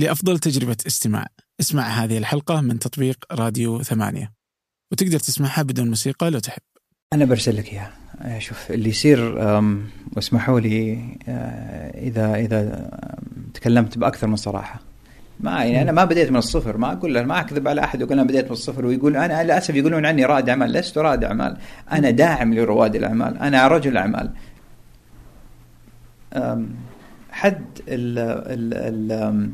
لأفضل تجربة استماع. اسمع هذه الحلقة من تطبيق راديو ثمانية. وتقدر تسمعها بدون موسيقى لو تحب. أنا برسل لك إياها. آه، شوف اللي يصير واسمحوا لي إذا إذا أم، تكلمت بأكثر من صراحة. ما يعني أنا ما بديت من الصفر. ما أقول له ما أكذب على أحد واقول أنا بديت من الصفر. ويقول أنا للأسف يقولون عني رائد اعمال لست رائد اعمال أنا داعم لرواد الأعمال. أنا رجل اعمال حد ال ال ال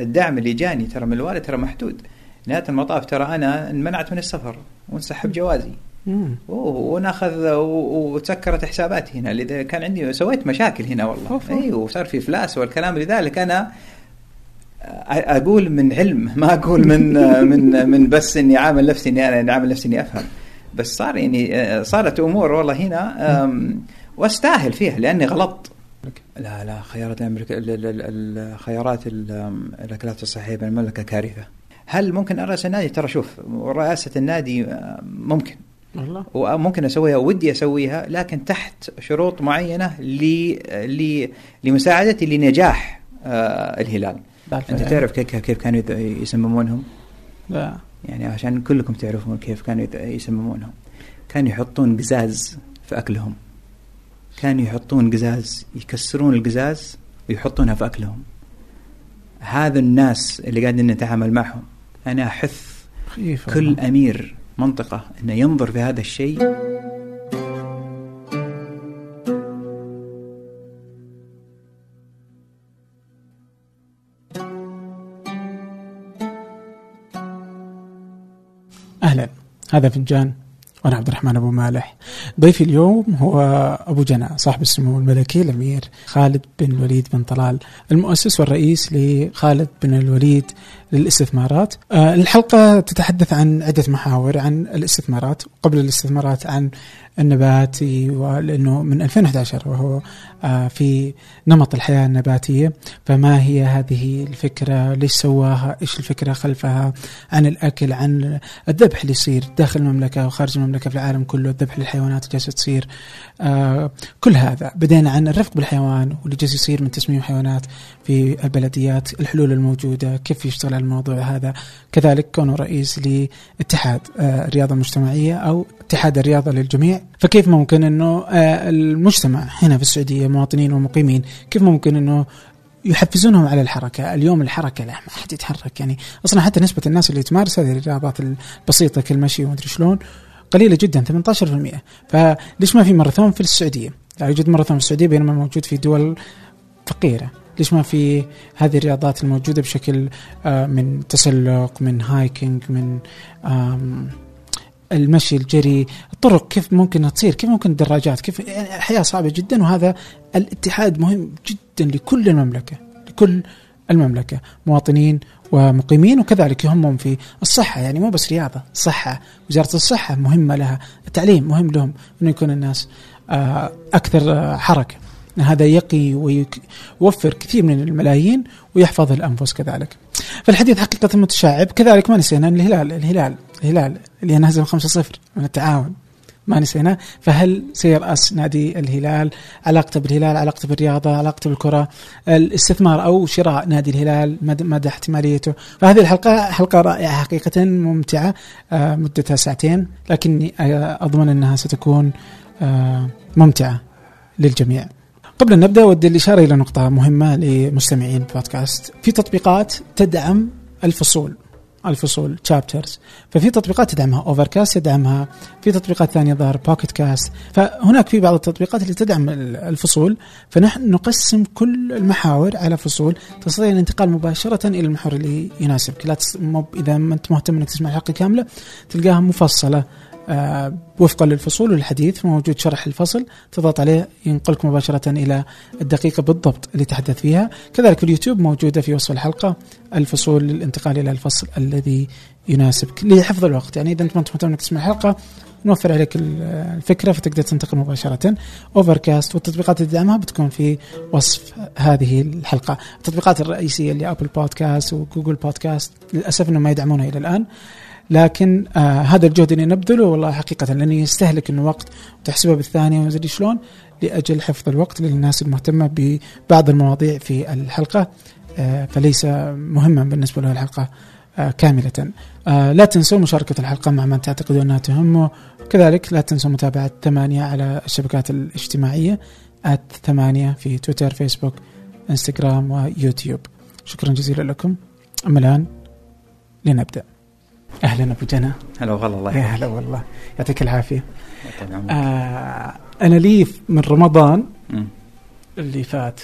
الدعم اللي جاني ترى من الوالد ترى محدود. نهاية المطاف ترى أنا انمنعت من السفر وانسحب جوازي. وناخذ وتسكرت حساباتي هنا اللي كان عندي سويت مشاكل هنا والله. اي وصار في افلاس والكلام لذلك أنا أقول من علم ما أقول من من من بس إني عامل نفسي إني أنا عامل نفسي إني أفهم. بس صار يعني صارت أمور والله هنا وأستاهل فيها لأني غلطت. لا لا خيارات الامريكا ال- ال- ال- ال- خيارات ال- آم، الاكلات الصحيه بالمملكه كارثة. هل ممكن ارأس النادي؟ ترى شوف رئاسة النادي آه، ممكن. والله. وممكن أسويها ودي أسويها لكن تحت شروط معينة ل ل لمساعدتي لنجاح آه الهلال. أنت تعرف كيف كيف كانوا يسممونهم؟ لا. يعني عشان كلكم تعرفون كيف كانوا يسممونهم. كانوا يحطون قزاز في أكلهم. كانوا يحطون قزاز يكسرون القزاز ويحطونها في أكلهم. هذا الناس اللي قاعدين نتعامل معهم. أنا أحث خيف كل والله. أمير منطقة إنه ينظر في هذا الشيء. أهلا. هذا فنجان. وأنا عبد الرحمن أبو مالح. ضيفي اليوم هو أبو جنى صاحب السمو الملكي الأمير خالد بن الوليد بن طلال المؤسس والرئيس لخالد بن الوليد للاستثمارات. آه، الحلقة تتحدث عن عدة محاور عن الاستثمارات قبل الاستثمارات عن النباتي ولأنه من 2011 وهو آه، في نمط الحياة النباتية. فما هي هذه الفكرة؟ ليش سواها؟ إيش الفكرة خلفها؟ عن الأكل عن الذبح اللي يصير داخل المملكة وخارج المملكة في العالم كله الذبح للحيوانات جالسة تصير. آه كل هذا بدينا عن الرفق بالحيوان واللي جالس يصير من تسميم حيوانات في البلديات الحلول الموجودة كيف يشتغل على الموضوع هذا. كذلك كونه رئيس لاتحاد آه الرياضة المجتمعية أو اتحاد الرياضة للجميع. فكيف ممكن أنه آه المجتمع هنا في السعودية مواطنين ومقيمين كيف ممكن أنه يحفزونهم على الحركة؟ اليوم الحركة لا ما حد يتحرك يعني أصلا حتى نسبة الناس اللي تمارس هذه الرياضات البسيطة كالمشي ومدري شلون قليلة جدا 18% فليش ما في ماراثون في السعودية؟ لا يوجد ماراثون في السعودية بينما موجود في دول فقيرة. ليش ما في هذه الرياضات الموجودة بشكل آه، من تسلق من هايكينج من المشي الجري الطرق كيف ممكن تصير كيف ممكن الدراجات كيف يعني الحياة صعبة جدا وهذا الاتحاد مهم جدا لكل المملكة لكل المملكة مواطنين ومقيمين وكذلك يهمهم في الصحة يعني مو بس رياضة صحة وزارة الصحة مهمة لها التعليم مهم لهم أنه يكون الناس آه، أكثر آه، حركة. هذا يقي ويوفر كثير من الملايين ويحفظ الأنفس كذلك. فالحديث حقيقة متشعب كذلك ما نسينا الهلال الهلال الهلال اللي انهزم 5-0 من التعاون. ما نسينا. فهل سيرأس نادي الهلال؟ علاقته بالهلال علاقته بالرياضة علاقته بالكرة الاستثمار أو شراء نادي الهلال مدى, احتماليته؟ فهذه الحلقة حلقة رائعة حقيقة ممتعة آه، مدتها ساعتين لكني آه، أضمن أنها ستكون آه، ممتعة للجميع. قبل أن نبدأ أود الإشارة إلى نقطة مهمة لمستمعين بودكاست. في تطبيقات تدعم الفصول. الفصول chapters ففي تطبيقات تدعمها Overcast يدعمها. في تطبيقات ثانية ظهر Pocket Casts فهناك في بعض التطبيقات اللي تدعم ال- الفصول فنحن نقسم كل المحاور على فصول تستطيع الانتقال مباشرة إلى المحور اللي يناسبك. لا تس... مو- إذا ما أنت مهتم إنك تسمع الحلقة كاملة تلقاها مفصلة. وفقا للفصول والحديث موجود شرح الفصل تضغط عليه ينقلك مباشرة إلى الدقيقة بالضبط اللي تحدث فيها. كذلك في اليوتيوب موجودة في وصف الحلقة الفصول للانتقال إلى الفصل الذي يناسبك لحفظ الوقت. يعني إذا أنت ما أنت مهتم إنك تسمع الحلقة نوفر عليك ال- الفكرة فتقدر تنتقل مباشرة. Overcast والتطبيقات اللي تدعمها بتكون في وصف هذه الحلقة. التطبيقات الرئيسية اللي Apple Podcasts و Google Podcasts للأسف أنهم ما يدعمونها إلى الآن. لكن آه هذا الجهد اللي نبذله والله حقيقة لأنه يستهلك إنه وقت وتحسبه بالثانية ومدري شلون لأجل حفظ الوقت للناس المهتمة ببعض المواضيع في الحلقة آه، فليس مهما بالنسبة له الحلقة آه، كاملة. آه، لا تنسوا مشاركة الحلقة مع من تعتقدون أنها تهمه كذلك لا تنسوا متابعة ثمانية على الشبكات الاجتماعية آت ثمانية في تويتر فيسبوك إنستغرام ويوتيوب. شكرا جزيلا لكم. أما الآن لنبدأ. أهلا أبو جنى هلا والله الله يا هلا والله يعطيك عمرك. آه أنا لي من رمضان مم. اللي فات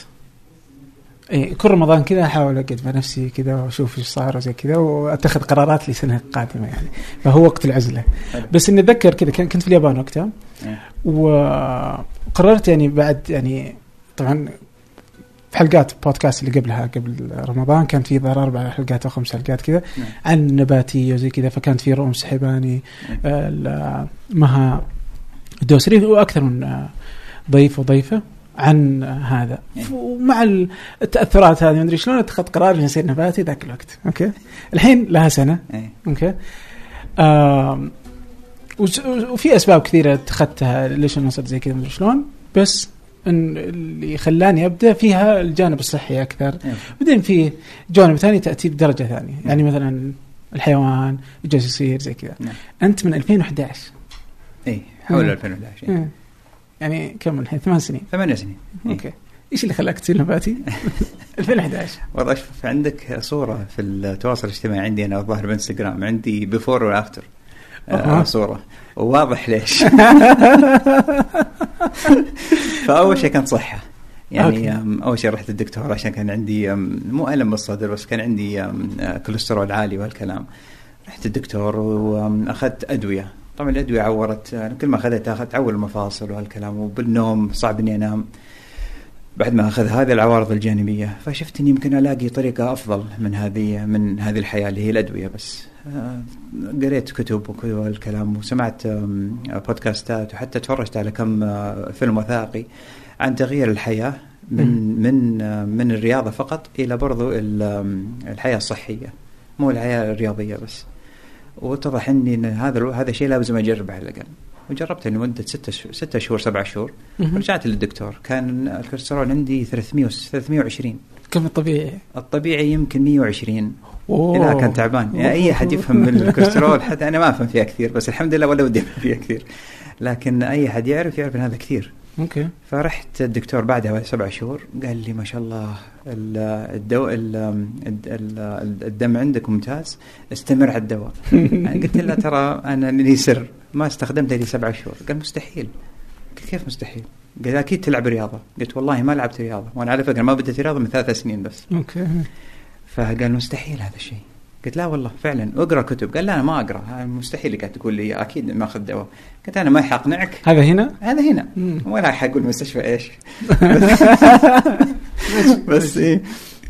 اي كل رمضان كذا أحاول أقعد مع نفسي كذا وأشوف إيش صار وزي كذا وأتخذ قرارات لسنة قادمة يعني فهو وقت العزلة. بس إني أتذكر كذا كنت في اليابان وقتها إيه. وقررت يعني بعد يعني طبعا في حلقات بودكاست اللي قبلها قبل رمضان كانت في ظهر أربع حلقات أو خمس حلقات كذا نعم. عن النباتيه وزي كذا فكانت في رؤوم سحباني آه، ال- مها الدوسري وأكثر من آه، ضيف وضيفة عن آه، هذا. نعم. ومع ال- التأثرات هذه ما أدري شلون اتخذت قرار اني اصير نباتي ذاك الوقت. okay؟ الحين لها سنة. إيه. okay؟ وفي أسباب كثيرة اتخذتها ليش أنا صرت زي كذا مدري شلون. بس اللي خلاني أبدأ فيها الجانب الصحي أكثر إيه. بعدين في جوانب ثانية تأتي بدرجة ثانية يعني مثلا الحيوان جالس يصير زي كذا نعم. أنت من 2011 اي حول مم. 2011 إيه. يعني كم الحين ثمان سنين ثمان سنين إيه. okay إيش اللي خلاك تصير نباتي؟ 2011 والله شوف عندك صورة في التواصل الاجتماعي عندي أنا الظاهر بإنستغرام عندي before و after أها. صورة وواضح ليش فأول شيء كانت صحة. يعني okay. أول شيء رحت الدكتور عشان كان عندي مو ألم بالصدر بس كان عندي كوليسترول عالي وهالكلام. رحت الدكتور وأخذت أدوية. طبعا الأدوية عورت آه، كل ما أخذتها أخذت تعور المفاصل وهالكلام وبالنوم صعب إني أنام. بعد ما أخذ هذه العوارض الجانبية فشفت إني يمكن ألاقي طريقة أفضل من هذه من هذه الحياة اللي هي الأدوية بس. قريت كتب والكلام وسمعت بودكاستات وحتى تفرجت على كم آه، فيلم وثائقي عن تغيير الحياة من. من آه، من الرياضة فقط إلى برضو الحياة الصحية مو الحياة الرياضية بس واتضح إني إن هذا هذا الشيء لازم أجربه على الأقل وجربته لمدة ستة ستة شهور سبعة شهور. رجعت للدكتور كان الكوليسترول عندي 300 320 كم الطبيعي؟ الطبيعي يمكن 120 أوه. لا كان تعبان. يعني أي أحد يفهم من الكوليسترول حتى أنا ما أفهم فيها كثير بس الحمد لله ولا ودي أفهم فيها كثير. لكن أي أحد يعرف يعرف إن هذا كثير. okay. فرحت الدكتور بعدها بعد سبع شهور قال لي ما شاء الله ال- الدو ال- الد- ال- الدم عندك ممتاز استمر على الدواء. يعني قلت له ترى أنا لي سر ما استخدمته لي سبع شهور. قال مستحيل. قلت كيف مستحيل؟ قال أكيد تلعب رياضة. قلت والله ما لعبت رياضة. وأنا على فكرة ما بديت رياضة من ثلاث سنين بس. okay. فقال مستحيل هذا الشيء. قلت لا والله فعلا. اقرأ كتب. قال لا أنا ما أقرأ. مستحيل اللي قاعد تقول لي أكيد ماخذ دواء. قلت أنا ما حقنعك. هذا هنا؟ هذا هنا. مم. ولا حقول المستشفى إيش. بس إيه.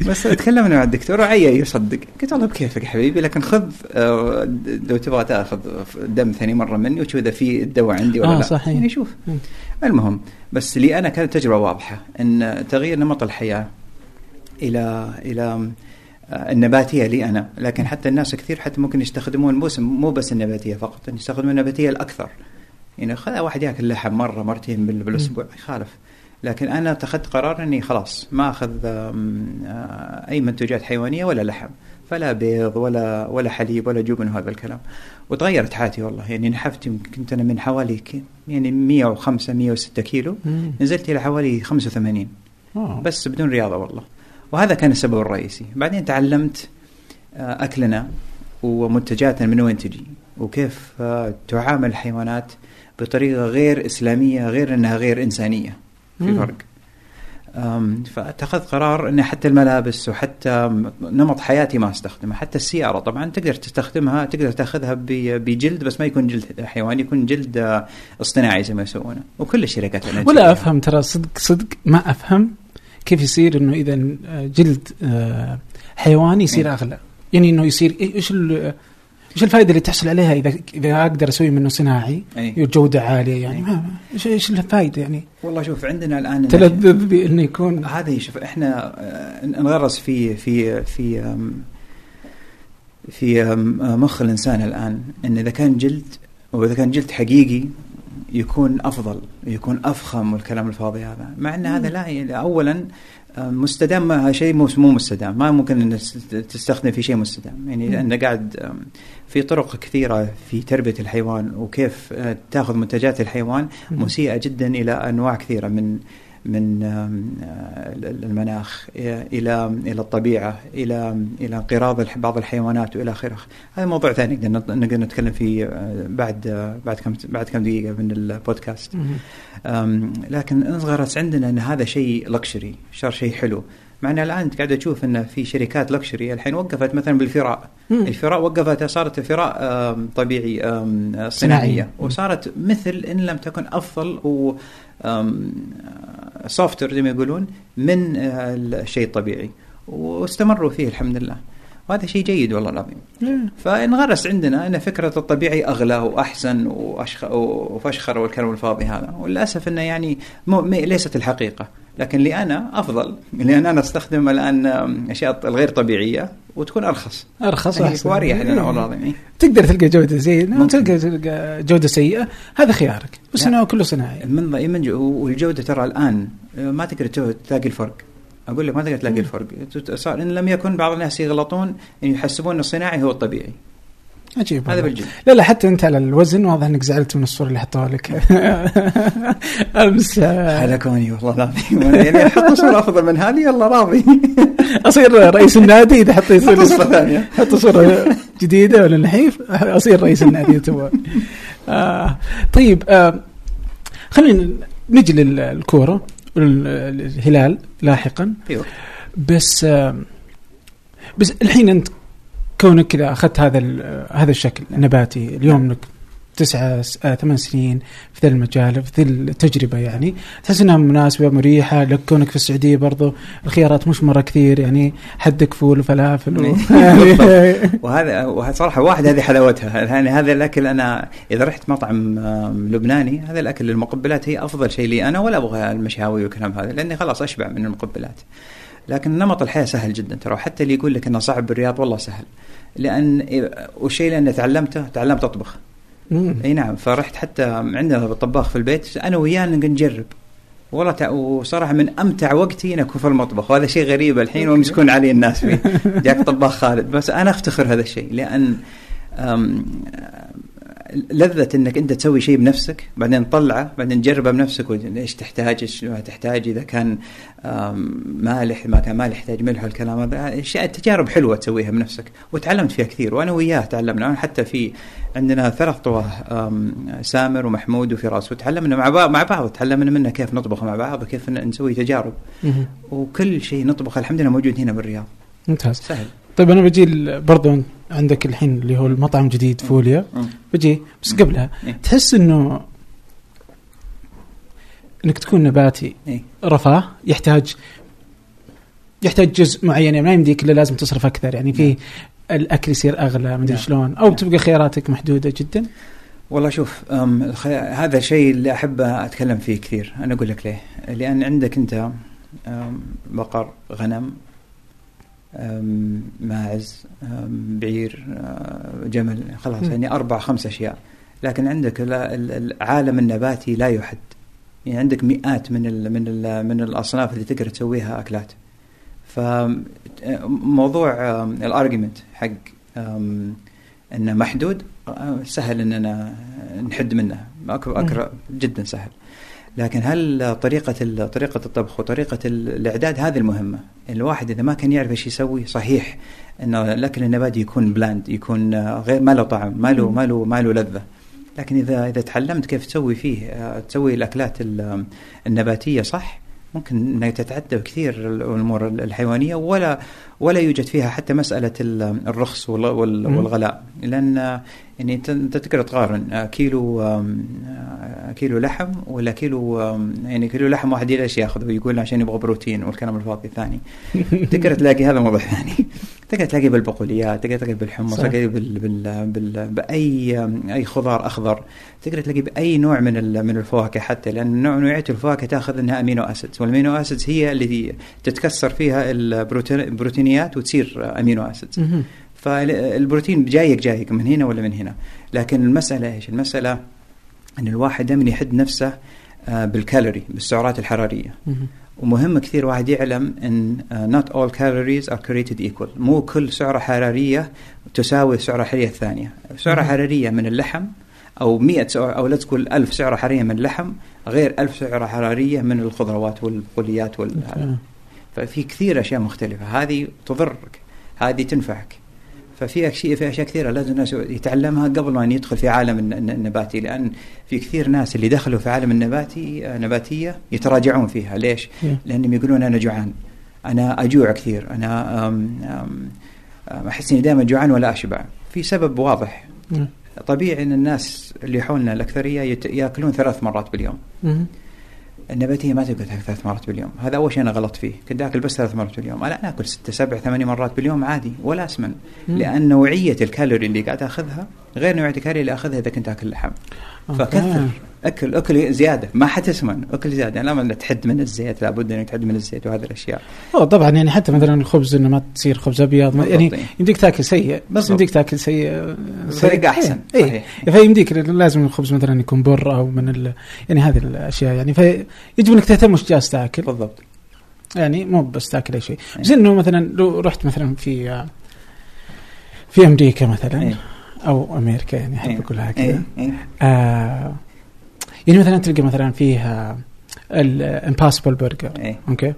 بس تكلمنا مع الدكتور وعي يصدق. قلت والله بكيفك يا حبيبي لكن خذ آه، لو تبغى تأخذ دم ثاني مرة مني وشوف إذا في الدواء عندي ولا آه، لا. صحيح. يعني شوف. المهم بس لي أنا كانت تجربة واضحة إن تغيير نمط الحياة إلى إلى النباتية لي أنا. لكن حتى الناس كثير حتى ممكن يستخدمون موسم مو بس النباتية فقط يستخدمون النباتية الأكثر. يعني خذ واحد ياكل لحم مرة مرتين بال- بالأسبوع يخالف. لكن أنا اتخذت قرار إني خلاص ما أخذ آه، أي منتجات حيوانية ولا لحم. فلا بيض ولا ولا حليب ولا جبن وهذا الكلام. وتغيرت حياتي والله. يعني نحفت يمكن كنت أنا من حوالي يعني 105 106 كيلو. نزلت إلى حوالي 85 آه. بس بدون رياضة والله. وهذا كان السبب الرئيسي. بعدين تعلمت آه، أكلنا ومنتجاتنا من وين تجي وكيف آه، تعامل الحيوانات بطريقة غير إسلامية غير إنها غير إنسانية. في. فرق. فاتخذت قرار إن حتى الملابس وحتى نمط حياتي ما أستخدمه. حتى السيارة طبعا تقدر تستخدمها تقدر تأخذها بجلد بس ما يكون جلد حيواني يكون جلد آه، اصطناعي زي ما يسوونه. وكل الشركات. ولا أفهم ترى صدق صدق ما أفهم كيف يصير إنه إذا جلد آه، حيواني يصير إيه. أغلى؟ يعني إنه يصير إيه- إيش إيش الفائدة اللي تحصل عليها إذا إذا أقدر أسوي منه صناعي؟ أي. جودة عالية يعني. ما إيش إيش الفائدة يعني؟ والله شوف عندنا الآن تلذذ بانه يكون. هذا شوف إحنا آه، نغرس في في في في مخ الإنسان الآن إن إذا كان جلد وإذا كان جلد حقيقي يكون أفضل يكون أفخم والكلام الفاضي هذا. مع إن هذا لا يعني اولا آه، مستدام شيء مو مستدام. ما ممكن إن تستخدم في شيء مستدام. يعني انت قاعد في طرق كثيرة في تربية الحيوان وكيف آه، تأخذ منتجات الحيوان مسيئة جدا إلى أنواع كثيرة من من آه، المناخ إلى إلى الطبيعة إلى إلى انقراض بعض الحيوانات وإلى آخره. هذا موضوع ثاني نقدر نتكلم فيه آه، بعد آه، بعد كم بعد كم دقيقة من البودكاست. لكن انغرس عندنا إن هذا شيء لكشري صار شيء حلو. مع ان الآن قاعد أشوف إن في شركات لكشري الحين وقفت مثلا بالفراء. الفراء وقفت صارت الفراء طبيعي صناعية. وصارت مثل إن لم تكن أفضل و سوفت زي ما يقولون من آه، الشيء الطبيعي. واستمروا فيه الحمد لله. وهذا شيء جيد والله العظيم. فانغرس عندنا إن فكرة الطبيعي أغلى وأحسن وفشخر والكلام الفاضي هذا. وللأسف إنه يعني ليست الحقيقة. لكن لي أنا أفضل لأن أنا أستخدم الآن أشياء الغير طبيعية وتكون أرخص. أرخص إيه، أحسن. واريح لنا والله. تقدر تلقى جودة زينة وتلقى جودة سيئة هذا خيارك. بس انه كله صناعي من والجودة ترى الآن ما تقدر تلاقي الفرق. أقول لك ما تقدر تلاقي الفرق. صار إن لم يكن بعض الناس يغلطون إن يحسبون الصناعي هو الطبيعي. عجيب هذا بالجد. لا لا حتى أنت على الوزن واضح إنك زعلت من الصورة اللي حطوها لك. أمس. حلكوني والله العظيم. يعني حط صورة أفضل من هذه يلا راضي. أصير رئيس النادي إذا حط صورة ثانية. حط صورة جديدة ولا نحيف أصير رئيس النادي تو آه طيب آه خلينا نجي للكورة الهلال لاحقا. أيوه. بس آه بس الحين أنت كونك كذا أخذت هذا هذا الشكل النباتي اليوم إنك تسعة آه ثمان سنين في ذا المجال في ذي التجربة يعني تحس إنها مناسبة مريحة لك كونك في السعودية برضو الخيارات مش مرة كثير يعني حدك فول وفلافل و... وهذا صراحة واحد هذه حلاوتها. يعني هذا الأكل أنا إذا رحت مطعم لبناني هذا الأكل المقبلات هي أفضل شيء لي أنا ولا أبغى المشاوي والكلام هذا لأني خلاص أشبع من المقبلات. لكن نمط الحياة سهل جدا ترى حتى اللي يقول لك إنه صعب بالرياض والله سهل. لأن والشيء اللي تعلمته تعلمت أطبخ. أي نعم فرحت حتى عندنا طباخ في البيت أنا وياه نجرب. والله وصراحة من أمتع وقتي ان اكون في المطبخ وهذا شيء غريب الحين ويمسكون علي الناس فيه. جاك طباخ خالد. بس أنا أفتخر هذا الشيء لأن لذة إنك أنت تسوي شيء بنفسك بعدين تطلعه بعدين تجربه بنفسك إيش تحتاج إيش ما تحتاج إذا كان مالح ما كان مالح يحتاج ملح والكلام هذا اشياء تجارب حلوة تسويها بنفسك. وتعلمت فيها كثير وأنا وياه تعلمنا. حتى في عندنا ثلاث طواه سامر ومحمود وفراس وتعلمنا مع بعض مع بعض تعلمنا منه كيف نطبخ مع بعض وكيف نسوي تجارب. وكل شيء نطبخ الحمد لله موجود هنا بالرياض. ممتاز. سهل. طيب أنا بجي برضو عندك الحين اللي هو المطعم جديد فوليا بجي بس قبلها إيه. تحس إنه إنك تكون نباتي إيه؟ رفاه يحتاج يحتاج جزء معين يعني ما يمديك إلا لازم تصرف أكثر يعني في نعم. الأكل يصير أغلى ما أدري نعم. شلون أو نعم. تبقى خياراتك محدودة جدا والله شوف هذا الشيء اللي أحب أتكلم فيه كثير أنا أقول لك ليه لأن عندك أنت بقر غنم ماعز بعير آه، جمل خلاص يعني أربع خمس أشياء. لكن عندك العالم النباتي لا يحد. يعني عندك مئات من ال من ال من الأصناف اللي تقدر تسويها أكلات. فموضوع الارجيومنت حق إنه محدود آه، سهل إننا نحد منه. أكثر جدا سهل. لكن هل طريقة طريقة الطبخ وطريقة الإعداد هذه المهمة؟ الواحد إذا ما كان يعرف إيش يسوي صحيح إنه الأكل النباتي يكون بلاند يكون غير ما له طعم ما له ما له ما له لذة. لكن إذا إذا تعلمت كيف تسوي فيه تسوي الأكلات النباتية صح ممكن انك تتعدى كثير الأمور الحيوانية ولا ولا يوجد فيها حتى مسألة الرخص والغلاء. لأن يعني انت تقدر تقارن كيلو كيلو لحم ولا كيلو يعني كيلو لحم واحد ليش ياخذه ويقول عشان يبغى بروتين والكلام الفاضي الثاني. تقدر تلاقي هذا موضوع ثاني. تقدر تلاقي بالبقوليات تقدر تلاقي بالحمص تقدر بال بال بال بأي أي خضار أخضر. تقدر تلاقي بأي نوع من من الفواكه حتى لأن نوع نوعية الفواكه تأخذ انها أمينو أسيدز والأمينو أسيدز هي اللي تتكسر فيها البروتينيات وتصير أمينو أسيدز. فالبروتين جايك جايك من هنا ولا من هنا. لكن المسألة إيش؟ المسألة إن الواحد دائما يحد نفسه آه، بالكالوري بالسعرات الحرارية. ومهم كثير واحد يعلم إن uh, not all calories are created equal. مو كل سعرة حرارية تساوي السعرة الحرارية الثانية. سعرة مهم. حرارية من اللحم أو 100 سعرة أو لا تقول 1000 سعرة حرارية من اللحم غير 1000 سعرة حرارية من الخضروات والبقوليات وال... آه. ففي كثير أشياء مختلفة. هذه تضرك هذه تنفعك. ففي اشياء في أشياء كثيرة لازم الناس يتعلمها قبل ما يدخل في عالم الن- الن- النباتي لأن في كثير ناس اللي دخلوا في عالم النباتي آه، نباتية يتراجعون فيها ليش؟ إيه. لأنهم يقولون أنا جوعان أنا أجوع كثير أنا أم أم أم أحس إني دائما جوعان ولا أشبع في سبب واضح مم. طبيعي إن الناس اللي حولنا الأكثرية يأكلون ثلاث مرات باليوم. النباتيه ما تقدر تاكل ثلاث مرات باليوم. هذا أول شيء أنا غلطت فيه. كنت اكل بس ثلاث مرات باليوم. أنا أكل ستة سبع ثمانية مرات باليوم عادي ولا أسمن. لأن نوعية الكالوري اللي قاعد أخذها غير نوعية الكالوري اللي أخذها إذا كنت آكل لحم. فكثر. أكل أكل زيادة ما حتسمن أكل زيادة لا ما تحد من الزيت لابد انك تحد من الزيت وهذه الأشياء أوه طبعا يعني حتى مثلا الخبز إنه ما تصير خبز أبيض يعني. يمديك تاكل سيء بس. يمديك تاكل سيء بطريقة أحسن. اي صحيح. إيه. فيمديك لازم الخبز مثلا يكون بر أو من ال... يعني هذه الأشياء يعني فيجب إنك تهتم وش جالس تاكل بالضبط يعني مو بس تاكل أي شيء إيه. بس إنه مثلا لو رحت مثلا في في أمريكا مثلا إيه. أو أمريكا يعني أحب. أقولها كذا. آه يعني مثلا تلقى مثلا فيها ال Impossible Burger إيه. okay.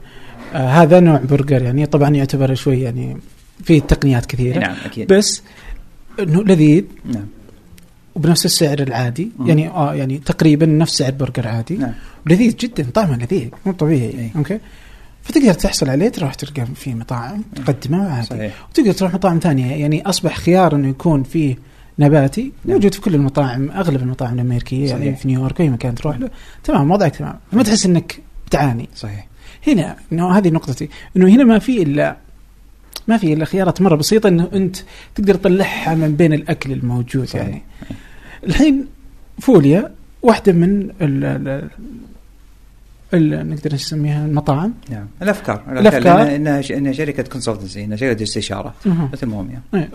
آه هذا نوع برجر يعني طبعا يعتبر شوي يعني فيه تقنيات كثيرة. نعم أكيد. بس إنه لذيذ. نعم. وبنفس السعر العادي. مم. يعني آه يعني تقريبا نفس سعر برجر عادي. نعم. لذيذ جدا طعمه لذيذ مو طبيعي. إيه. okay. فتقدر تحصل عليه تروح تلقى في مطاعم تقدمه عادي. صحيح. وتقدر تروح مطاعم ثانية. يعني أصبح خيار إنه يكون فيه نباتي نعم. موجود في كل المطاعم أغلب المطاعم الأمريكية يعني صحيح. في نيويورك أي مكان تروح له تمام وضعك تمام ما تحس إنك تعاني صحيح هنا إنه هذه نقطتي إنه هنا ما في إلا ما في إلا خيارات مرة بسيطة إنه أنت تقدر تطلعها من بين الأكل الموجود صحيح. يعني الحين فوليا واحدة من نقدر نسميها المطاعم نعم الأفكار الأفكار. لأن- انها انها شركة كونسلتنسي انها شركة استشارة. مثل ما هم يعني. إيه،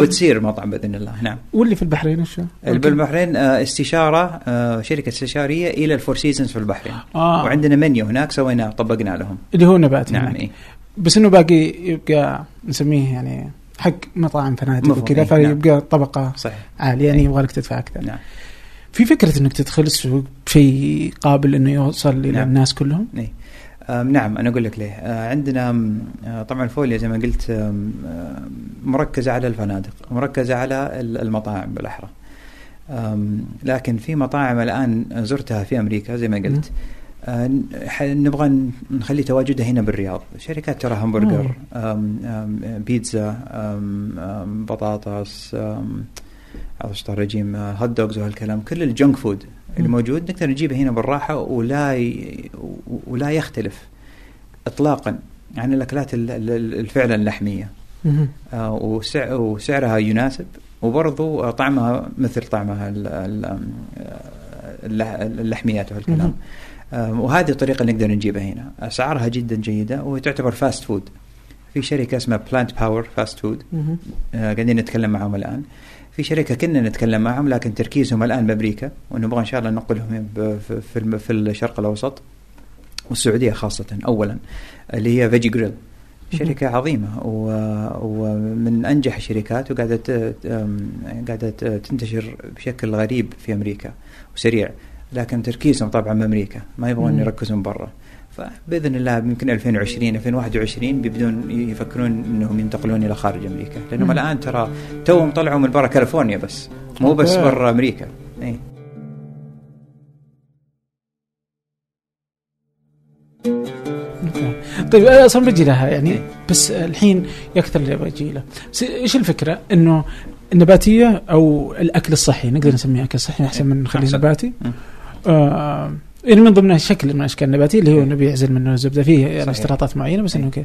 وبتصير مطعم بإذن الله نعم واللي في البحرين وشو؟ بالبحرين آه، استشارة آه، شركة استشارية إلى الفور سيزونز في البحرين آه. وعندنا منيو هناك سويناه طبقنا لهم اللي هو نباتي نعم هناك. إيه. بس إنه باقي يبقى نسميه يعني حق مطاعم فنادق وكذا إيه، نعم. فيبقى طبقة صحيح عالية يعني إيه. يبغى لك تدفع أكثر نعم في فكرة إنك تدخل السوق بشيء قابل إنه يوصل إلى نعم. الناس كلهم؟ إيه. نعم أنا أقول لك ليه. آه، عندنا آه، طبعا الفوليا زي ما قلت مركزة على الفنادق مركزة على ال- المطاعم بالأحرى. لكن في مطاعم الآن زرتها في أمريكا زي ما قلت. آه، نبغى نخلي تواجدها هنا بالرياض. شركات ترى همبرجر بيتزا بطاطس آم، عرفت الرجيم آه، hot dogs وهالكلام كل ال junk food اللي مم. موجود نقدر نجيبه هنا بالراحة ولا ي... ولا يختلف اطلاقا عن الأكلات ال- ال- الفعلا اللحمية. آه، وسع... وسعرها يناسب وبرضو آه، طعمها مثل طعمها آه، اللح- اللحميات وهالكلام. وهذه الطريقة اللي نقدر نجيبها هنا. أسعارها جدا جيدة وتعتبر fast food في شركة اسمها Plant Power Fast Food. آه، قاعدين نتكلم معهم الآن. في شركة كنا نتكلم معهم لكن تركيزهم الآن بأمريكا ونبغى إن شاء الله ننقلهم في في الشرق الأوسط والسعودية خاصة اولا اللي هي فيجي جريل شركة عظيمة و- ومن أنجح الشركات قاعدة ت- تنتشر بشكل غريب في أمريكا وسريع لكن تركيزهم طبعا بأمريكا ما يبغون. يركزون برا. فبإذن الله يمكن 2020 2021 بيبدون يفكرون إنهم ينتقلون إلى خارج أمريكا لأنهم. الآن ترى توهم طلعوا من برا كاليفورنيا بس مو بس. برا أمريكا إي. طيب أنا أصلا بجي لها يعني بس الحين أكثر اللي بجي له بس إيش الفكرة إنه النباتية أو الأكل الصحي نقدر نسميه أكل صحي أحسن من نخليه أحسن. نباتي. آه يعني من ضمنها شكل من أشكال النباتيه اللي هو نبي يعزل منه الزبده فيه يعني. اشتراطات معينة بس إنه إيه. كذا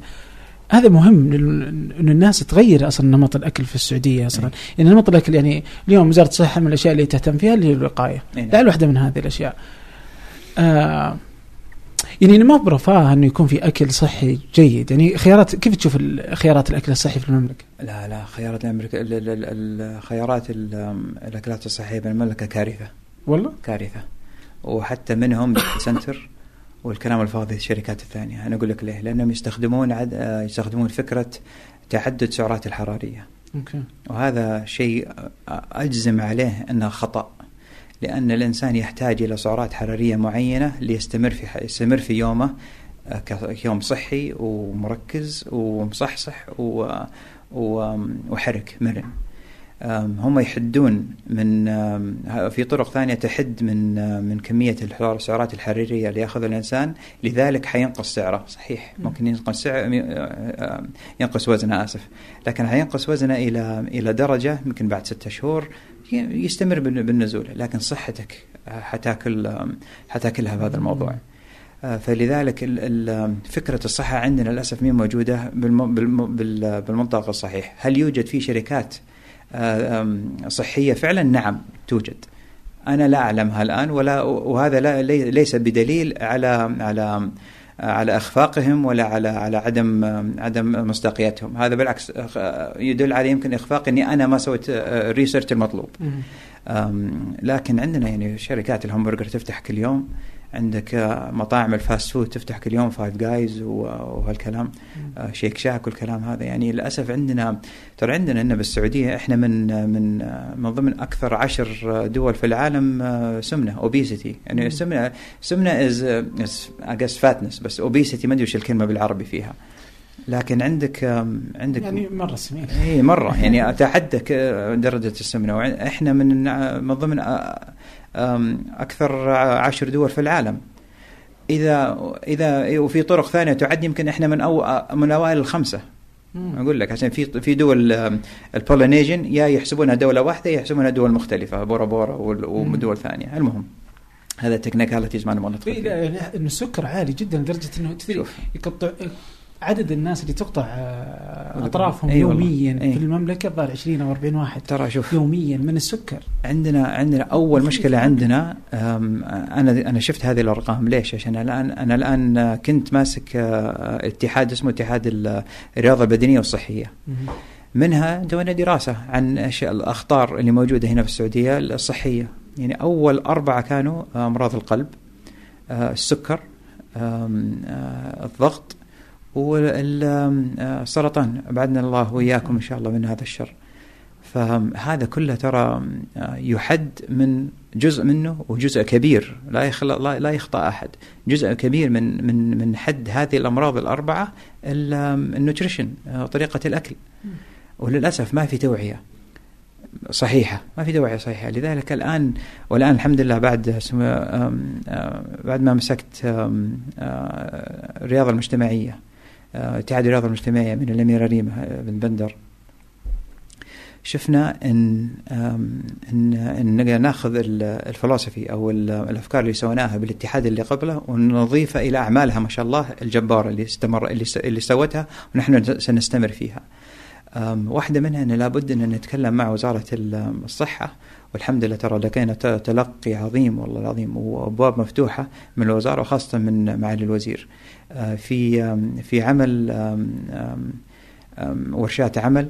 هذا مهم انه الناس تغير أصلا نمط الأكل في السعودية أصلا إيه. يعني نمط الأكل يعني اليوم وزارة الصحة من الأشياء اللي تهتم فيها اللي هي الوقاية إي نعم. لعل واحدة من هذه الأشياء آه يعني ما برفاه إنه يكون في أكل صحي جيد يعني خيارات كيف تشوف خيارات الأكل الصحي في المملكة؟ لا لا خيارات الامريكا ال- ال- ال- ال- خيارات ال- الأكلات الصحية بالمملكه كارثة والله كارثة وحتى منهم سنتر والكلام الفاضي الشركات الثانية. أنا أقول لك ليه؟ لأنهم يستخدمون عد... آه، يستخدمون فكرة تعدد سعرات الحرارية. أوكي. وهذا شيء أجزم عليه أنه خطأ لأن الإنسان يحتاج إلى سعرات حرارية معينة ليستمر في يستمر في يومه آه، كيوم صحي ومركز ومصحصح و... و... وحرك مرن. هم يحدون من في طرق ثانية تحد من من كمية الحرارة- السعرات الحرارية اللي يأخذها الإنسان. لذلك حينقص سعره. صحيح مم. ممكن ينقص سعر ينقص وزنه آسف. لكن حينقص وزنه إلى إلى درجة يمكن بعد ستة شهور يستمر بالن- بالنزول. لكن صحتك آه، حتاكل حتاكلها بهذا الموضوع. آه، فلذلك فكرة الصحة عندنا للأسف مين موجودة بالم- بالم- بال- بالمنطق الصحيح. هل يوجد في شركات آه، آم، صحية فعلا؟ نعم توجد. أنا لا أعلمها الآن ولا وهذا لا لي- ليس بدليل على على على إخفاقهم ولا على على عدم عدم مصداقيتهم. هذا بالعكس آه، يدل على يمكن إخفاق إني أنا ما سويت آه، ال research المطلوب. مم. أم، لكن عندنا يعني شركات الهمبرجر تفتح كل يوم. عندك آه، مطاعم ال fast food تفتح كل يوم Five Guys وهالكلام آه، Shake Shack والكلام هذا. يعني للأسف عندنا ترى عندنا هنا بالسعودية إحنا من آه، من آه، من ضمن أكثر عشر آه، دول في العالم آه، سمنة obesity يعني مم. سمنه سمنه is just fatness بس obesity ما أدري وش الكلمة بالعربي فيها. لكن عندك عندك يعني مرة سمين اي مرة. يعني اتحدى درجة السمنة. إحنا من من ضمن أكثر عشر دول في العالم إذا إذا وفي طرق ثانية تعد يمكن إحنا من أو من أوائل الخمسة. أقول لك عشان في في دول ال Polynesian يا يحسبونها دولة واحدة يا يحسبونها دول مختلفة بورا بورا. ودول ثانية المهم هذا technicalities ما نبغى ندخل لا- السكر عالي جدا لدرجة إنه تدري. يقطع عدد الناس اللي تقطع آه،. أطرافهم أي والله. يوميا أي. في المملكة الظاهر 20 أو 40 واحد ترى شوف يوميا من السكر عندنا عندنا أول مشكلة عندنا أنا أنا شفت هذه الأرقام ليش؟ عشان الآن أنا الآن كنت ماسك آه، اتحاد اسمه اتحاد ال- الرياضة البدنية والصحية. منها دونا دراسة عن أشياء الأخطار اللي موجودة هنا في السعودية الصحية يعني أول أربعة كانوا أمراض القلب آه، السكر آه، الضغط والسرطان بعدنا الله وإياكم إن شاء الله من هذا الشر. فهذا كله ترى آه، يحد من جزء منه وجزء كبير. لا يخلق لا, يخطأ أحد. جزء كبير من من من حد هذه الأمراض الأربعة النوتريشن آه، طريقة الأكل. وللأسف ما في توعية صحيحة. ما في توعية صحيحة. لذلك الآن والآن الحمد لله بعد آه، بعد ما مسكت آم، آه، الرياضه المجتمعية آه، اتحاد الرياضه المجتمعية من الأميرة ريما بن بندر شفنا إن إن إن نأخذ ال- الفلسفي أو ال- الأفكار اللي سويناها بالاتحاد اللي قبله ونضيفها إلى أعمالها ما شاء الله الجبارة اللي استمر اللي سوتها ونحن سنستمر فيها. أم، واحدة منها أن لابد أن نتكلم مع وزارة ال- الصحة والحمد لله ترى لقينا تلقي عظيم والله العظيم وأبواب مفتوحة من الوزارة وخاصة من معالي الوزير في أم، في عمل ورشات عمل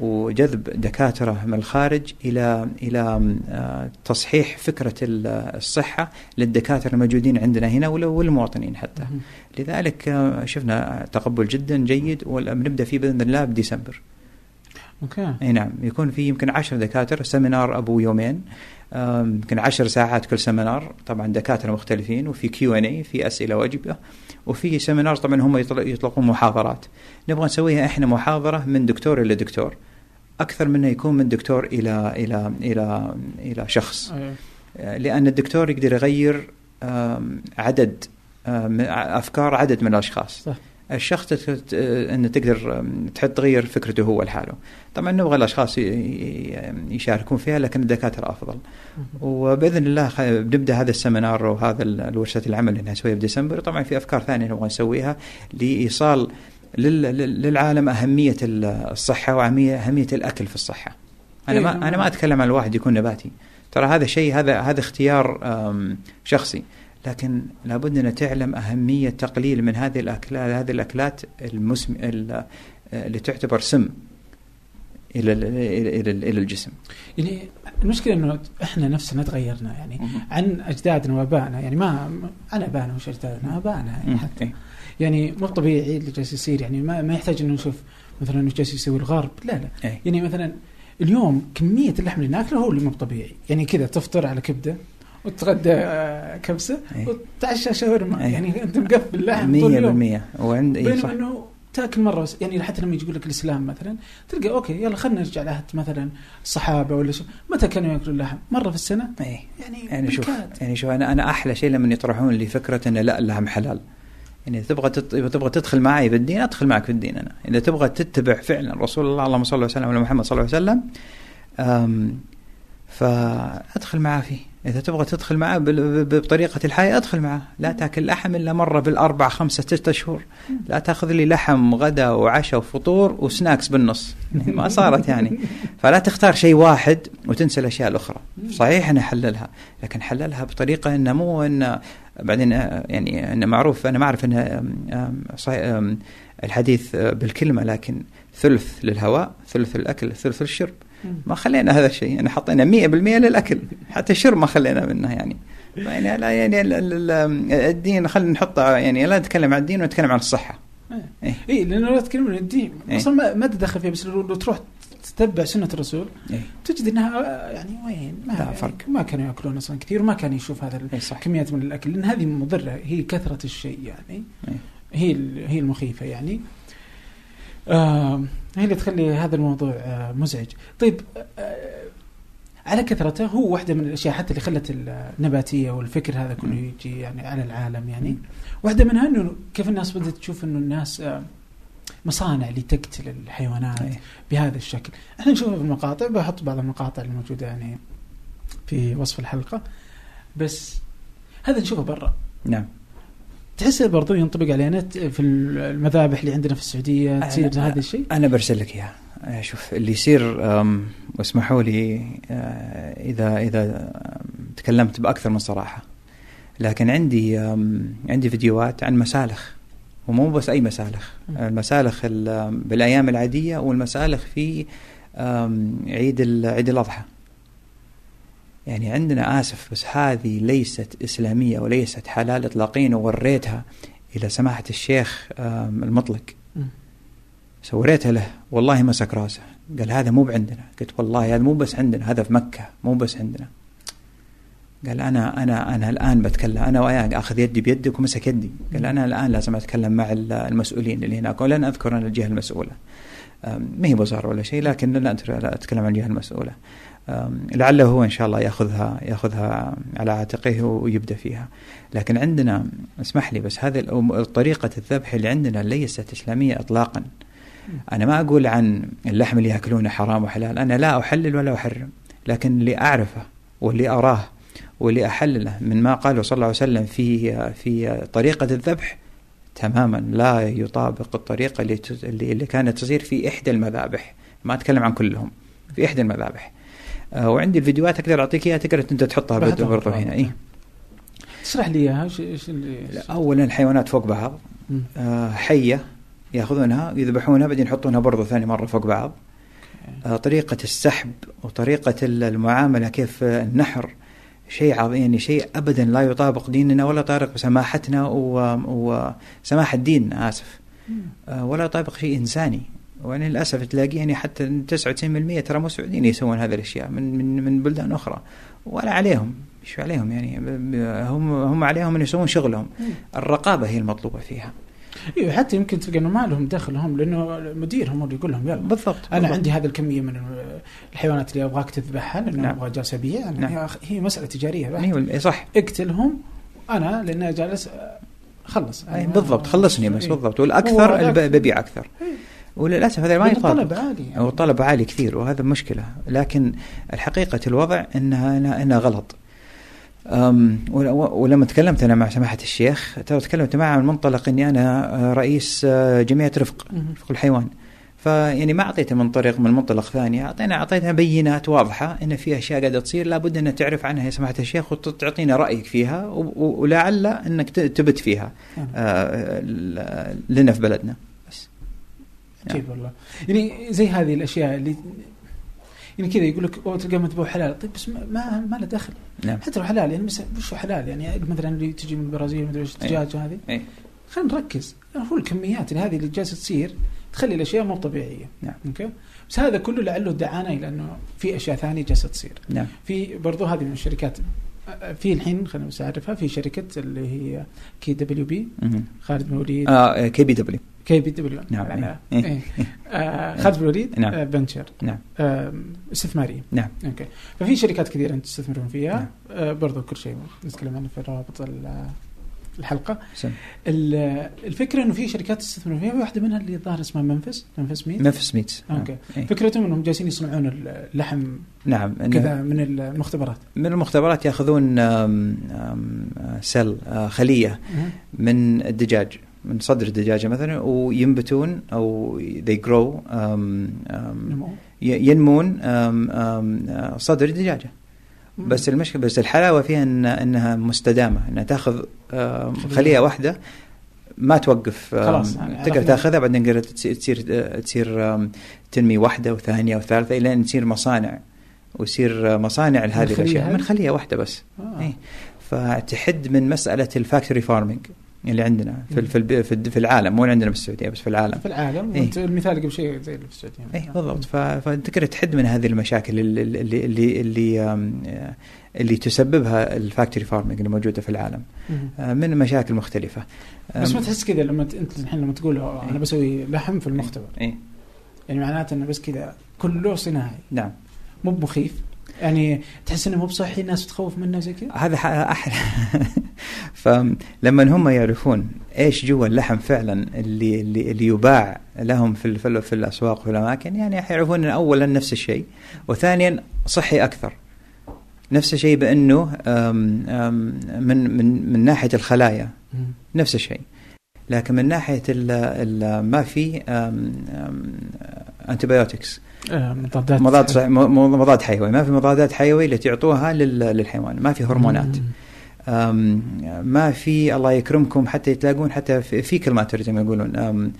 وجذب دكاترة من الخارج إلى إلى آه، تصحيح فكرة ال- الصحة للدكاترة الموجودين عندنا هنا والمواطنين حتى. لذلك آه، شفنا تقبل جدا جيد وبنبدأ فيه بإذن الله بديسمبر okay. إي نعم يكون في يمكن عشر دكاتره seminar أبو يومين. يمكن عشر ساعات كل seminar طبعا دكاترة مختلفين وفي Q and A في أسئلة وأجوبة. وفي seminar طبعا هم يطل- يطلقون محاضرات. نبغى نسويها إحنا محاضرة من دكتور إلى دكتور. أكثر منه يكون من دكتور إلى إلى إلى إلى شخص. لأن الدكتور يقدر يغير عدد أفكار عدد من الأشخاص. صح. الشخص انه تقدر تحط تغير فكرته هو لحاله. طبعا نبغى الأشخاص يشاركون فيها لكن الدكاترة أفضل. وبإذن الله بنبدأ هذا السمينار وهذا ال- الورشة العمل اللي نسويها في ديسمبر. طبعا في أفكار ثانية نبغى نسويها لإيصال لل- لل- للعالم أهمية ال- الصحة واهميه أهمية الأكل في الصحة. أنا ما إيه، أنا ما أتكلم عن الواحد يكون نباتي. ترى هذا شيء هذا هذا اختيار شخصي. لكن لابد أن تعلم أهمية تقليل من هذه الاكلات هذه الأكلات المسم ال- اللي تعتبر سم إلى إلى إلى الجسم يعني المشكلة إنه إحنا نفسنا تغيرنا يعني. عن أجدادنا وأبائنا يعني ما عن أبائنا وش أجدادنا أبائنا يعني. حتى. يعني مو طبيعي اللي جالس يصير يعني ما, ما يحتاج إنه نشوف مثلا إنه جالس يسوي الغرب لا لا إيه. يعني مثلا اليوم كمية اللحم اللي ناكله هو اللي مو طبيعي يعني كذا تفطر على كبدة وتتغدى آه، كبسة إيه. وتتعشى شاورما. إيه. يعني أنت مقفل لحم طول مية اليوم. بالمية. وعند اي بينما إنه تاكل مرة يعني حتى لما يقول لك الإسلام مثلا تلقى أوكي يلا خلينا نرجع لعهد مثلا الصحابه ولا شيء. متى كانوا ياكلوا اللحم؟ مرة في السنة؟ إيه. يعني يعني شوف. يعني شوف أنا أنا أحلى شيء لما يطرحون لي فكرة انه لا اللحم حلال. يعني إذا تبغى تت... تبغى تدخل معي في الدين أدخل معك في الدين أنا. إذا تبغى تتبع فعلا رسول الله اللهم صل وسلم على محمد صلى الله عليه وسلم فأدخل معاه فيه. إذا تبغى تدخل معاه بال- ب- بطريقة الحياة أدخل معاه لا تأكل لحم إلا مرة بالأربع خمسة ستة شهور. لا تأخذ لي لحم غدا وعشاء وفطور وسناكس بالنص. يعني ما صارت يعني. فلا تختار شيء واحد وتنسى الأشياء الأخرى. صحيح أنا حللها لكن حللها بطريقة إنه مو ان بعدين آه، يعني إنه معروف. أنا ما صحيح آم، الحديث بالكلمة لكن ثلث للهواء ثلث الأكل ثلث الشرب. ما خلينا هذا الشيء يعني حطينا 100% للأكل حتى الشرب ما خلينا منه يعني يعني لا يعني ال- ال- ال- الدين خلينا نحطه يعني لا نتكلم عن الدين ونتكلم عن الصحة إيه. اي لأنه لا تتكلم عن الدين إيه. أصلا ما, ما تدخل فيها بس لو لو تروح تتبع سنة الرسول إيه. تجد إنها يعني وين ما لا فرق. ما كانوا يأكلون أصلا كثير وما كان يشوف هذا إيه صح الكميات من الأكل لأن هذه مضرة هي كثرة الشيء يعني إيه. هي هي المخيفة يعني آه هي اللي تخلي هذا الموضوع آه مزعج. طيب آه على كثرته هو واحدة من الأشياء حتى اللي خلت النباتية والفكر هذا كله. يجي يعني على العالم يعني. واحدة منها إنه كيف الناس بدأت تشوف إنه الناس آه مصانع لتقتل الحيوانات إيه. بهذا الشكل. إحنا نشوفها في المقاطع بحط بعض المقاطع الموجودة يعني في وصف الحلقة. بس هذا نشوفه برا. نعم. تحس برضو ينطبق علينا في المذابح اللي عندنا في السعودية تصير هذا الشيء؟ أنا برسل لك إياها. آه، شوف اللي يصير واسمحوا لي آه، اذا إذا تكلمت بأكثر من صراحة. لكن عندي عندي فيديوهات عن مسالخ ومو بس أي مسالخ. المسالخ ال- بالأيام العادية والمسالخ في عيد عيد الأضحى. يعني عندنا آسف بس هذه ليست إسلامية وليست حلال اطلاقيا ووريتها إلى سماحة الشيخ المطلق. سوريتها له والله مسك راسه. قال هذا مو بعندنا. قلت والله هذا مو بس عندنا هذا في مكة مو بس عندنا. قال أنا أنا أنا الآن بتكلم أنا وياك أخذ يدي بيدك ومسك يدي. قال أنا الآن لازم أتكلم مع ال- المسؤولين اللي هناك ولن أذكر أنا الجهة المسؤولة. ما هي وزارة ولا شيء لكن لا أت- لا أتكلم عن الجهة المسؤولة. لعله هو إن شاء الله يأخذها يأخذها على عاتقه ويبدأ فيها. لكن عندنا اسمح لي بس هذه طريقة الذبح اللي عندنا ليست إسلامية إطلاقا. أنا ما أقول عن اللحم اللي يأكلونه حرام وحلال. أنا لا أحلل ولا أحرم. لكن اللي أعرفه واللي أراه واللي أحلله من ما قاله صلى الله عليه وسلم في في طريقة الذبح تماما لا يطابق الطريقة اللي اللي, كانت تصير في إحدى المذابح. ما أتكلم عن كلهم في إحدى المذابح. وعندي الفيديوهات أقدر أعطيك إياها تقدر أنت تحطها برضو. هنا إيه؟ تشرح لي إياها إيش إيش اللي أولا الحيوانات فوق بعض. آه، حية يأخذونها يذبحونها بعدين يحطونها برضو ثاني مرة فوق بعض آه، طريقة السحب وطريقة ال- المعاملة كيف آه، النحر شيء عظيم يعني شيء ابدا لا يطابق ديننا ولا يطابق سماحتنا و- وسماحة ديننا آسف. آه، ولا يطابق شيء إنساني يعني للأسف تلاقي يعني حتى 99% ترى مو سعوديين يسوون هذه الأشياء من من من بلدان أخرى ولا عليهم إيش عليهم يعني هم هم عليهم أن يسوون شغلهم. الرقابة هي المطلوبة فيها أيوه حتى يمكن تلقى إنه ما لهم دخل هم لأنه المدير هم اللي يقول لهم يلا بالضبط أنا بالضبط. عندي هذه الكمية من الحيوانات اللي أبغاك تذبحها لأنه نعم. أبغى جالس ابيع يعني نعم. هي مسألة تجارية بحت. أيوه صح اقتلهم أنا لأني جالس خلص أي بالضبط خلصني بس إيه. بالضبط والأكثر ببيع أكثر إيه. وللاسف هذا ما يطابق الطلب عالي يعني. أو الطلب عالي كثير وهذا مشكلة. لكن الحقيقة الوضع إنها إنها, غلط. ولما تكلمت أنا مع سماحة الشيخ ترى تكلمت معه من منطلق إني أنا رئيس آه، جمعية رفق. رفق الحيوان. فيعني ما أعطيته من طريق من منطلق ثاني. أعطينا أعطيتها بينات واضحة إن في أشياء قاعدة تصير لابد ان تعرف عنها يا سماحة الشيخ وتعطينا رأيك فيها ولعل إنك تبت فيها. آه، لنا في بلدنا. عجيب والله. يعني زي هذه الأشياء اللي يعني كذا يقول لك أوه تلقى مذبوح حلال. طيب بس ما ما, له دخل. نعم. حتى لو حلال يعني وش حلال؟ يعني مثلا اللي تجي من البرازيل مدري إيش إيه. الدجاج هذه. إيه. خلينا نركز. يعني هو الكميات اللي هذه اللي جالسة تصير تخلي الأشياء مو طبيعية. نعم. okay؟ بس هذا كله لعله دعانا إلى إنه في أشياء ثانية جالسة تصير. نعم. في برضو هذه من الشركات. في الحين خلينا بس اعرفها في شركة اللي هي KWB. خالد بن الوليد آه كي بي دبليو. كي بي دبليو نعم. على- إيه. إيه. آه، خالد الوليد نعم. آه، venture نعم. آه، استثماريه نعم okay ففي شركات كثيرة أنت تستثمرون فيها نعم. آه، برضو كل شيء نتكلم عنه في روابط ال- الحلقة سم. ال- الفكرة إنه في شركات تستثمرون فيها في واحدة منها اللي ظاهر اسمها Memphis Memphis Meat Memphis Meats okay. إيه. فكرتهم إنهم جالسين يصنعون اللحم نعم كذا من المختبرات من المختبرات يأخذون آم، آم، آه، cell آه، خلية. من الدجاج من صدر الدجاجة مثلا وينبتون أو they grow نمو ي- ينمون آم، آه، صدر الدجاجة بس المشكلة بس الحلاوة فيها إن إنها مستدامة إنها تأخذ. خلية واحدة ما توقف خلاص، يعني تقدر. تأخذها بعدين تقدر تصير تصير تنمي واحدة وثانية وثالثة إلى إن تصير مصانع ويصير مصانع لهذه الأشياء؟ من خلية واحدة بس آه. إيه. فتحد من مسألة ال factory farming اللي عندنا في في في العالم مو عندنا بالسعوديه بس في العالم. في العالم. إيه. المثال قبل شيء زي اللي في السعودية. اي بالضبط. فتقدر تحد من هذه المشاكل اللي اللي اللي اللي, آه، اللي تسببها ال factory farming اللي موجودة في العالم. آه، من مشاكل مختلفة. بس ما تحس كذا لما انت الحين لما تقول "أوه، أنا إيه. بسوي لحم في المختبر. اي يعني معناته إنه بس كذا كله صناعي. نعم. مو بمخيف. يعني تحس إنه مو بصحي الناس تخوف منه زي كذا؟ هذا أحلى. فلما هم يعرفون إيش جوا اللحم فعلا اللي اللي, اللي يباع لهم في في, ال- في الأسواق وفي الأماكن يعني حيعرفون إن اولا نفس الشيء وثانيا صحي أكثر. نفس الشيء بإنه آم، آم، من من من ناحية الخلايا نفس الشيء. لكن من ناحية ال ال ما في انتبيوتكس مضادات. مضاد مضاد حيوي. ما في مضادات حيوي اللي تعطوها لل- للحيوان. ما في هرمونات. ما في الله يكرمكم حتى تلاقون حتى في فيكل ماتر زي ما يقولون أم،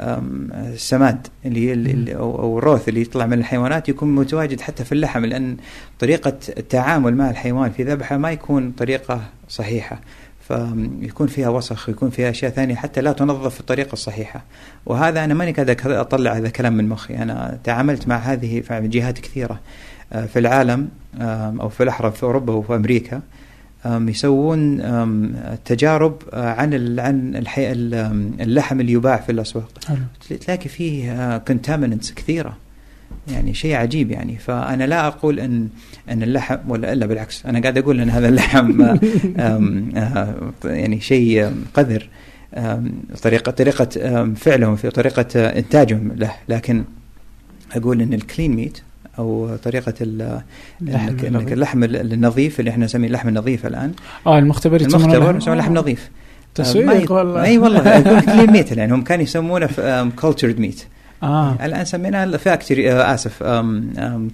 أم، السماد اللي, اللي أو الروث اللي يطلع من الحيوانات يكون متواجد حتى في اللحم لأن طريقة التعامل مع الحيوان في ذبحة ما يكون طريقة صحيحة. فيكون فيها وسخ ويكون فيها أشياء ثانية حتى لا تنظف في الطريقة الصحيحة. وهذا أنا ماني قاعد أطلع هذا الكلام من مخي. أنا تعاملت مع هذه في جهات كثيرة آه، في العالم أو في الأحرى في أوروبا وفي أمريكا يسوون تجارب آه، عن عن اللحم اللي يباع في الأسواق. تلاقي فيه كونتامينتس كثيرة. يعني شيء عجيب يعني. فأنا لا أقول ان أن اللحم ولا إلا بالعكس أنا قاعد أقول أن هذا اللحم آه، آه، يعني شيء قذر. طريقه طريقة فعلهم في طريقة آه، إنتاجهم له. لكن أقول أن ال clean meat أو طريقة ال- اللحم النظيف. اللحم ال- النظيف اللي إحنا نسميه اللحم النظيف الآن. آه المختبر المختبر؟ يسمونه لحم. نظيف. تسويق والله. إي والله كلين ميت يعني هم كانوا يسمونه cultured meat آه الآن سميناه factory آسف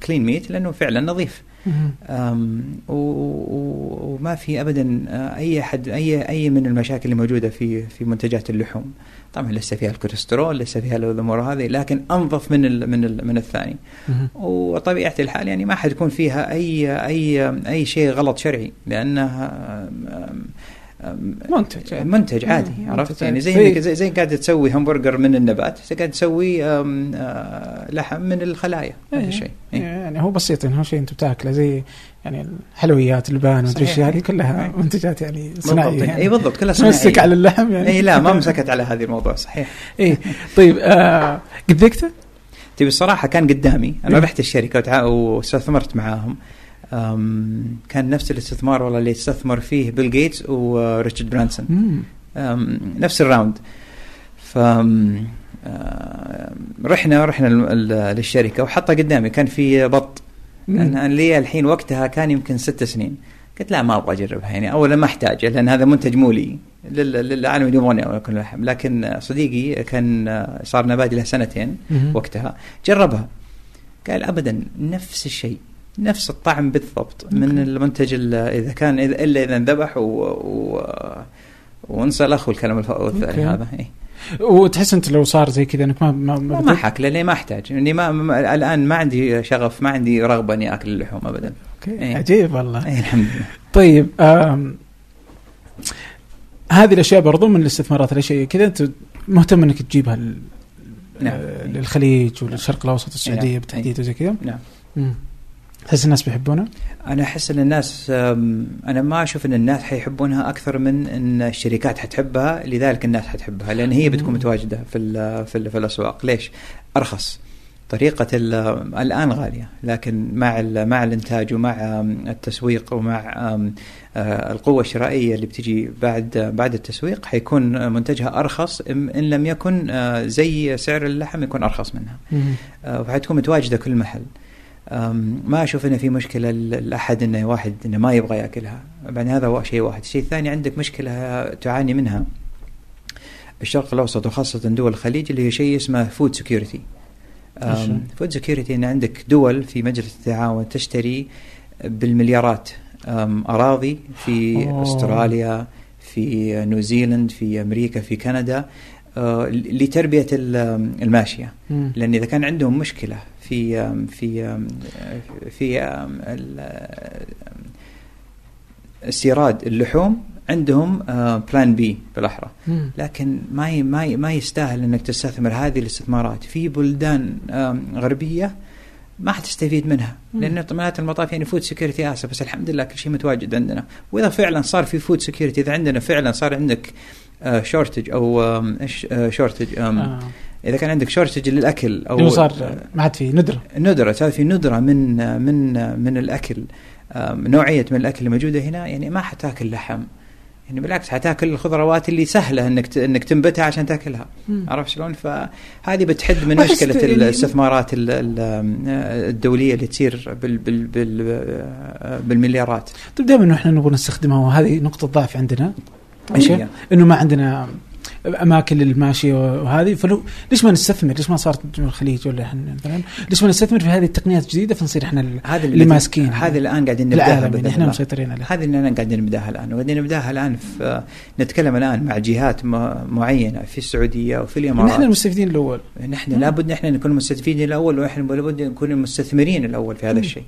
clean meat لأنه فعلا نظيف مهم. أم، و- و- وما في ابدا آه، أي حد أي أي من المشاكل اللي موجودة في في منتجات اللحوم طبعا لسه فيها الكوليسترول لسه فيها الأمور هذه لكن أنظف من ال من ال من الثاني. وطبيعة الحال يعني ما حتكون فيها أي أي أي شيء غلط شرعي لأنها منتج يعني. منتج عادي مم، عرفت يعني زي. إنك زي, زي قاعد تسوي همبرجر من النبات قاعد تسوي آه، لحم من الخلايا هذا إيه. الشيء إيه. يعني هو بسيط يعني هو شيء أنت بتاكله زي يعني الحلويات البان مدري إيش. هذه كلها إيه. منتجات يعني بالضبط صناعية يعني اي بالضبط كلها تمسك صناعية. على اللحم يعني اي لا ما مسكت على هذه الموضوع صحيح اي طيب آه قد ذقته؟ تبي الصراحة كان قدامي أنا إيه. رحت الشركة واستثمرت معاهم كان نفس الاستثمار والله اللي استثمر فيه بيل جيتس وريتشارد برانسون. نفس ال round. ف رحنا رحنا للشركة وحطها قدامي. كان في بط. أنا لي الحين وقتها كان يمكن ست سنين. قلت لا ما أبغى أجربها يعني. اولا ما احتاج لأن هذا منتج مو لي لل- للعالم اللي يبغون ياكلون لحم لكن صديقي كان صار نبادي له سنتين. وقتها. جربها. قال ابدا نفس الشيء. نفس الطعم بالضبط من. المنتج ال- إذا كان إذا إلا إذا انذبح و, و وانسى الاخ والكلام الثاني. هذا إيه. وتحس أنت لو صار زي كذا إنك ما ما, ما, ما ما حاك لاني ما أحتاج اني ما, ما الآن ما عندي شغف ما عندي رغبة إني آكل اللحوم ابدا أوكي. إيه. عجيب والله إي الحمد لله طيب آم هذه الأشياء برضو من الاستثمارات الأشياء كذا أنت مهتم إنك تجيبها لل- نعم. للخليج وللشرق الأوسط السعودية نعم. بالتحديد وزي كذا نعم مم. تحس الناس بيحبونها؟ أنا أحس إن الناس أنا ما أشوف إن الناس حيحبونها أكثر من إن الشركات حتحبها لذلك الناس حتحبها لأن هي بتكون. متواجدة في ال في, ال في الأسواق ليش أرخص طريقة ال- الآن غالية لكن مع مع الإنتاج ومع التسويق ومع آه، القوة الشرائية اللي بتجي بعد بعد التسويق حيكون منتجها أرخص إن لم يكن آه، زي سعر اللحم يكون أرخص منها مم. آه، وحتكون متواجدة كل محل ما أشوف إنه في مشكلة لأحد إنه واحد إنه ما يبغى يأكلها يعني هذا هو شيء واحد الشيء الثاني عندك مشكلة تعاني منها الشرق الأوسط وخاصة دول الخليج اللي هي شيء اسمه food security؟ food security إن عندك دول في مجلس التعاون تشتري بالمليارات أراضي في أوه. أستراليا في نيوزيلند في أمريكا في كندا آه، لتربية ال- الماشية. لأن إذا كان عندهم مشكلة في في في استيراد اللحوم عندهم plan B بالأحرى. لكن ما ما ما يستاهل إنك تستثمر هذه الاستثمارات في بلدان غربية ما حتستفيد منها. لأن نهاية المطاف يعني food security آسف بس الحمد لله كل شيء متواجد عندنا وإذا فعلا صار في food security إذا عندنا فعلا صار عندك شورتج أو إيش شورتج. إذا كان عندك شورتج للأكل أو صار ما عاد في ندرة. ندرة صار في ندرة من من من الأكل. آم، نوعية من الأكل الموجودة هنا يعني ما حتاكل لحم. يعني بالعكس حتاكل الخضروات اللي سهلة إنك إنك تنبتها عشان تاكلها. عرفت شلون؟ فهذه بتحد من مشكلة يعني- الاستثمارات ال- ال- الدولية اللي تصير بال بال بال بالمليارات. طيب دائما إحنا نبغى نستخدمها وهذه نقطة ضعف عندنا. إيش؟ إنه ما عندنا أماكن للماشيه وهذه. فلو ليش ما نستثمر؟ ليش ما صارت من الخليج ولا إحنا مثلا؟ ليش ما نستثمر في هذه التقنيات الجديدة فنصير إحنا هذا اللي ماسكين؟ هذا الآن قاعدين نبدأها يعني إحنا. مسيطرين عليه هذه اللي أنا قاعدين نبدأها الآن. وقاعدين نبدأها الآن في نتكلم الآن مع جهات معينة في السعودية وفي الإمارات. نحن المستفيدين الأول. نحن لابد نحن نكون مستفيدين الأول ونحن لابد نكون المستثمرين الأول في هذا. الشيء.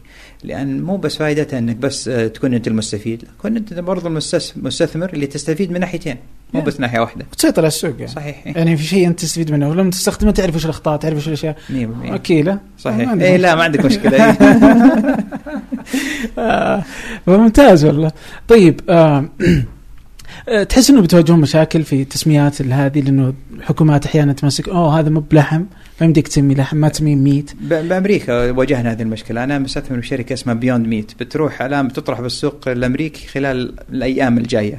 لأن مو بس فائدتها إنك بس آه، تكون أنت المستفيد كون أنت برضو المستس- المستثمر اللي تستفيد من ناحيتين. مو. بس ناحية واحدة. وتسيطر على السوق يعني. صحيح إيه. يعني في شيء أنت تستفيد منه ولما تستخدمه تعرف وش الأخطاء تعرف وش الأشياء. 100% اكيله ما صحيح. عندك اي لا ما عندك مشكلة. إيه. آه، ممتاز والله. طيب آه، آه، تحس إنه بتواجهون مشاكل في تسميات هذه لأنه الحكومات أحيانا تمسك أوه هذا مو بلحم ما يمديك تسمي لحم ما تسميه meat. بأمريكا واجهنا هذه المشكلة. أنا مستثمر في شركة اسمها بيوند ميت بتروح الآن بتطرح بالسوق الأمريكي خلال الأيام الجاية.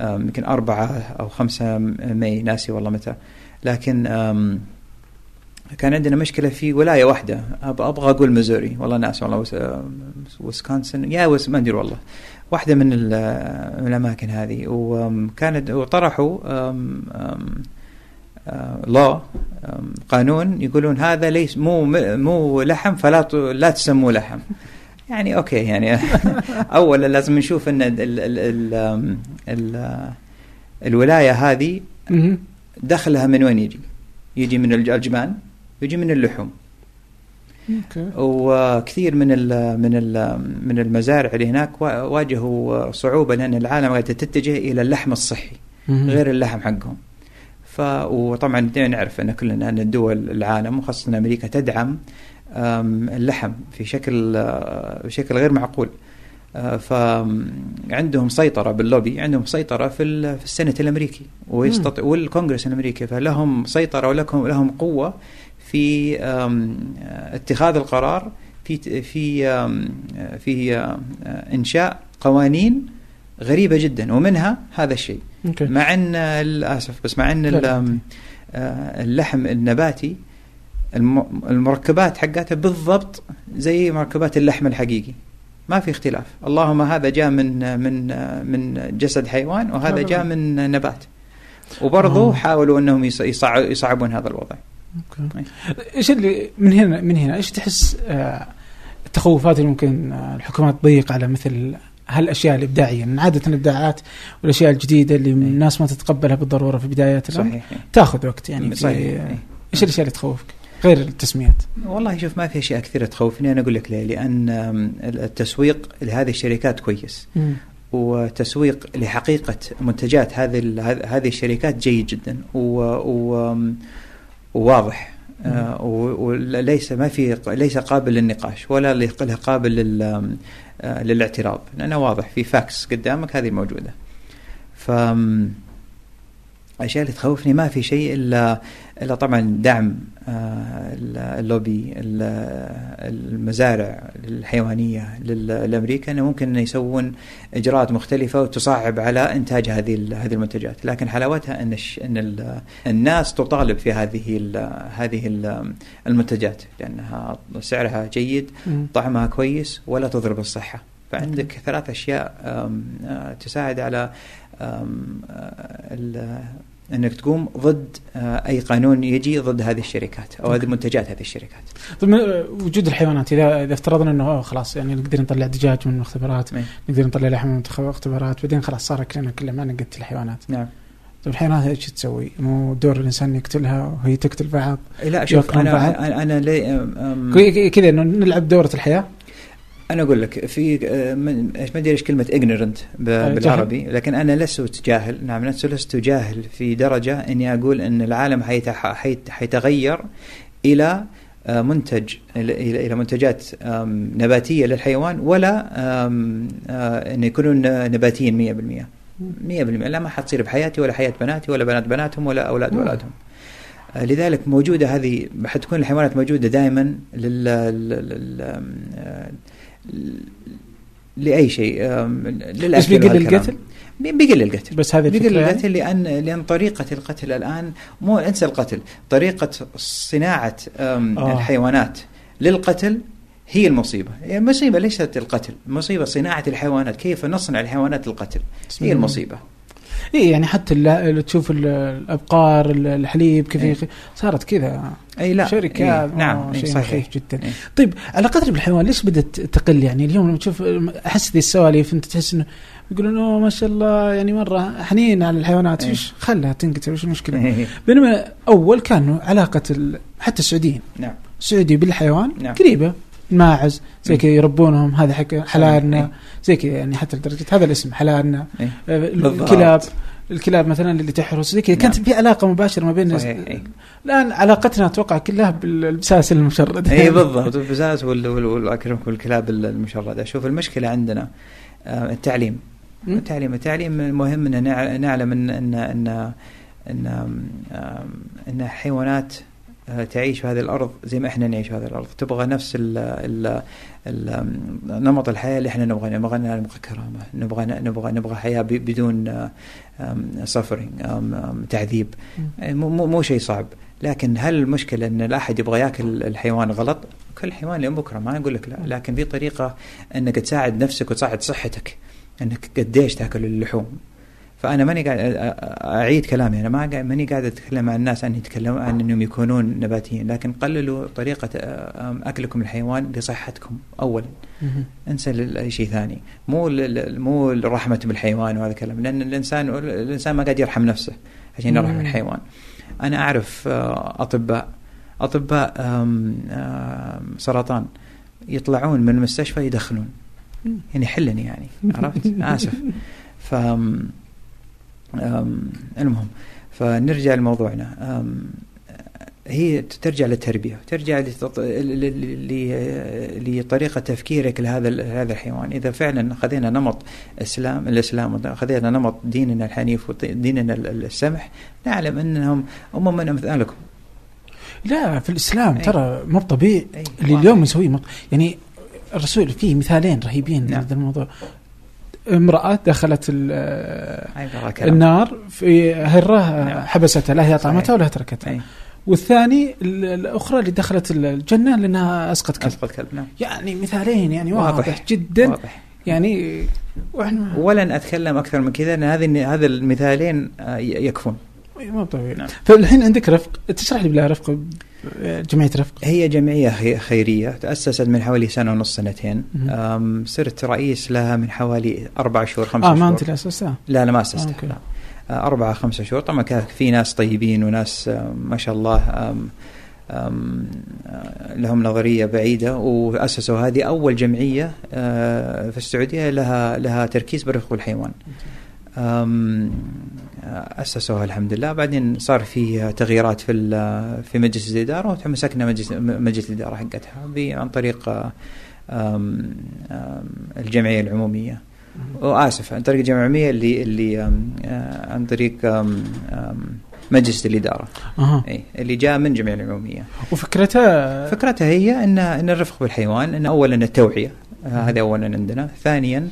يمكن أربعة أو خمسة May ناسي والله متى. لكن كان عندنا مشكلة في ولاية واحدة. أب- أبغى أقول ميزوري. والله ناسي والله ويسكونسن. يا وس ما أدري والله. واحدة من, من الأماكن هذه. وكانت وطرحوا آم، آه، قانون يقولون هذا ليس مو مو لحم فلا لا تسموه لحم. يعني أوكي يعني اولا لازم نشوف إن ال ال ال ال ال الولاية هذه. دخلها من وين يجي؟ يجي من الج- الجبان يجي من اللحوم وكثير من ال من ال من المزارع اللي هناك وا- واجهوا صعوبة لأن العالم قاعدة تتجه إلى اللحم الصحي. غير اللحم حقهم ف وطبعا نعرف إن كلنا إن الدول العالم وخاصة أمريكا تدعم اللحم في شكل آه، بشكل غير معقول. آه، فعندهم سيطرة باللوبي عندهم سيطرة في في السنة الأمريكي ويستطيع والكونغرس الأمريكي. فلهم سيطرة ولهم لهم قوة في آه، اتخاذ القرار في في آه، في آه، إنشاء قوانين غريبة جدا ومنها هذا الشيء. مع إن للأسف بس مع إن آه، اللحم النباتي المركبات حقتها بالضبط زي مركبات اللحم الحقيقي ما في اختلاف اللهم هذا جاء من من من جسد حيوان وهذا هذا جاء. من نبات وبرضه آه. حاولوا أنهم يص- يصع- يصعبون هذا الوضع أوكي إيش اللي من هنا من هنا إيش تحس آه، التخوفات اللي ممكن الحكومات تضيق على مثل هالأشياء الإبداعية لأن عادة الإبداعات والأشياء الجديدة اللي الناس ما تتقبلها بالضرورة في بدايات الامر إيه. تاخذ وقت يعني صحيح إيه. إيش الأشياء اللي تخوفك؟ غير التسميات. والله شوف ما في أشياء كثيرة تخوفني. أنا أقول لك ليه؟ لأن التسويق لهذه الشركات كويس. وتسويق لحقيقة منتجات هذه هذه الشركات جيد جدا. و و وواضح آه، وليس ما في ليس قابل للنقاش ولا له قابل لل آه، للاعتراض. لأنه واضح في facts قدامك هذه موجودة. ف الاشياء اللي تخوفني ما في شيء إلا إلا طبعا دعم آه، اللوبي ال- المزارع الحيوانية لل- لأمريكا إنه ممكن إنه يسوون إجراءات مختلفة وتصعب على إنتاج هذه هذه المنتجات، لكن حلاوتها إن ال- الناس تطالب في هذه هذه ال- المنتجات لأنها سعرها جيد،. طعمها كويس ولا تضر بالصحه. فعندك ثلاث أشياء آم، آه، تساعد على أنك تقوم ضد آه، أي قانون يجي ضد هذه الشركات أو هذه منتجات هذه الشركات. طيب وجود الحيوانات إذا إذا افترضنا إنه أوه خلاص يعني نقدر نطلع دجاج من المختبرات إيه. نقدر نطلع لحم من المختبرات بعدين خلاص صار اكلنا كله ما نقتل الحيوانات نعم. طيب الحيوانات إيش تسوي؟ مو دور الإنسان يقتلها وهي تقتل بعض لا شوف أنا بعض؟ أنا لي كي- كذا انه نلعب دورة الحياة أنا أقول لك في آه، ما أدري إيش كلمة ignorant ب- جهل. بالعربي لكن أنا لست جاهل نعم لست جاهل في درجة إني أقول إن العالم حيتغير إلى آه، منتج إلى منتجات نباتية للحيوان ولا آه، انه يكونون نباتيين 100% 100% لا ما حتصير بحياتي ولا حياة بناتي ولا بنات بناتهم ولا أولاد. أولادهم آه، لذلك موجودة هذه حتكون الحيوانات موجودة دائما لل. آه، لأي شيء للأكل بس بيقل. القتل بي- بيقل القتل بس هذه بيقل الفكرة يعني؟ القتل لأن لأن طريقة القتل الآن مو انسى القتل طريقة صناعة آه. الحيوانات للقتل هي المصيبة يعني المصيبة ليست القتل المصيبة صناعة الحيوانات كيف نصنع الحيوانات للقتل هي المصيبة اي يعني حتى اللي تشوف ال- الأبقار ال- الحليب كيف إيه. صارت كذا. إي لا شركات إيه، نعم شيء صحيح. مخيف جدا. إيه. طيب علاقتنا بالحيوان ليش بدأت تقل؟ يعني اليوم لما تشوف أحس ذي السواليف أنت تحس إنه يقولون أوه ما شاء الله يعني مرة حنين على الحيوانات. إيه. إيش خلها تنقتل؟ وش المشكلة؟ إيه، بينما أول كانوا علاقة. حتى السعوديين. نعم. السعودي بالحيوان نعم. قريبة. الماعز زي. كذا يربونهم هذا حق حلالنا إيه. زي كذا يعني حتى لدرجة هذا الاسم حلالنا إيه. آه،. الكلاب الكلاب مثلا اللي تحرس زي كذا كانت نعم. في علاقة مباشرة ما بين إيه. الآن علاقتنا أتوقع كلها بالبساسل المشرد اي بالضبط والاكرم والكلاب المشرده شوف المشكلة عندنا آه، التعليم. التعليم التعليم مهم ان نع- نعلم ان ان ان ان, آم، إن حيوانات تعيش في هذه الأرض زي ما إحنا نعيش في هذه الأرض. تبغى نفس ال ال ال نمط الحياة اللي إحنا نبغى نبغى نبغى كرامة. نبغى نبغى نبغى حياة بدون سفرنج تعذيب. مو, مو شيء صعب. لكن هل المشكلة إن الأحد يبغى يأكل الحيوان غلط؟ كل حيوان لين بكرة ما أقول لك لا. لكن في طريقة إنك تساعد نفسك وتساعد صحتك. إنك قديش تأكل اللحوم. فأنا ماني قاعد أعيد كلامي. أنا ما ماني قاعد أتكلم عن الناس ان يتكلموا عن أنهم يكونون نباتيين. لكن قللوا طريقة أكلكم الحيوان لصحتكم اولا. انسى شيء ثاني. مو مو رحمة بالحيوان وهذا الكلام. لأن الإنسان الإنسان ما قاعد يرحم نفسه عشان يرحم. الحيوان. أنا أعرف أطباء أطباء سرطان يطلعون من المستشفى يدخنون. مم. يعني حلني يعني عرفت؟ آسف. ف المهم فنرجع لموضوعنا هي ترجع للتربية ترجع لتط... ل... لطريقة تفكيرك لهذا هذا الحيوان إذا فعلا خذينا نمط إسلام الإسلام خذينا نمط ديننا الحنيف وديننا ال- السمح نعلم أنهم هم من امثالكم لا في الإسلام أي. ترى مو طبيعي اللي. اليوم يسويه مط... يعني الرسول فيه مثالين رهيبين نعم. لهذا الموضوع امرأة دخلت. النار في هرة نعم. حبستها لا هي طعمتها. ولا هي تركتها أي. والثاني ال- الأخرى اللي دخلت الجنة لأنها أسقط كلب اسقط كلب نعم يعني مثالين يعني واضح, واضح. جدا واضح يعني وإحنا ولن أتكلم أكثر من كذا ان هذه هذا المثالين آه، يكفون مو طبيعي نعم. فالحين عندك رفق تشرح لي بالله رفق جمعية رفق؟ هي جمعية خيرية تأسست من حوالي سنة ونص سنتين. صرت رئيس لها من حوالي أربع شهور خمسة آه ما أنت اللي اسستها؟ لا لا ما اسستها آه، لا. أربعة خمسة شهور. طبعا كان في ناس طيبين وناس ما شاء الله أم أم لهم نظرية بعيدة وأسسوا هذه أول جمعية في السعودية لها لها تركيز بالرفق والحيوان. أسسوها الحمد لله بعدين صار في تغييرات في في مجلس الإدارة وتمسكنا مجلس مجلس الإدارة حقتها عن طريق الجمعية العمومية. وآسف عن طريق الجمعية العمومية اللي اللي عن طريق مجلس الإدارة. أه. إي اللي جاء من الجمعية العمومية. وفكرتها؟ فكرتها هي إن إن الرفق بالحيوان إن اولا التوعية هذا اولا عندنا. ثانيا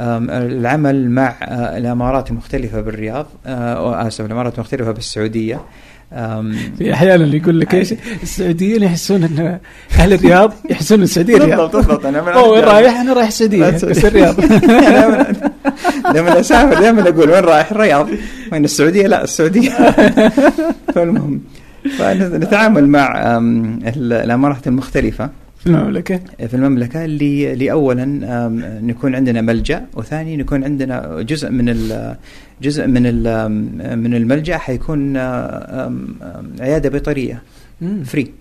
العمل مع آه، الإمارات المختلفه بالرياض آه، اسف الإمارات المختلفه بالسعودية. في أحيانا اللي يقول لك إيش السعوديين يحسون إن أهل الرياض يحسون السعودية بالضبط بالضبط. أنا وين رايح؟ أنا رايح السعودية بس الرياض. لما أسافر دائما أقول وين رايح؟ الرياض. وين السعودية؟ لا السعودية. فالمهم فنتعامل مع الإمارات المختلفة. في المملكة. في المملكة اللي اللي أولا نكون عندنا ملجأ وثاني نكون عندنا جزء من جزء من من الملجأ حيكون عيادة بيطرية. فري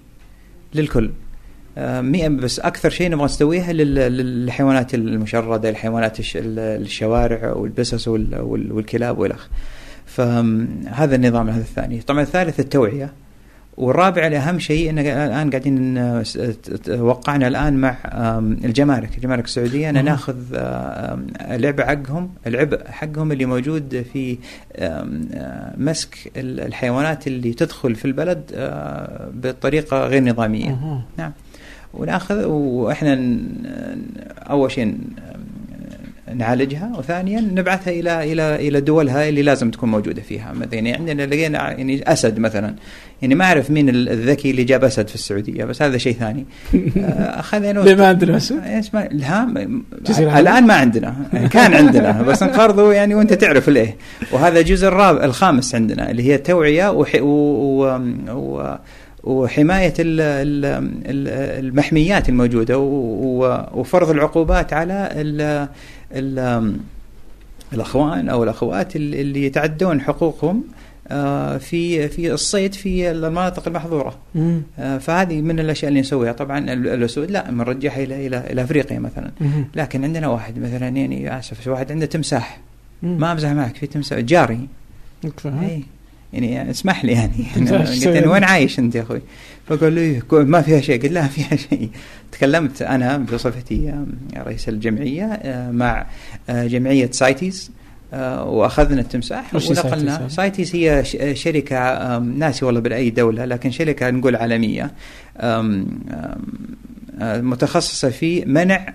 للكل. مئة بس أكثر شيء نبغى نسويها للحيوانات المشردة الحيوانات الشوارع والبسس والكلاب والأخ. فهذا النظام هذا الثاني. طبعا الثالث التوعية. والرابع الاهم شيء ان الآن قاعدين وقعنا الآن مع الجمارك الجمارك السعودية. ان ناخذ العبء حقهم العبء حقهم اللي موجود في مسك الحيوانات اللي تدخل في البلد بطريقة غير نظامية. نعم. وناخذ وإحنا أول شيء نعالجها وثانيا نبعثها إلى إلى إلى دولها اللي لازم تكون موجودة فيها. مثلا يعني عندنا لقينا يعني أسد مثلا يعني ما أعرف مين الذكي اللي جاب أسد في السعودية بس هذا شيء ثاني. آه، أخذنا ليه ما عندنا أسد؟ الآن ما عندنا. كان عندنا بس انقرضوا يعني وأنت تعرف ليه. وهذا الجزء الرابع الخامس عندنا اللي هي التوعية وحي و, و, و وحماية المحميات الموجودة وفرض العقوبات على الأخوان أو الأخوات اللي يتعدون حقوقهم آه، في في الصيد في المناطق المحظورة. آه، فهذه من الأشياء اللي نسويها. طبعا الأسود لا بنرجعها إلى إلى إلى أفريقيا مثلا. لكن عندنا واحد مثلا يعني آسف واحد عنده تمساح. ما أمزح معك في تمساح جاري. اي يعني اسمح لي يعني. قلت له وين عايش أنت يا أخوي؟ فقال لي ما فيها شيء. قلت لا فيها شيء. تكلمت أنا بصفتي رئيس الجمعية آه، مع آه، جمعية سايتيز. آه، وأخذنا التمساح ونقلنا. سايتيز هي شركة ناسي والله بأي دولة لكن شركة نقول عالمية متخصصة في منع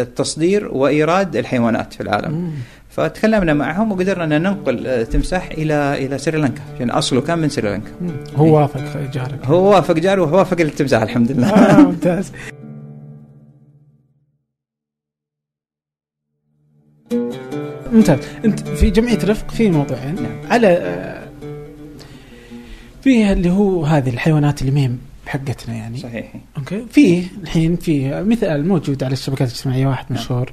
التصدير وإيراد الحيوانات في العالم. فتكلمنا معهم وقدرنا أن ننقل التمساح إلى إلى سريلانكا لأن أصله كان من سريلانكا. هو وافق جارك. هو وافق جاره ووافق التمساح الحمد لله. آه ممتاز. ممتاز. انت في جمعية رفق في موضوعين. نعم. على آه، في اللي هو هذه الحيوانات اللي ميم حقتنا يعني. صحيح. أوكي. في الحين في مثال موجود على الشبكات الاجتماعية واحد نعم. مشهور.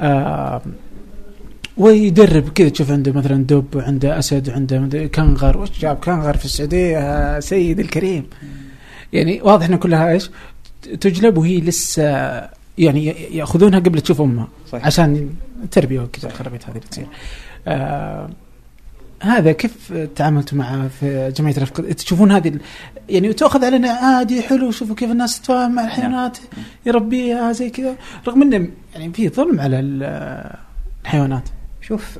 آه ويدرب كذا تشوف عنده مثلا دب وعنده أسد وعنده كنغر. وش جاب كنغر في السعودية؟ يا سيدي الكريم. يعني واضح إن كلها إيش؟ تجلب وهي لسه يعني يأخذونها قبل تشوف أمها صحيح. عشان التربيه وكذا الخرابيط هذه اللي تصير آه هذا كيف تعاملتوا معه في جمعية رفق تشوفون هذه يعني تاخذ علينا عادي حلو شوفوا كيف الناس تتفاهم مع الحيوانات نعم. يربيها زي كذا رغم إنه يعني في ظلم على الحيوانات شوف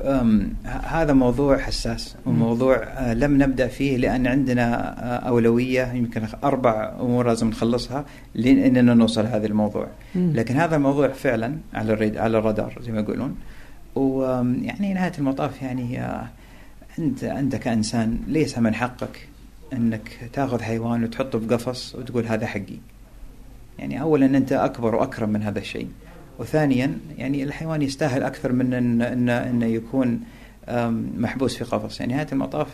هذا موضوع حساس وموضوع آه، لم نبدأ فيه لأن عندنا آه، أولوية يمكن أربع أمور لازم نخلصها لاننا نوصل هذا الموضوع. لكن هذا الموضوع فعلا على الريد على الرادار زي ما يقولون. ويعني نهاية المطاف يعني آه، أنت أنت كإنسان ليس من حقك إنك تأخذ حيوان وتحطه في قفص وتقول هذا حقي. يعني اولا أنت أكبر وأكرم من هذا الشيء. وثانيا يعني الحيوان يستاهل أكثر من ان ان, إن يكون محبوس في قفص. يعني نهايه المطاف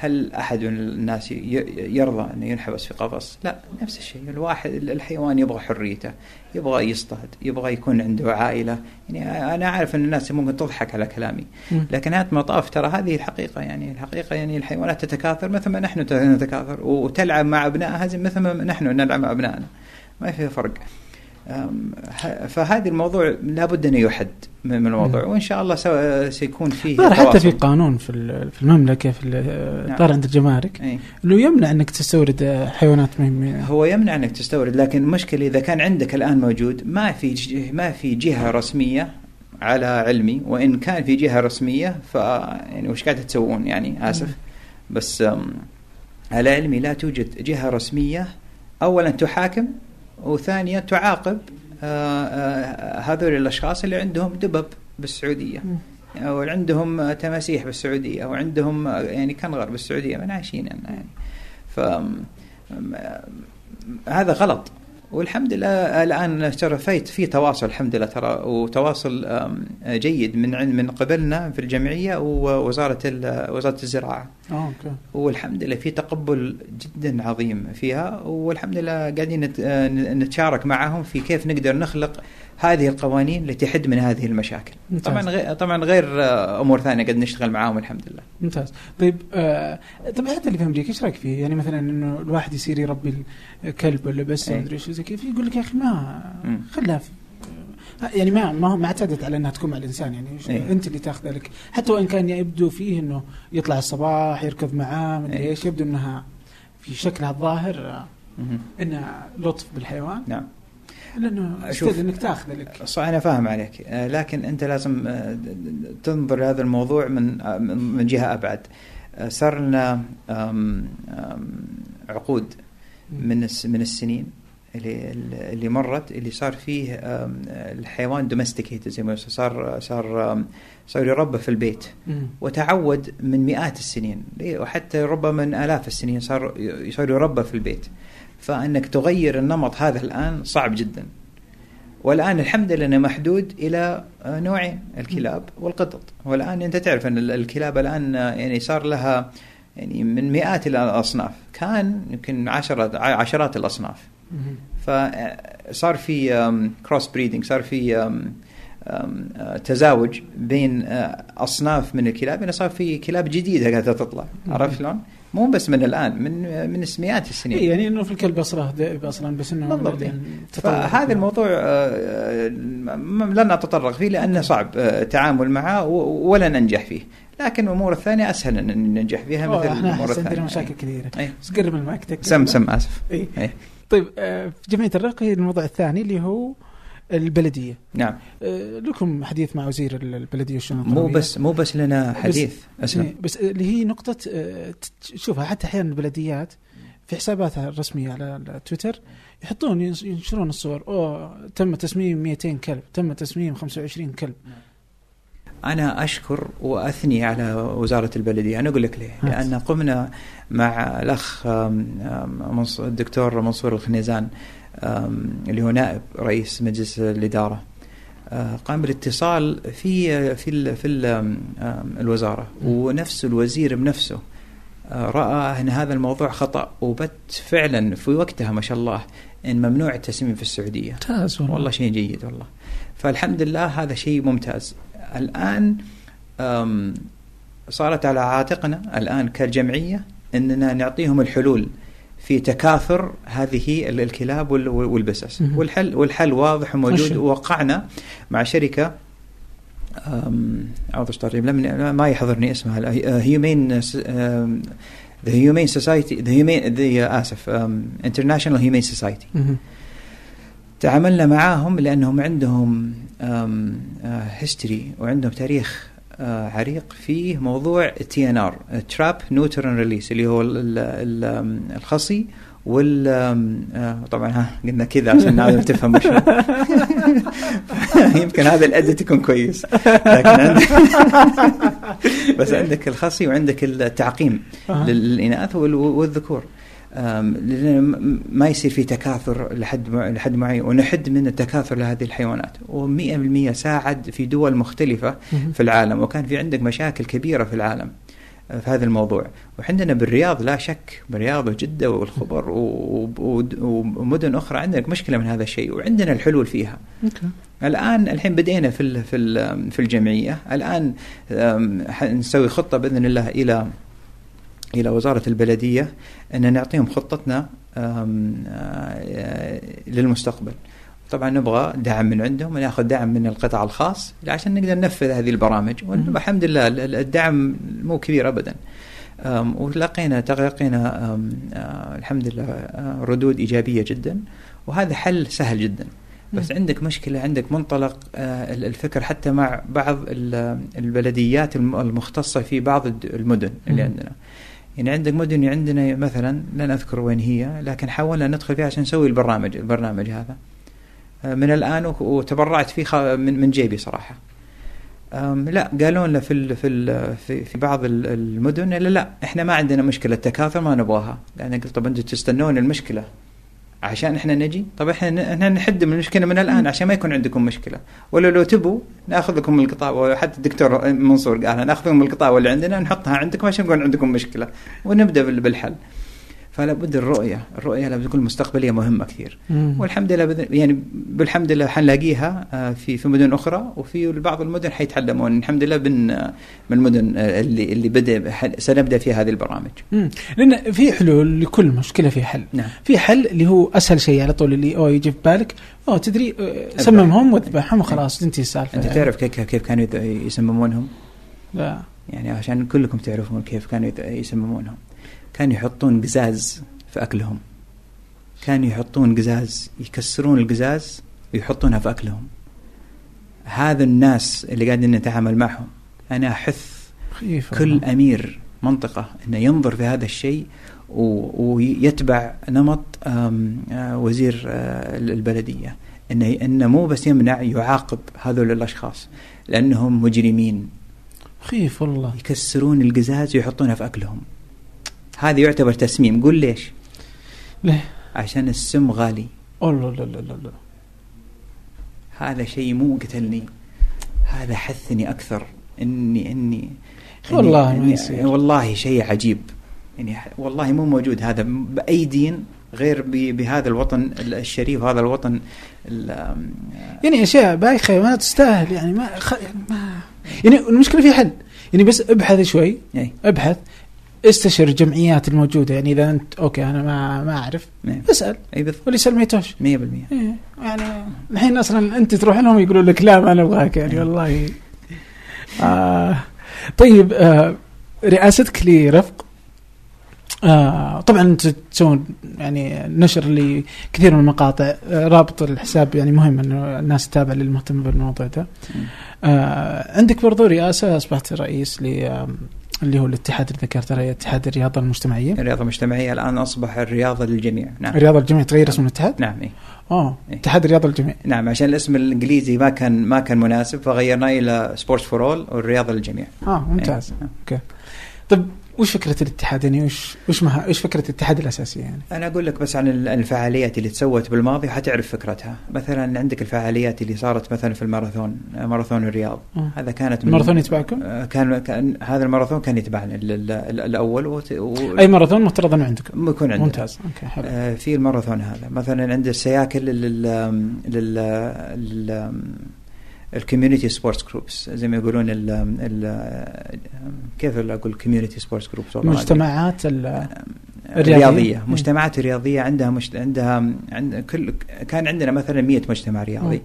هل أحد من الناس يرضى إنه ينحبس في قفص؟ لا نفس الشيء. الواحد الحيوان يبغى حريته يبغى يصطاد يبغى يكون عنده عائلة. يعني أنا أعرف إن الناس ممكن تضحك على كلامي. لكن نهايه المطاف ترى هذه الحقيقة. يعني الحقيقة يعني الحيوانات تتكاثر مثل ما نحن نتكاثر. وتلعب مع ابنائها زي مثل ما نحن نلعب مع أبنائنا. ما في فرق. فهذا الموضوع لابد انه يحد من من الموضوع. وإن شاء الله سيكون فيه حتى. في قانون في في المملكة في ال- نعم. عند الجمارك أي. إنه يمنع أنك تستورد آه، حيوانات من هو يمنع أنك تستورد لكن المشكلة إذا كان عندك الآن موجود ما في ما في جهة رسمية على علمي وإن كان في جهة رسمية ف يعني وش قاعدة تسوون يعني آسف بس على علمي لا توجد جهة رسمية اولا تحاكم وثانيا تعاقب آه، آه، هذول الأشخاص اللي عندهم دبب بالسعودية مم. أو عندهم تماسيح بالسعودية أو عندهم آه، يعني كنغر بالسعوديه من عايشين يعني ف هذا غلط والحمد لله الآن ترى في في تواصل الحمد لله ترى وتواصل جيد من من قبلنا في الجمعية ووزارة وزارة الزراعة. آه أوكي. والحمد لله في تقبل جدا عظيم فيها والحمد لله قاعدين آه، نتشارك معهم في كيف نقدر نخلق هذه القوانين التي تحد من هذه المشاكل ممتاز. طبعا غير طبعا غير آه، أمور ثانية قاعد نشتغل معاهم الحمد لله ممتاز طيب آه طيب حتى اللي في أمريكا إيش رأيك فيه؟ يعني مثلا إنه الواحد يصير يربي الكلب ولا بس إيه. مدري إيش زي كذا يقول لك يا أخي ما. خلها يعني ما ما ما اعتدت على إنها تكون مع الإنسان يعني إيه. أنت اللي تاخذ لك حتى وإن كان يبدو فيه إنه يطلع الصباح يركض معاه مدري إيه. إيش يبدو إنها في شكلها الظاهر آه،. إنها لطف بالحيوان نعم لأنه شوف. ستيل إنك تأخذ لك. صح أنا فاهم عليك. آه، لكن أنت لازم آه، تنظر لهذا الموضوع من آه، من جهة أبعد. صار لنا عقود من من السنين اللي اللي مرت اللي صار فيه الحيوان دومستيكيتد زي ما صار صار صار يربى في البيت. وتعود من مئات السنين؟ وحتى ربما من آلاف السنين صار صار يربى في البيت. فإنك تغير النمط هذا الآن صعب جدا والآن الحمد لله إنه محدود إلى نوعين الكلاب والقطط والآن أنت تعرف أن ال- الكلاب الآن يعني صار لها يعني من مئات الأصناف كان يمكن عشرات عشرات الأصناف. فصار في cross breeding صار في تزاوج بين آه، أصناف من الكلاب يعني صار في كلاب جديدة قاعدة تطلع. عرفت شلون؟ مو بس من الآن من من مئات السنين إيه يعني إنه في الكلب ذئب أصلا بس إنه بالضبط. تطور. فهذا الموضوع آه، آه، لن نتطرق فيه لأنه صعب آه، التعامل معه ولا ننجح فيه لكن الأمور الثانية أسهل إن ننجح فيها مثل الأمور الثانية عندنا مشاكل كثيرة أي. بس قرب المايك تك سم سم آسف إيه. أي. طيب في جمعيه الرق هي الموضوع الثاني اللي هو البلدية. نعم. آه، لكم حديث مع وزير البلدية والشؤون مو. بس مو بس لنا حديث أسلم. إيه، بس اللي هي نقطة آه، تت- شوفها حتى أحيانا البلديات في حساباتها الرسمية على التويتر يحطون ينش- ينشرون الصور. أوه تم تسميم 200 كلب تم تسميم 25 كلب. أنا أشكر وأثني على وزارة البلدية. أنا أقول لك ليه؟ هات. لأن قمنا مع منص- الدكتور منصور الخنيزان. اللي هو نائب رئيس مجلس الإدارة. آه، قام بالاتصال في في في ال آم، آم، الوزارة ونفس الوزير بنفسه آه، رأى أن هذا الموضوع خطأ وبت فعلا في وقتها ما شاء الله أن ممنوع التسميم في السعودية. ممتاز والله شيء جيد والله. فالحمد لله هذا شيء ممتاز. الآن أم، صارت على عاتقنا الآن كجمعية أننا نعطيهم الحلول في تكاثر هذه ال- الكلاب وال- والبسس. والحل والحل واضح وموجود. ووقعنا مع أم، أعوذ بالله لم ما يحضرني اسمها humane the Humane Society the humane the آسف International Humane Society. تعاملنا معاهم لأنهم عندهم history وعندهم تاريخ آه، عريق فيه موضوع TNR trap neuter and release اللي هو ال- ال- ال- الخصي وال آه، طبعا ها قلنا كذا عشان نعرف تفهم وش. يمكن هذا الادت يكون كويس لكن عندك بس عندك الخصي وعندك التعقيم. للإناث وال- والذكور ما يصير في تكاثر لحد لحد معين ونحد من التكاثر لهذه الحيوانات. و100% ساعد في دول مختلفة مهم. في العالم وكان في عندك مشاكل كبيرة في العالم في هذا الموضوع. وعندنا بالرياض لا شك بالرياض وجدة والخبر ومدن أخرى عندك مشكلة من هذا الشيء وعندنا الحلول فيها. الآن الحين بدينا في في ال- في الجمعية. الآن أم، حنسوي خطة بإذن الله إلى إلى وزارة البلدية أن نعطيهم خطتنا آه، للمستقبل طبعا نبغى دعم من عندهم ونأخذ دعم من القطاع الخاص عشان نقدر ننفذ هذه البرامج. والحمد لله ال- ال- الدعم مو كبير ابدا ولقينا تلقينا آه، الحمد لله آه، ردود إيجابية جدا وهذا حل سهل جدا بس. عندك مشكلة عندك منطلق ال- الفكر حتى مع بعض ال- البلديات الم- المختصة في بعض المدن اللي. عندنا يعني عندك مدن عندنا مثلا لن أذكر وين هي لكن حاولنا ندخل فيها عشان نسوي البرنامج البرنامج هذا. آه، من الآن وتبرعت فيه من جيبي صراحة. لا قالوا لنا في في في, بعض ال- المدن لا لا إحنا ما عندنا مشكلة تكاثر ما نبغاها. لأن قلت طب أنتم تستنون المشكلة. عشان إحنا نجي. طب إحنا إحنا نحد من المشكلة من الآن عشان ما يكون عندكم مشكلة. ولا لو تبوا ناخذ لكم من القطاع وحتى الدكتور منصور قال ناخذ من القطاع اللي عندنا نحطها عندكم عشان يكون عندكم مشكلة. ونبدأ بال- بالحل. فلا بد الرؤية. الرؤية لابد تكون مستقبلية مهمة كثير. مم. والحمد لله يعني بالحمد لله حنلاقيها آه، في في مدن أخرى وفي بعض المدن حيتعلمون. الحمد لله من آه، من المدن آه، اللي اللي بدأ سنبدأ فيها هذه البرامج. مم. لأن في حلول لكل مشكلة في حل. نعم. في حل اللي هو أسهل شيء على طول اللي أو يجي في بالك أوه تدري آه، سممهم وأذبحهم وخلاص. تنتهي السالفة أنت يعني. تعرف كيف كيف كانوا يسممونهم؟ لا. يعني عشان كلكم تعرفون كيف كانوا يسممونهم. كانوا يحطون قزاز في أكلهم. كانوا يحطون قزاز يكسرون القزاز ويحطونها في أكلهم. هذا الناس اللي قاعدين نتعامل معهم أنا أحث خيف كل والله. أمير منطقة إنه ينظر في هذا الشيء ويتبع نمط آه، وزير آه، البلدية. إنه إنه مو بس يمنع يعاقب هذول الأشخاص لأنهم مجرمين. خيف والله يكسرون القزاز ويحطونها في أكلهم. هذا يعتبر تسميم. قول ليش؟ ليه؟ عشان السم غالي. الله لا لا لا لا هذا شيء مو قتلني. هذا حثني أكثر. إني إني والله إني ما إني يصير. والله شيء عجيب. يعني والله مو موجود هذا. بأي دين غير بهذا الوطن الشريف هذا الوطن ال- يعني أشياء بايخة ما تستاهل. يعني ما خ... يعني ما يعني المشكلة في حل. يعني بس ابحث شوي. إيه، ابحث. استشر الجمعيات الموجودة. يعني إذا انت أوكي أنا ما ما أعرف. إيه. اسأل. اي بالضبط. واللي يسال ما يتوش 100% إيه يعني الحين أصلا أنت تروح لهم يقولوا لك لا ما نبغاك. يعني والله. آه طيب آه رئاستك لرفق. آه طبعا أنت تسوون يعني نشر لكثير من المقاطع. آه رابط الحساب يعني مهم إنه الناس تتابع للمهتم بالموضوع ده. آه عندك برضو رئاسة أصبحت رئيس ل اللي هو الاتحاد اللي ذكرته اتحاد الرياضة المجتمعية الرياضة المجتمعية الآن أصبح الرياضة للجميع نعم الرياضة الجميع تغير اسم الاتحاد؟ نعم إيه. آه. اتحاد الرياضة الجميع نعم عشان الاسم الإنجليزي ما كان ما كان مناسب فغيرناه إلى Sports for All والرياضة للجميع آه ممتاز إيه. أوكي طيب وش فكرة الاتحاد يعني؟ وش وش مها وش فكرة الاتحاد الاساسيه يعني؟ أنا أقول لك بس عن ال- الفعاليات اللي تسوت بالماضي حتعرف فكرتها. مثلا عندك الفعاليات اللي صارت مثلا في الماراثون ماراثون الرياض. آه. هذا كانت الماراثون يتبعكم؟ آه، كان, كان هذا الماراثون كان يتبعنا ال- ال- ال- الأول وت- و... أي ماراثون مفترض أنه عندكم؟ يكون عندنا. ممتاز. أوكي حلو. آه، في الماراثون هذا. مثلا عند السياكل لل لل لل ال community sports groups. زي ما يقولون ال ال كيف أقول community sports groups؟ المجتمعات ال- الرياضية. الرياضية. مجتمعات رياضية عندها مش عندها عند كل كان عندنا مثلا 100 مجتمع رياضي.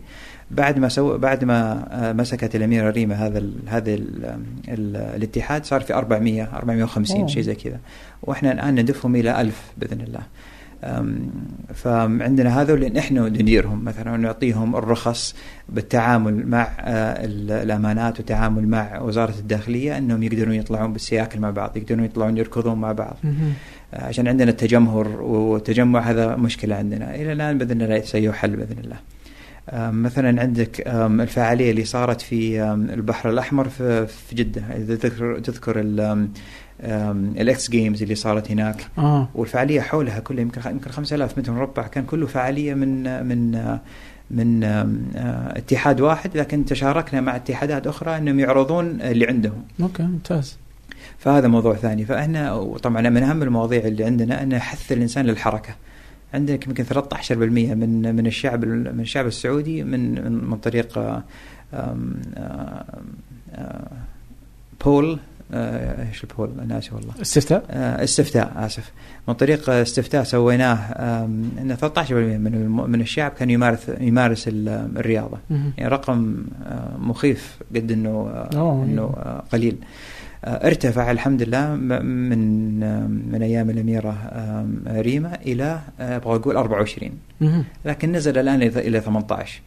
بعد ما سو بعد ما آه، مسكت الأميرة ريما هذا ال هذا ال ال الاتحاد صار في 400 450 أوه. شيء زي كذا. وإحنا الآن ندفعهم إلى 1000 بإذن الله. فعندنا هذول اللي إحنا نديرهم مثلا نعطيهم الرخص بالتعامل مع آه، ال- الأمانات والتعامل مع وزارة الداخلية إنهم يقدرون يطلعون بالسياكل مع بعض يقدرون يطلعون يركضون مع بعض. آه، عشان عندنا التجمهر والتجمع هذا مشكلة عندنا. إلى الآن بإذن الله سيحل حل بإذن الله. مثلا عندك الفعالية اللي صارت في البحر الأحمر في جدة. إذا تذكر تذكر ال X Games اللي صارت هناك. آه. والفعالية حولها كلها يمكن يمكن 5000 متر مربع كان كله فعالية من من آه، من آه، اتحاد واحد. لكن تشاركنا مع اتحادات أخرى أنهم يعرضون اللي عندهم. أوكي ممتاز. فهذا موضوع ثاني. فإحنا وطبعا من أهم المواضيع اللي عندنا أن حث الإنسان للحركة. عندك يمكن 13% من من الشعب من الشعب السعودي من من, طريق آه، بول آه، إيش البول؟ أنا اسف والله. استفتاء؟ آه، استفتاء آسف. من طريق استفتاء سويناه ان 13% من من الشعب كان يمارس يمارس ال- الرياضة. يعني رقم آه، مخيف قد إنه آه،. إنه آه، قليل. آه، ارتفع الحمد لله من آه، من أيام الأميرة ريما إلى آه، أبغى أقول 24 مهم. لكن نزل الآن إلى 18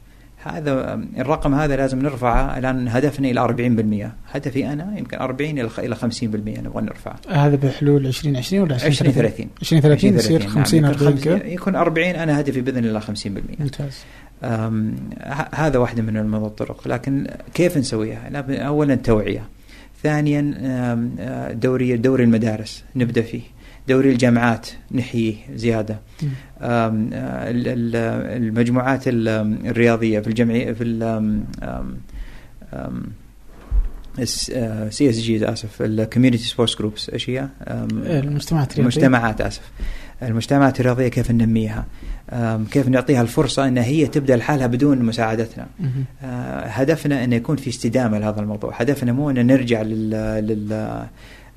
هذا الرقم هذا لازم نرفعه الان هدفنا إلى 40% هدفي أنا يمكن 40 إلى خ- إلى 50% نبغى نرفعه. هذا بحلول 2020 ولا 20 30 2030 يصير 30 50 نعم، يكون 40 خمس- كذا يكون 40 أنا هدفي بإذن الله 50% ممتاز. هذا واحدة من المن- الطرق. لكن كيف نسويها؟ أولا توعية. ثانيا دوري دوري المدارس نبدأ فيه. دوري الجامعات نحييه ال- المجموعات ال- الرياضية في الجمعية في CSG اسف ال community sports groups إيش هي؟ المجتمعات الرياضية. المجتمعات آسف المجتمعات الرياضية كيف ننميها؟ كيف نعطيها الفرصة إن هي تبدأ لحالها بدون مساعدتنا؟ آه، هدفنا أن يكون في استدامة لهذا الموضوع، هدفنا مو أن نرجع لل لل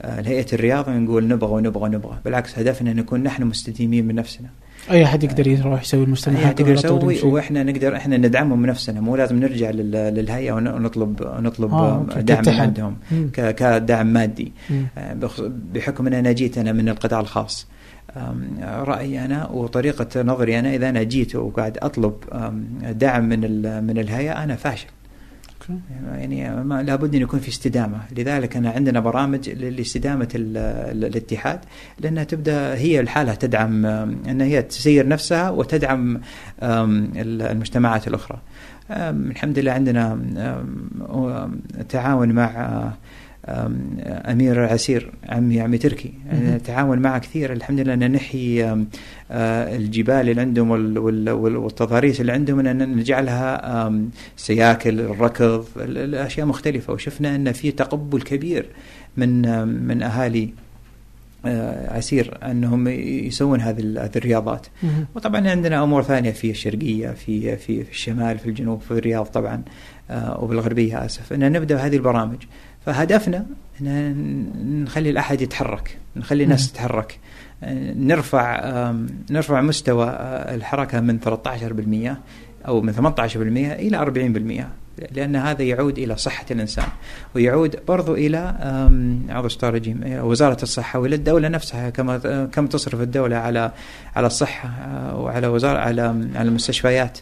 لهيئة الرياضة ونقول نبغى ونبغى ونبغى، بالعكس هدفنا نكون نحن مستديمين من نفسنا. أي أحد يقدر يروح يسوي تقدر على طول نسوي يمشي. وإحنا نقدر إحنا ندعمهم من نفسنا مو لازم نرجع لل- للهيئة ون- ونطلب نطلب آه، آه دعم من. عندهم كدعم مادي. آه، بحكم أن أنا جيت أنا من القطاع الخاص رأيي أنا وطريقة نظري أنا إذا أنا جيت وقاعد أطلب دعم من من الهيئة أنا فاشل. يعني ما لابد أن يكون في استدامة. لذلك أنا عندنا برامج لاستدامة ال- ال- الاتحاد لأنها تبدا هي لحالها تدعم أن هي تسير نفسها وتدعم المجتمعات الأخرى. الحمد لله عندنا تعاون مع آه، أمير عسير عمي عمي تركي. مهم. تعاون معه كثير. الحمد لله أن نحيي آه، الجبال اللي عندهم وال- وال- وال- والتضاريس اللي عندهم أن نجعلها سياكل الركض ال- الاشياء مختلفة. وشفنا أن في تقبل كبير من من أهالي آه، عسير أنهم يسوون هذه هذه الرياضات. وطبعا عندنا أمور ثانية في الشرقية في في في الشمال في الجنوب في الرياض طبعا آه، وبالغربية آسف. أن نبدأ هذه البرامج. فهدفنا إن نخلي الأحد يتحرك نخلي الناس. تتحرك نرفع نرفع مستوى آه، الحركة من 13% أو من 18% إلى 40% لأن هذا يعود إلى صحة الإنسان ويعود برضو الرجيم آه، وزارة الصحة وإلى الدولة نفسها كما آه، كم تصرف الدولة على على الصحة آه، وعلى وزارة على على المستشفيات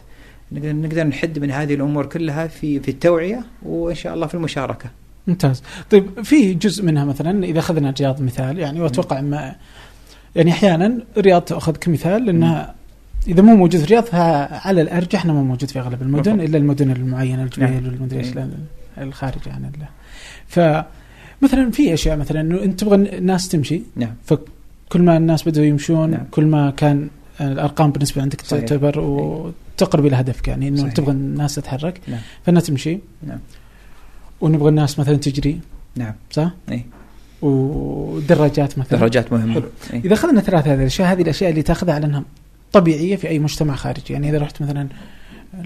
نقدر نقدر نحد من هذه الأمور كلها في في التوعية وإن شاء الله في المشاركة. ممتاز طيب في جزء منها مثلا إذا أخذنا الرياض مثال يعني وأتوقع ما يعني أحيانا الرياض تأخذ كمثال لانها إذا مو موجود في الرياض فعلى الأرجح إنه مو موجود في أغلب المدن بالضبط. إلا المدن المعينة الجبيل نعم. والمدري إيش إيه. ال- الخارجه عن الله فمثلا في أشياء مثلا إنه أنت تبغى الناس تمشي نعم فكل ما الناس بدأوا يمشون نعم. كل ما كان الأرقام بالنسبة عندك صحيح. تعتبر وتقرب إلى هدفك يعني إنه. تبغى الناس تتحرك نعم فالناس تمشي نعم ونبغى الناس مثلا تجري. نعم. صح؟ إي. ودراجات مثلا. درجات مهمة. حلو. إيه. إذا اخذنا ثلاث هذه الأشياء هذه الأشياء اللي تأخذها على أنها طبيعية في أي مجتمع خارجي. يعني إذا رحت مثلا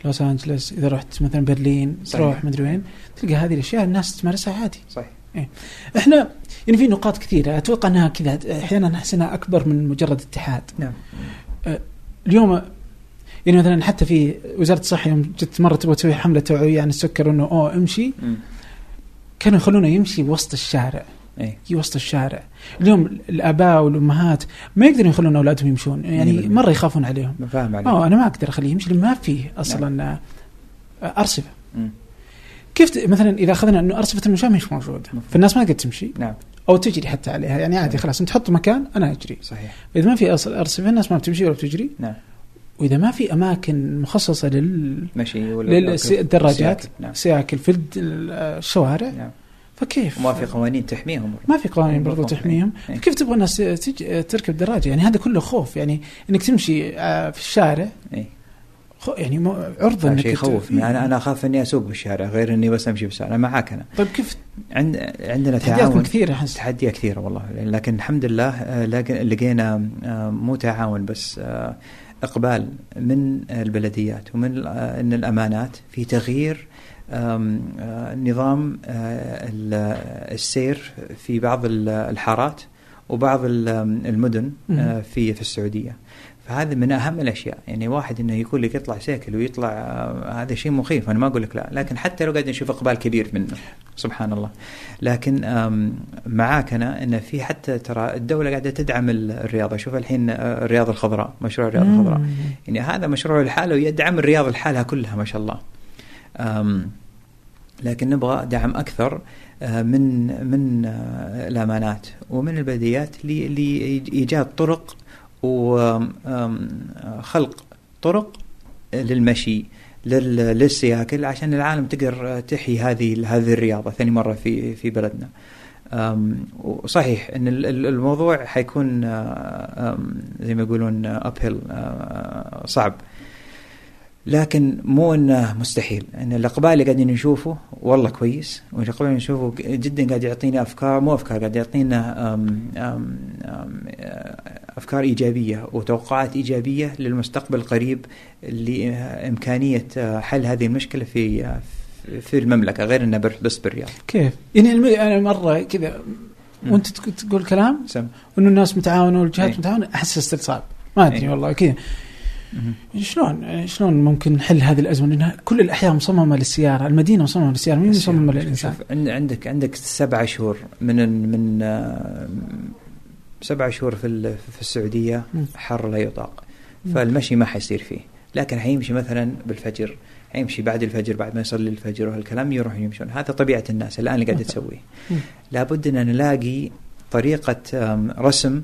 لوس أنجلس إذا رحت مثلا برلين صحيح. تروح مدري وين تلقى هذه الأشياء الناس تمارسها عادي. صحيح. إحنا يعني في نقاط كثيرة. أتوقع أنها كذا أحيانا نحس انها أكبر من مجرد اتحاد. نعم. اليوم يعني مثلا حتى في وزارة الصحة يوم جت مره تبغى تسوي حملة توعيه عن السكر إنه أوه امشي. مم. كانوا يخلونه يمشي وسط الشارع اي في وسط الشارع. اليوم الآباء والأمهات ما يقدرون يخلون أولادهم يمشون يعني مية مرة يخافون عليهم. فاهم عليك آه أنا ما أقدر أخليه يمشي ما فيه أصلا آه، أرصفة. مم. كيف مثلا إذا أخذنا إنه أرصفة المشاة مش موجودة مفهوم. فالناس ما تقدر تمشي. نعم. أو تجري حتى عليها يعني عادي خلاص أنت تحط مكان أنا أجري. صحيح. إذا ما في أرصفة الناس ما بتمشي ولا بتجري. نعم. وإذا ما في أماكن مخصصة لل مشي ولا للدراجات سياكل. نعم. سياكل في الشوارع. نعم. فكيف؟ وما في قوانين تحميهم. ما في قوانين برضو. تحميهم. إيه. كيف تبغى الناس تج... تركب دراجة؟ يعني هذا كله خوف. يعني إنك تمشي آه، في الشارع يعني عرضه إنك شيء ت- يخوفني أنا أنا أخاف إني أسوق بالشارع غير إني بس أمشي بالشارع أنا معاك أنا. طيب كيف؟ عند عندنا تعاون. كثيرة أحس. تحديات كثيرة والله. لكن الحمد لله آه، لقي- لقينا آه، مو تعاون بس إقبال من البلديات ومن آه، إن الأمانات في تغيير آه، نظام آه، ال- السير في بعض ال- الحارات وبعض ال- المدن. في في السعودية فهذا من أهم الأشياء. يعني واحد إنه يقول لك يطلع سيكل ويطلع آه، هذا شيء مخيف. أنا ما أقول لك لا. لكن حتى لو قاعد نشوف إقبال كبير منه. سبحان الله. لكن معاك أنا إن في حتى ترى الدولة قاعدة تدعم ال- الرياضة. شوف الحين آه، الرياضه الخضراء مشروع الرياضه. الخضراء. يعني هذا مشروع لحاله يدعم الرياضه لحالها كلها ما شاء الله. لكن نبغى دعم أكثر آه، من من آه، الأمانات ومن البلديات لإيجاد طرق وخلق طرق للمشي لل- للسياكل عشان العالم تقدر تحيي هذه هذه الرياضة ثاني مرة في في بلدنا. وصحيح إن ال- ال- الموضوع حيكون زي ما يقولون اب صعب لكن مو إنه مستحيل إن الأقبال اللي قاعدين نشوفه والله كويس والاقبال اللي نشوفه جدا قاعد يعطينا أفكار مو أفكار قاعد يعطينا أم أم أم أفكار إيجابية وتوقعات إيجابية للمستقبل القريب لإمكانية حل هذه المشكلة في في المملكة غير انها بس بالرياض. كيف؟ يعني أنا مرة كذا. وأنت تق- تقول كلام سم. وإنه الناس متعاونه والجهات أي. متعاونة أحس استصعب ما أدري أي. والله كذا. شلون شلون ممكن نحل هذه الأزمة لأن كل الأحياء مصممة للسيارة، المدينة مصممة للسيارة، مين مصممه للانسان؟ عندك عندك سبع شهور من من آه، سبع شهور في في السعودية. حر لا يطاق. فالمشي ما حيصير فيه لكن حيمشي مثلا بالفجر حيمشي بعد الفجر بعد ما يصلي الفجر وهالكلام يروح يمشون هذا طبيعة الناس الآن اللي قاعدة. تسويه. لابد أن نلاقي طريقة رسم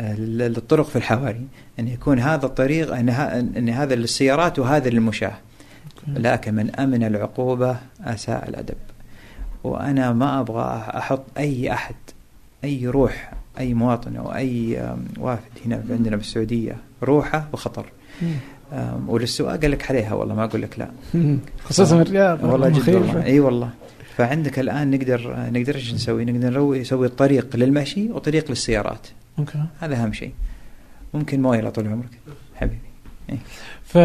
للطرق في الحواري. أن يكون هذا الطريق أن ه- أن هذا للسيارات وهذا للمشاه لكن من أمن العقوبة أساء الأدب. وأنا ما أبغى أحط أي أحد أي روح أي مواطن أو أي آم، وافد هنا عندنا بالسعوديه روحه بخطر. وللسواق قال لك عليها والله ما أقول لك لا. خصوصا الرياض والله جد. والله إي والله. فعندك الآن نقدر نقدر إيش نسوي؟ نقدر نسوي طريق للمشي وطريق للسيارات. أوكي. هذا أهم شيء. ممكن موية طول عمرك. حبيبي. ف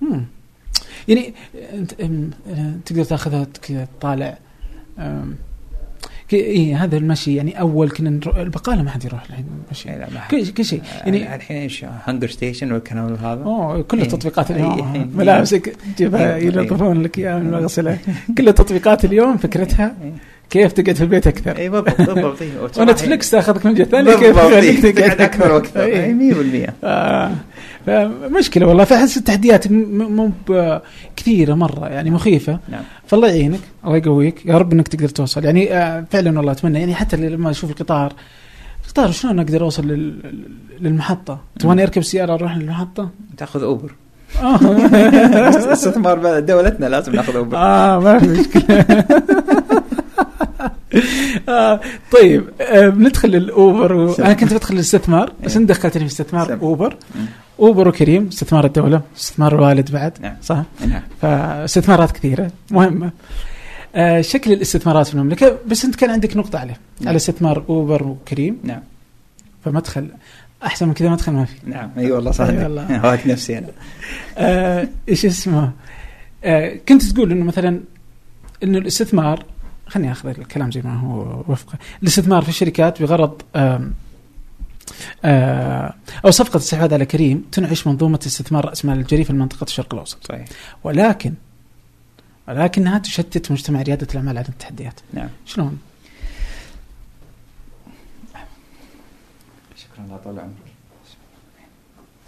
مم. يعني أنت آه، تقدر تأخذها كذا تطالع. اي هذا المشي يعني أول كنا نروح البقاله ما حد يروح الحين مشي إيه لا، ما- كل كل شيء. يعني يعني الحين إيش؟ هنجر ستيشن والكلام هذا. أوه كل إيه. التطبيقات إيه، اليوم. إيه. ملابسك تجيبها إيه. ينظفون لك اياها من المغسله كل التطبيقات اليوم فكرتها. إيه. كيف تقعد في البيت أكثر؟ إي بالضبط بالضبط ونتفلكس تاخذك من جهة ثانية كيف. تقعد أكثر؟ وأكثر. إي. 100% آه مشكلة والله فأحس التحديات مو كثيرة مرة يعني مخيفة. نعم. فالله يعينك الله يقويك يا رب إنك تقدر توصل. يعني آه فعلا والله أتمنى يعني حتى لما أشوف القطار القطار شلون أقدر أوصل لل- للمحطة؟ تبغاني أركب سيارة أروح للمحطة؟ تأخذ أوبر. آه. استثمار بلد- دولتنا لازم نأخذ أوبر. آه ما في مشكلة. آه طيب آه بندخل الاوبر و... أنا كنت بدخل الاستثمار بس إيه. انت دخلتني في استثمار. أوبر مم. أوبر وكريم استثمار الدولة استثمار الوالد بعد نعم. صح نعم فاستثمارات كثيرة مهمة آه شكل الاستثمارات في المملكة بس أنت كان عندك نقطة عليه نعم. على استثمار أوبر وكريم نعم فمدخل أحسن من كذا مدخل ما في نعم أي والله صح والله. هواك نفسي أنا آه إيش اسمه آه كنت تقول إنه مثلا إنه الاستثمار خليني أخذ الكلام زي ما هو وفقه. الاستثمار في الشركات بغرض آم أو صفقة الاستحواذ على كريم تنعش منظومة استثمار رأس مال الجري في منطقه الشرق الأوسط. صحيح. ولكن ولكنها تشتت مجتمع ريادة الأعمال على التحديات. نعم. شلون؟ شكرا الله طول عمرك.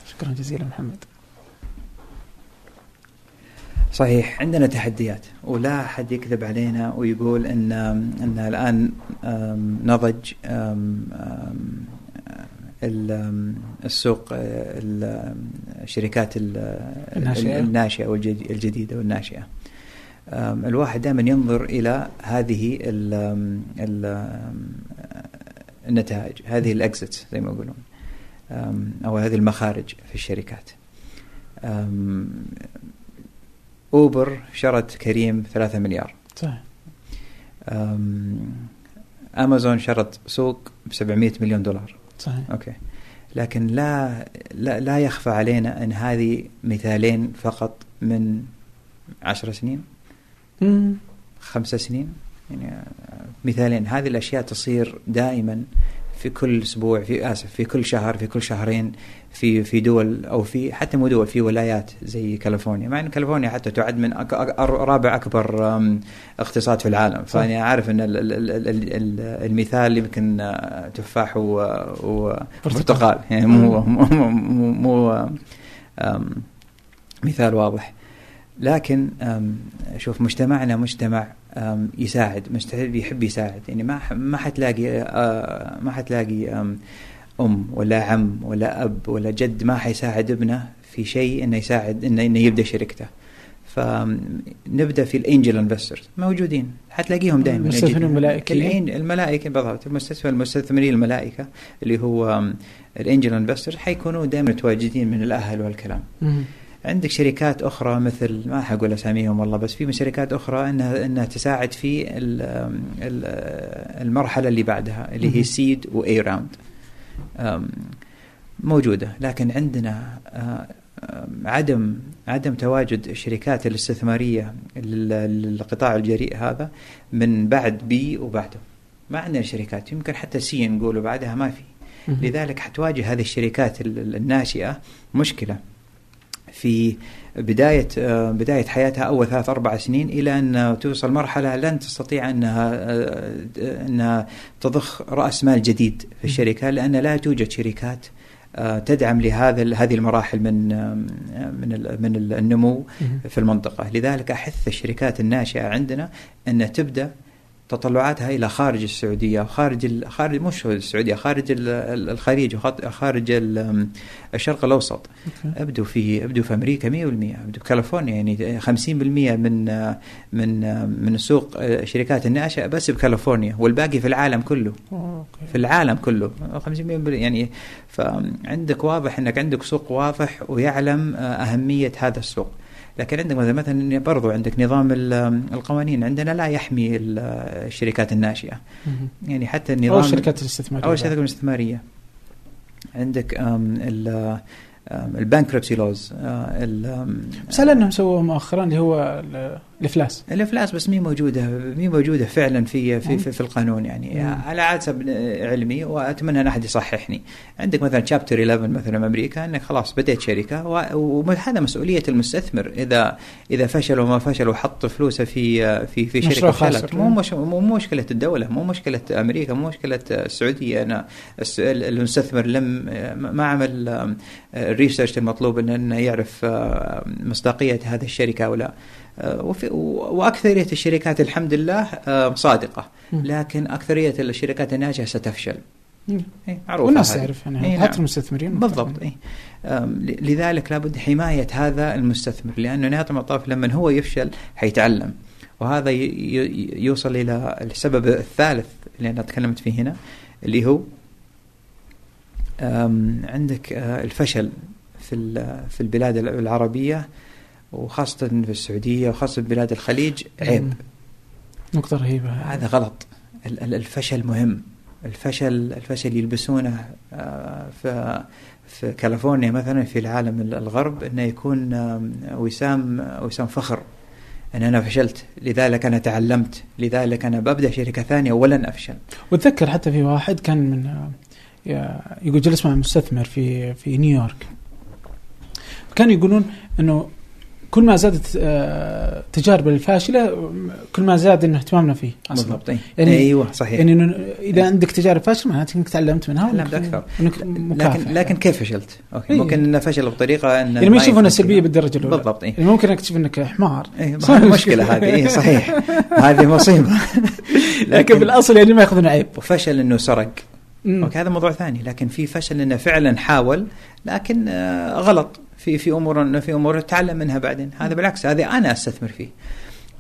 شكرا جزيلا محمد. صحيح. عندنا تحديات ولا أحد يكذب علينا ويقول إن إن الآن نضج السوق ال- الشركات. الناشئة. والجدي- الجديدة والناشئة. الواحد دائما ينظر إلى هذه ال ال النتائج هذه الاكزت زي ما يقولون أو هذه المخارج في الشركات. أوبر شرت كريم 3 مليار. صحيح. أمازون شرت سوق ب 700 مليون دولار. صحيح. أوكي. لكن لا لا, لا يخفى علينا إن هذه مثالين فقط من عشر سنين. مم. خمسة سنين. يعني مثالين. هذه الأشياء تصير دائما في كل أسبوع في آسف في كل شهر في كل شهرين في في دول أو في حتى مو دول في ولايات زي كاليفورنيا. مع إن كاليفورنيا حتى تعد من أك رابع أكبر اقتصاد في العالم. صح. فأنا عارف إن ال- ال- ال- ال- ال- المثال يمكن تفاح وبرتقال. يعني مو مو مو, مو مثال واضح. لكن شوف مجتمعنا مجتمع يساعد مجتمع يحب يساعد. يعني ما ما حتلاقي ما حتلاقي أم ولا عم ولا أب ولا جد ما حيساعد ابنه في شيء إنه يساعد انه, إنه يبدأ شركته. فنبدا في الإنجل انفسترز موجودين. حتلاقيهم دائما. المستثمرين الملائكيين. الملائكة بالضبط. المستثمر المستثمرين الملائكة اللي هو ال angel investors حيكونوا دائما متواجدين من الأهل والكلام. مم. عندك شركات أخرى مثل ما حقول أساميهم والله بس في شركات أخرى انها إنها تساعد في ال- المرحلة اللي بعدها اللي هي. seed و A round موجودة. لكن عندنا آه، آم، عدم عدم تواجد الشركات الاستثمارية لل- للقطاع الجريء هذا من بعد B وبعده. ما عندنا شركات. يمكن حتى سي نقول بعدها ما في. لذلك حتواجه هذه الشركات ال- ال- الناشئة مشكلة في بداية آه، بداية حياتها أول ثلاث أربع سنين إلى أن توصل مرحلة لن تستطيع أنها آه، أنها تضخ رأس مال جديد في الشركة لأن لا توجد شركات آه، تدعم لهذا هذه المراحل من آه، من من ال- النمو. في المنطقة لذلك أحث الشركات الناشئة عندنا أن تبدأ تطلعاتها إلى خارج السعودية وخارج خارج مش السعودية خارج ال- ال- الخليج وخط- خارج ال- الشرق الأوسط. أوكي. أبدوا في أبدوا في أمريكا 100% أبدوا في كاليفورنيا يعني 50% من من من السوق الشركات الناشئه بس بكاليفورنيا والباقي في العالم كله. أوكي. في العالم كله. 50% بال- يعني فعندك واضح إنك عندك سوق واضح ويعلم آه، أهمية هذا السوق. لكن عندك مثلا مثلا برضو عندك نظام ال- القوانين عندنا لا يحمي ال- الشركات الناشئة. يعني حتى النظام أو الشركات الاستثمارية. اول شركه الاستثمارية. عندك ال ال bankruptcy laws بس هل أنهم سووا مؤخرا اللي هو الإفلاس. الإفلاس بس مي موجودة مي موجودة فعلا في في في, في القانون يعني. مم. على حسب علمي وأتمنى أن أحد يصححني. عندك مثلا chapter 11 مثلا أمريكا إنك خلاص بديت شركة وهذا مسؤولية المستثمر. إذا إذا فشل وما فشل وحط فلوسه في في في شركة فشلت. مو مش مو مشكلة الدولة مو مشكلة أمريكا مو مشكلة السعودية. أنا المستثمر لم ما عمل الريسيرش المطلوب إنه يعرف مصداقية هذه الشركة أو لا. وأكثرية الشركات الحمد لله آه، صادقة. لكن أكثرية الشركات الناجحة ستفشل. إيه، معروفة والناس. تعرف يعني نعم. حتى المستثمرين بالضبط إيه. ل- لذلك لابد حماية هذا المستثمر لأنه نهاية المطاف لما هو يفشل حيتعلم وهذا يوصل إلى السبب الثالث اللي أنا تكلمت فيه هنا اللي هو عندك آه، الفشل في في البلاد العربية وخاصة في السعودية وخاصة في بلاد الخليج عيب. نقطة رهيبة. هذا غلط. ال- ال- الفشل مهم. الفشل الفشل يلبسونه آه، في في كاليفورنيا مثلا في العالم ال- الغرب إنه يكون وسام وسام فخر. إن أنا فشلت. لذلك أنا تعلمت. لذلك أنا ببدأ شركة ثانية ولن أفشل. واتذكر حتى في واحد كان من آه، يقول جلس مع مستثمر في في نيويورك. كانوا يقولون إنه كل ما زادت آه، تجارب الفاشلة كل ما زاد إنه اهتمامنا فيه. أصلا. بالضبط. يعني- أيوه صحيح. يعني إنه إذا عندك تجارب فاشلة معناته إنك تعلمت منها تعلمت. وإنك مكافح لكن لكن كيف فشلت؟ أوكي. إيه. ممكن إنه فشل بطريقة إنه يعني ما يشوفون يفهم السلبيه كذا. بالدرجة الأولى. بالضبط إيه. يعني ممكن أكتشف إنك حمار. صح هذه مشكلة هذه. إيه صحيح. هذه مصيبة. لكن بالأصل يعني ما يأخذون عيب. وفشل إنه سرق. أوكي هذا موضوع ثاني. لكن في فشل إنه فعلا حاول لكن آه، غلط. في في أمور في أمور تعلم منها بعدين. هذا بالعكس هذا أنا أستثمر فيه.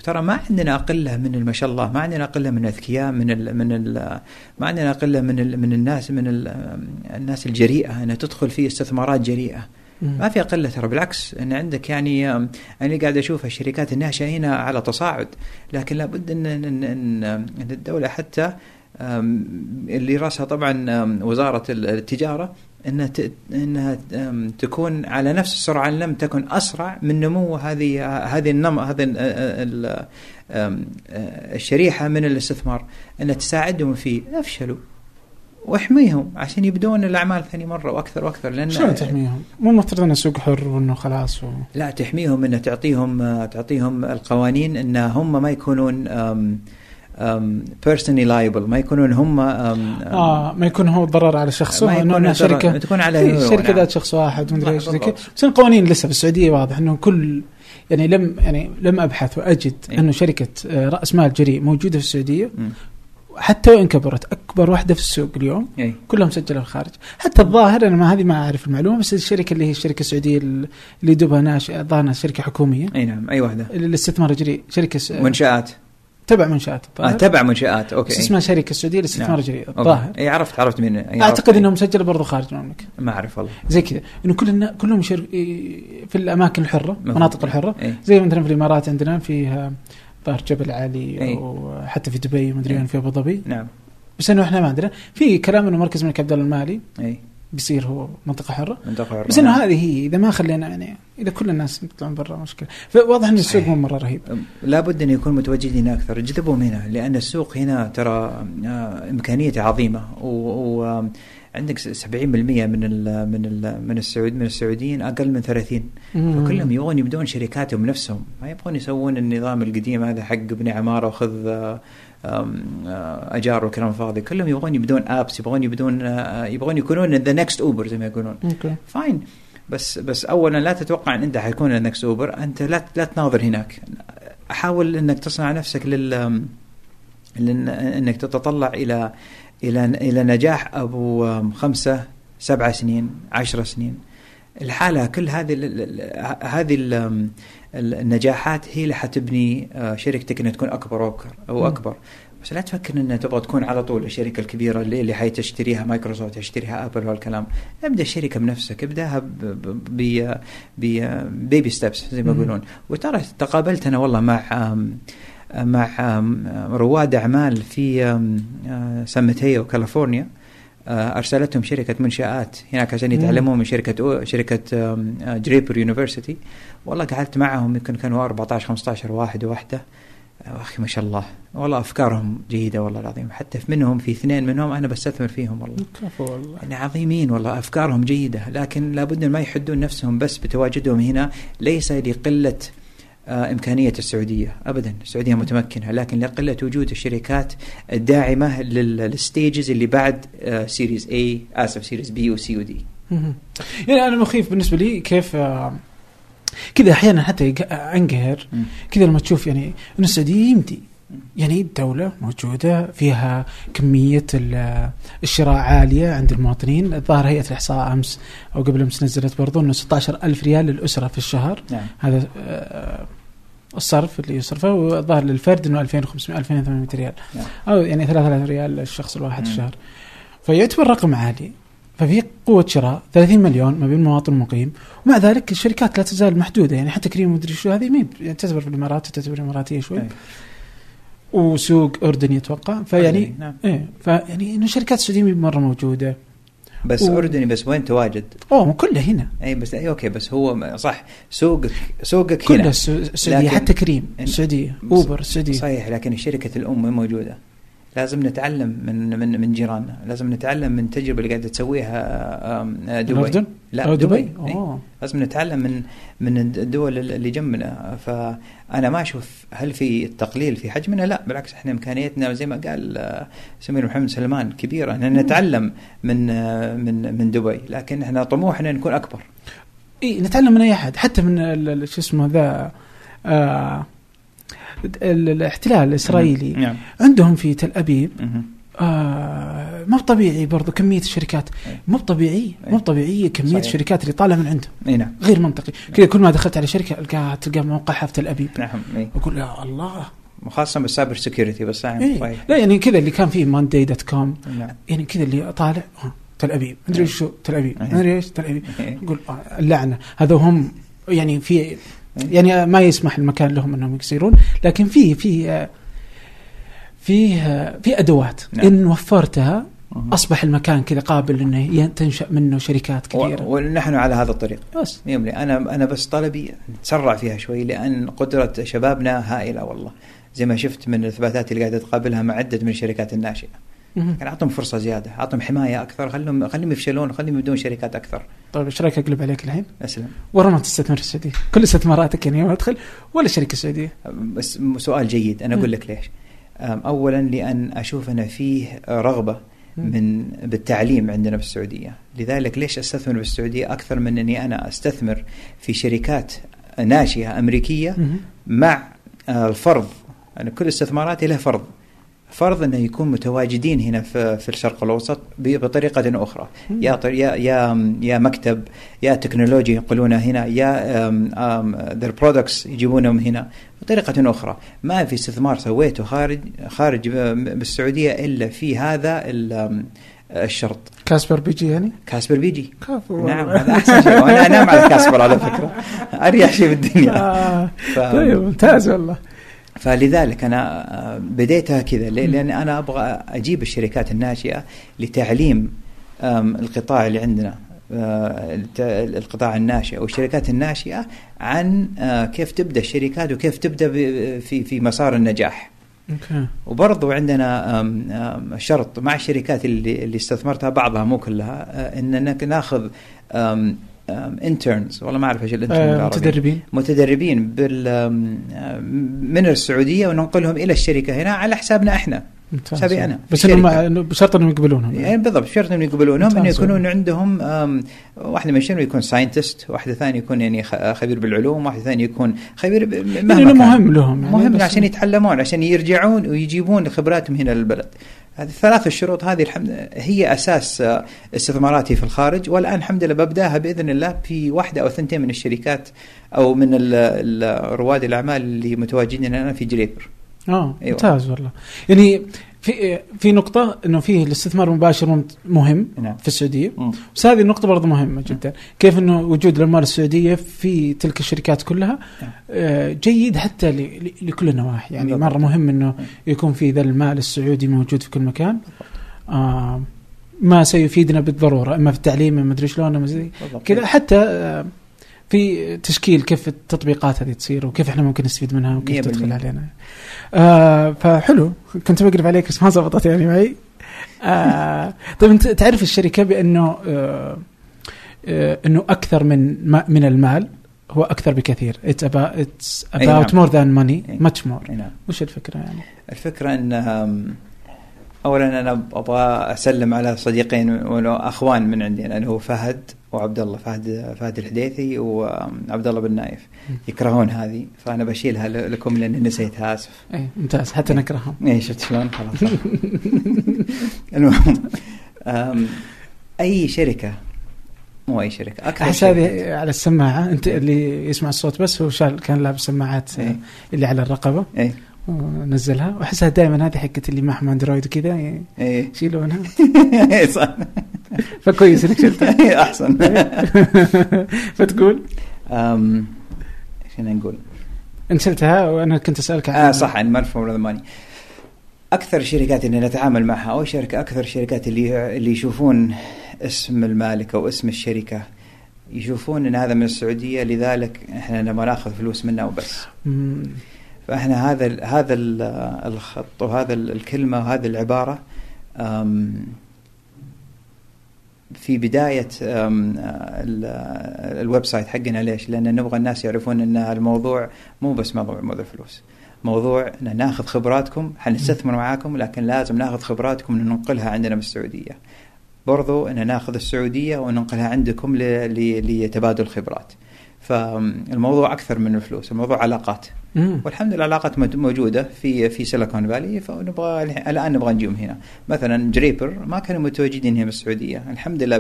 ترى ما عندنا قله من ما شاء الله ما عندنا قله من الأذكياء من ال من ال ما عندنا قله من ال من الناس من ال الناس الجريئة إنها تدخل في استثمارات جريئة. ما فيها قله ترى بالعكس إن عندك يعني أنا قاعد أشوف الشركات الناشئه هنا على تصاعد لكن لابد ان ان ان, إن الدولة حتى اللي رأسها طبعا وزارة التجارة إنها إنها تكون على نفس السرعة إن لم تكن أسرع من نمو هذه هذه النم هذه الشريحة من الاستثمار انها تساعدهم في أفشلوا واحميهم عشان يبدون الأعمال ثاني مرة وأكثر وأكثر لأن شلون تحميهم؟ مو المفترض انه سوق حر وإنه خلاص و... لا تحميهم إنه تعطيهم تعطيهم القوانين إن هم ما يكونون personally liable ما يكونون هم آه ما يكون هو ضرر على شخص ما يكون شركة. تكون على شركة ذات شخص واحد مدري إيش زي كذا. بس القوانين لسه في السعودية واضح إنه كل يعني لم يعني لم أبحث وأجد إيه؟ إنه شركة آه، رأس مال جريء موجودة في السعودية. م. حتى وإن كبرت أكبر واحدة في السوق اليوم أي. كلها مسجله في الخارج. حتى الظاهر أنا ما هذه ما أعرف المعلومة بس الشركة اللي هي الشركة السعودية اللي دوبها ناشئه الظاهر شركة حكومية. إي نعم أي واحدة. الاستثمار الجريء شركة منشآت. تبع منشآت. آه تبع منشآت أوكي. بس اسمها شركة السعودية للاستثمار نعم. الجريء الظاهر. إي عرفت عرفت مين أعتقد إنه مسجله برضه خارج المملكة. ما أعرف والله. زي كذا. إنه كلنا كلهم يشر... في الأماكن الحرة المناطق الحرة. أي. زي مثلا في الإمارات عندنا فيها ظهر جبل علي أي. وحتى في دبي مدري وين في أبو ظبي. نعم. بس إنه إحنا ما عندنا. في كلام إنه مركز الملك عبد الله المالي. إي. بيصير هو منطقة حرة. منطقة حرة بس إنه نعم. هذه هي. إذا ما خلينا يعني إذا كل الناس يطلعون برا مشكلة. فواضح إن السوق مو مرة رهيب. لابد أن يكون متواجدين أكثر. جذبهم هنا لأن السوق هنا ترى آه، امكانيته عظيمة. و عندك 70% من ال من ال من السعود من السعوديين أقل من 30 فكلهم يبغون يبدون شركاتهم نفسهم. ما يبغون يسوون النظام القديم هذا حق ابني عمارة وخذ آه، أجار وكلام فاضي كلهم يبغون يبدون apps يبغون يبدون آه، يبغون يكونون the next Uber زي ما يقولون. fine بس بس اولا لا تتوقع إن أنت حيكون ال next Uber أنت لا لا تناظر هناك. حاول إنك تصنع نفسك لل إنك تتطلع إلى إلى إلى نجاح أبو خمسة سبعة سنين عشر سنين. الحالة كل هذه هذه النجاحات هي اللي حتبني آه، شركتك إنها تكون أكبر واكبر أو أكبر. بس لا تفكر إنها تبغى تكون على طول الشركة الكبيرة اللي اللي حتشتريها مايكروسوفت تشتريها ابل والكلام. ابدأ الشركة بنفسك ابدأها baby steps زي ما يقولون. وترى تقابلت أنا والله مع مع رواد أعمال في سان ماتيو كاليفورنيا. آه، أرسلتهم شركة منشآت. هناك عشان يتعلمون من شركة شركة Draper University والله قعدت معهم يمكن كانوا 14 15 واحد وواحدة. آه، أخي ما شاء الله. والله أفكارهم جيدة والله العظيم. حتى منهم في اثنين منهم أنا بستثمر فيهم والله. كفو والله. يعني عظيمين والله. أفكارهم جيدة. لكن لابد ما يحدون نفسهم بس بتواجدهم هنا. ليس لقلة آه، إمكانية السعودية. أبدا السعودية متمكنة لكن لقلة وجود الشركات الداعمة لل stages اللي بعد Series A آسف Series B و C و D يعني أنا مخيف بالنسبة لي كيف آه، كذا أحيانا حتى أنقهر. كذا لما تشوف يعني أن السعودية يمدي. يعني الدولة موجودة فيها كمية الشراء عالية عند المواطنين. الظاهر هيئة الإحصاء أمس أو قبل أمس نزلت برضو أنه 16 ألف ريال للأسرة في الشهر. نعم. هذا آه، الصرف اللي يصرفه والظاهر للفرد إنه 2500 2800 ريال. نعم. أو يعني 3000 ريال للشخص الواحد في الشهر فيعتبر رقم عالي. ففي قوة شراء 30 مليون ما بين مواطن مقيم ومع ذلك الشركات لا تزال محدودة. يعني حتى كريم مدري شو هذه مين يعني تعتبر في الإمارات تعتبر إماراتية شوي. أي. وسوق أردني أتوقع فيعني نعم. إيه فيعني إنه الشركات السعودية مرة موجودة. بس و... أردني بس وين تواجد؟ أوه كله هنا أي بس أي أوكي بس هو صح سوقك سوقك هنا كله السعوديه حتى كريم السعوديه أوبر السعوديه صحيح لكن شركه الأم موجودة؟ لازم نتعلم من من من جيراننا. لازم نتعلم من التجربه اللي قاعدة تسويها دبي. الأردن؟ لا دبي, دبي. أوه. لازم نتعلم من من الدول اللي جنبنا. فأنا ما أشوف هل في التقليل في حجمنا؟ لا بالعكس إحنا إمكانيتنا زي ما قال سمير محمد سلمان كبيرة. ان نتعلم من من من دبي. لكن إحنا طموحنا نكون أكبر. اي نتعلم من أي أحد. حتى من شو اسمه ذا آه الاحتلال الإسرائيلي. نعم. عندهم في تل أبيب آه مو طبيعي برضو كمية الشركات. مو طبيعي مو طبيعيه كمية صحيح. الشركات اللي طالعة من عندهم. إي نعم. غير منطقي. كذا كل ما دخلت على شركة القاها تلقى موقعها في تل أبيب. نعم أقول يا الله. وخاصة بال cyber security بس إيه؟ لا يعني كذا اللي كان فيه Monday dot com يعني كذا اللي طالع تل أبيب. مدري إيه. شو تل أبيب. إيه. مدري إيش تل أبيب. إيه. يقول آه، اللعنة. هذا هم يعني في يعني ما يسمح المكان لهم إنهم يصيرون لكن في في في في أدوات. نعم. إن وفرتها. أصبح المكان كذا قابل إنه تنشأ منه شركات كثيرة. ونحن على هذا الطريق. بس. يملي. أنا أنا بس طلبي نتسرع فيها شوي لأن قدرة شبابنا هائلة والله. زي ما شفت من الإثباتات اللي قاعدة تقابلها مع عدة من الشركات الناشئة. مهم. يعني أعطهم فرصة زيادة أعطهم حماية أكثر خلهم خليهم يفشلون خليهم يبدون شركات أكثر طيب إيش رأيك أقلب عليك الحين؟ أسلم ورا ما تستثمر في السعوديه كل استثماراتك يعني يوم ادخل ولا شركة سعودية بس سؤال جيد أنا أقول. لك ليش اولا لأن أشوف أن فيه رغبة. من بالتعليم عندنا في السعوديه لذلك ليش أستثمر في السعوديه أكثر من أني أنا أستثمر في شركات ناشئة أمريكية. مع آه، الفرض أنا كل استثماراتي له فرض فرض انه يكون متواجدين هنا في في الشرق الأوسط بطريقة أخرى. يا يا يا يا مكتب يا تكنولوجيا ينقلونها هنا يا their products يجيبونهم هنا بطريقة أخرى. ما في استثمار سويته خارج خارج بالسعودية إلا في هذا الشرط. كاسبر بيجي يعني؟ كاسبر بيجي. كفو نعم هذا أحسن شيء. وأنا انام على كاسبر على فكرة. أريح شيء بالدنيا آه. ف- طيب ممتاز والله. فلذلك أنا آه، بديتها كذا؟ لأن أنا أبغى أجيب الشركات الناشئه لتعليم القطاع اللي عندنا آه، القطاع الناشئ والشركات الناشئة عن آه، كيف تبدأ الشركات وكيف تبدأ في في مسار النجاح okay وبرضو عندنا شرط مع الشركات اللي اللي استثمرتها بعضها مو كلها اننا ناخذ interns والله ما أعرف إيش ال intern بالعربي. متدربين متدربين بال من السعودية وننقلهم إلى الشركة هنا على حسابنا إحنا حسابي أنا. بس. إنهم بشرط إنهم يقبلونهم يعني بالضبط شرط إنهم يقبلونهم إنه. يكونون عندهم من شنو يكون scientist واحدة ثانية يكون يعني خبير بالعلوم واحدة ثانية يكون خبير ب- مهما يعني. مهم لهم يعني مهم عشان يتعلمون عشان يرجعون ويجيبون خبراتهم هنا للبلد هذه الثلاث الشروط هذه الحمد هي أساس آه، استثماراتي في الخارج والآن الحمد لله ببدأها بإذن الله في واحدة أو ثنتين من الشركات أو من رواد الأعمال اللي متواجدين هنا في جريبر آه أيوة. ممتاز والله. يعني في في نقطة إنه فيه الاستثمار المباشر مهم نعم. في السعودية بس هذه النقطة برضه مهمة جدا كيف إنه وجود العمال السعودية في تلك الشركات كلها نعم. آه، جيد حتى ل- لكل النواحي يعني بالضبط. مرة مهم إنه يكون في ذا المال السعودي موجود في كل مكان آه ما سيفيدنا بالضرورة إما في التعليم إما ادري شلون. كذا حتى آه، في تشكيل كيف التطبيقات هذه تصير وكيف إحنا ممكن نستفيد منها وكيف تدخل. علينا. آه فحلو. كنت بقرب عليك بس ما زبطت يعني معي. آه طيب أنت تعرف الشركة بأنه آه آه إنه أكثر من ما من المال؟ هو أكثر بكثير. More than money. أي. much more. أي نعم. وش الفكرة يعني؟ الفكرة إن اولا أنا أبغى أسلم على صديقين ولو أخوان من عندي اللي هو فهد. وعبد الله فهد فهد الحديثي وعبد الله بن نايف. يكرهون هذه. فأنا بشيلها لكم لأني نسيتها اسف اي ممتاز. حتى إيه. نكرههم اي شفت شلون؟ خلاص. المهم أي شركة؟ مو أي شركة أكثر احس. هذه على السماعة. أنت اللي يسمع الصوت بس هو شال كان لابس سماعات آه، إيه. اللي على الرقبة. اي ونزلها. وأحسها دائما هذه حقت اللي معهم أندرويد وكذا اي يشيلونها. إي صح. فكويس إنك شلتها. إي، أحسن. فتقول؟ أم، إيش نقول؟ أنت شلتها وأنا كنت أسألك عن آه صح عن مرفوع ذا ماني. أكثر الشركات اللي نتعامل معها أو شركة أكثر الشركات اللي اللي يشوفون اسم المالك أو اسم الشركة يشوفون إن هذا من السعودية لذلك إحنا لما ناخذ فلوس منه وبس. فإحنا هذا ال هذا ال الخط وهذا ال- الكلمة وهذه العبارة في بداية ال website حقنا ليش؟ لأن نبغى الناس يعرفون إن الموضوع مو بس موضوع موضوع فلوس. موضوع إن ناخذ خبراتكم حنستثمر معاكم لكن لازم ناخذ خبراتكم ننقلها عندنا بالسعوديه برضو إن ناخذ السعودية وننقلها عندكم لتبادل خبرات فالموضوع أكثر من الفلوس الموضوع علاقات. مم. والحمد لله العلاقات موجودة في في سيليكون فالي فنبغى الآن نبغى نجيهم هنا. مثلا جريبر ما كانوا متواجدين هنا بالسعودية. الحمد لله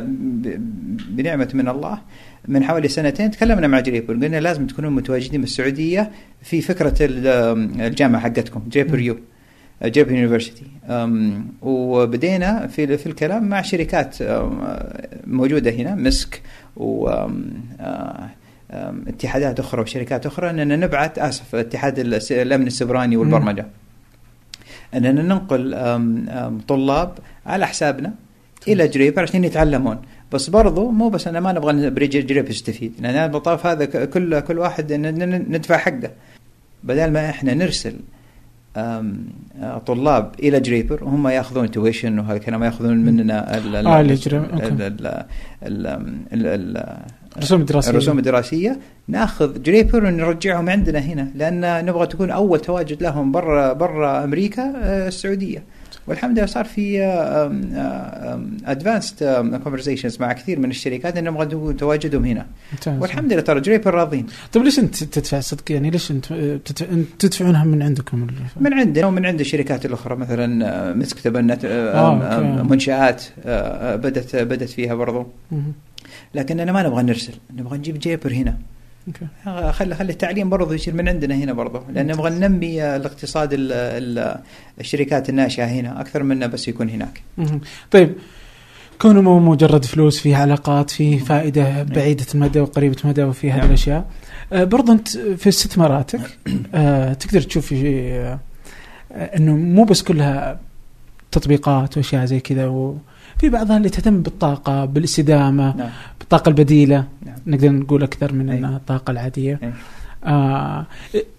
بنعمة من الله. من حوالي سنتين تكلمنا مع جريبر. قلنا لازم تكونون متواجدين بالسعودية في فكرة ال- الجامعة حقتكم جريبر يو جيبر يونيفرسيتي. وبدينا في في الكلام مع شركات موجودة هنا مسك و اتحادات أخرى وشركات أخرى أننا نبعث آسف اتحاد الأمن السبراني والبرمجة. أننا ننقل طلاب على حسابنا إلى جريبر عشان يتعلمون. بس برضو مو بس أنا ما نبغى جريبر جريبر يستفيد. لأن المطاف هذا كل كل واحد ندفع حقه. بدل ما إحنا نرسل طلاب إلى جريبر وهم يأخذون تويشن وهذا الكلام يأخذون مننا آه الرسوم الدراسية. الرسوم الدراسية. ناخذ جريبر ونرجعهم عندنا هنا لأن نبغى تكون أول تواجد لهم برا برا أمريكا السعودية. والحمد لله صار في advanced conversations مع كثير من الشركات انهم نبغى تواجدهم هنا. والحمد لله ترى جريبر راضين. طيب ليش أنت تدفع صدق؟ يعني ليش أنت تدفعونها من عندكم؟ من عندنا ومن عند الشركات الأخرى مثلا مسك تبنت آه منشآت بدت بدت فيها برضو. لكننا ما نبغى نرسل نبغى نجيب جيبر هنا. خلي خلي التعليم برضه يصير من عندنا هنا برضه لأن نبغى ننمي الاقتصاد ال ال الشركات الناشئة هنا أكثر منه بس يكون هناك. طيب كونه مو مجرد فلوس فيه علاقات فيه فائدة بعيدة المدى وقريبة المدى وفي هذه الأشياء. آه برضه أنت في استثماراتك آه تقدر تشوف آه إنه مو بس كلها تطبيقات وأشياء زي كذا وفي بعضها اللي تهتم بالطاقة بالاستدامة نعم. بالطاقه البديلة. نعم. نقدر نقول أكثر من إنها الطاقة العادية. آه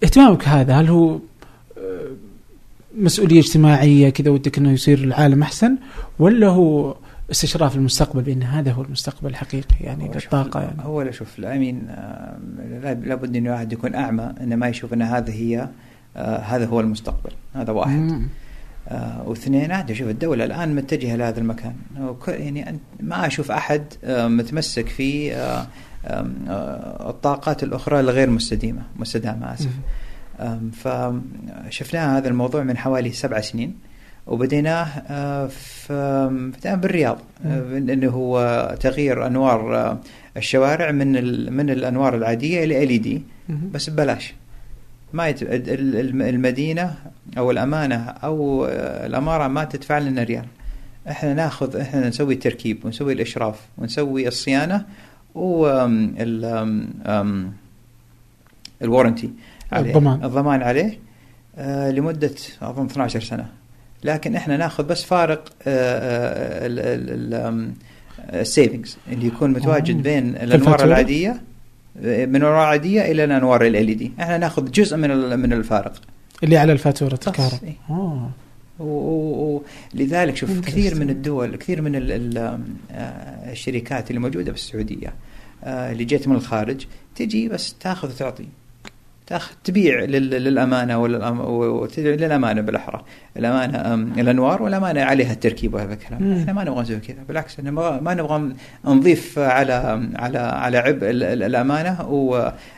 اهتمامك هذا هل هو آه، مسؤولية اجتماعية كذا ودك إنه يصير العالم أحسن ولا هو استشراف المستقبل؟ بإن هذا هو المستقبل الحقيقي يعني للطاقة يعني. هو شوف الامين آه لابد انه الواحد يكون أعمى انه ما يشوف إن هذه هي آه هذا هو المستقبل هذا واحد. مم. آه واثنين عاد شوف الدولة الآن متجهة لهذا المكان. يعني ما أشوف أحد آه متمسك في آه الطاقات الأخرى الغير مستديمة مستدامة آسف. فشفنا هذا الموضوع من حوالي سبع سنين. وبديناه في بالرياض. انه هو تغيير أنوار الشوارع من من الأنوار العادية إلى ال دي بس ببلاش. ما يت... المدينة أو الأمانة أو الأمارة ما تدفع لنا ريال. إحنا ناخذ إحنا نسوي التركيب ونسوي الإشراف ونسوي الصيانة و الورنتي عليه الضمان. الضمان عليه آه لمدة أظن 12 سنة. لكن إحنا ناخذ بس فارق السيفنجز اللي يكون متواجد بين الأنوار العادية من الانوار العادية إلى الانوار ال دي إحنا نأخذ جزء من من الفارق. اللي على الفاتورة الكهرباء إيه. ولذلك شوف كثير من الدول كثير من آه، الشركات اللي موجودة في السعوديه آه، اللي جيت من الخارج تجي بس تأخذ وتعطي. تبيع للأمانة للأمانة بالأحرى. الأمانة الأنوار والأمانة عليها التركيب وهذا الكلام. إحنا ما نبغى نسوي كذا بالعكس إحنا ما نبغى نضيف على على على عبء الأمانة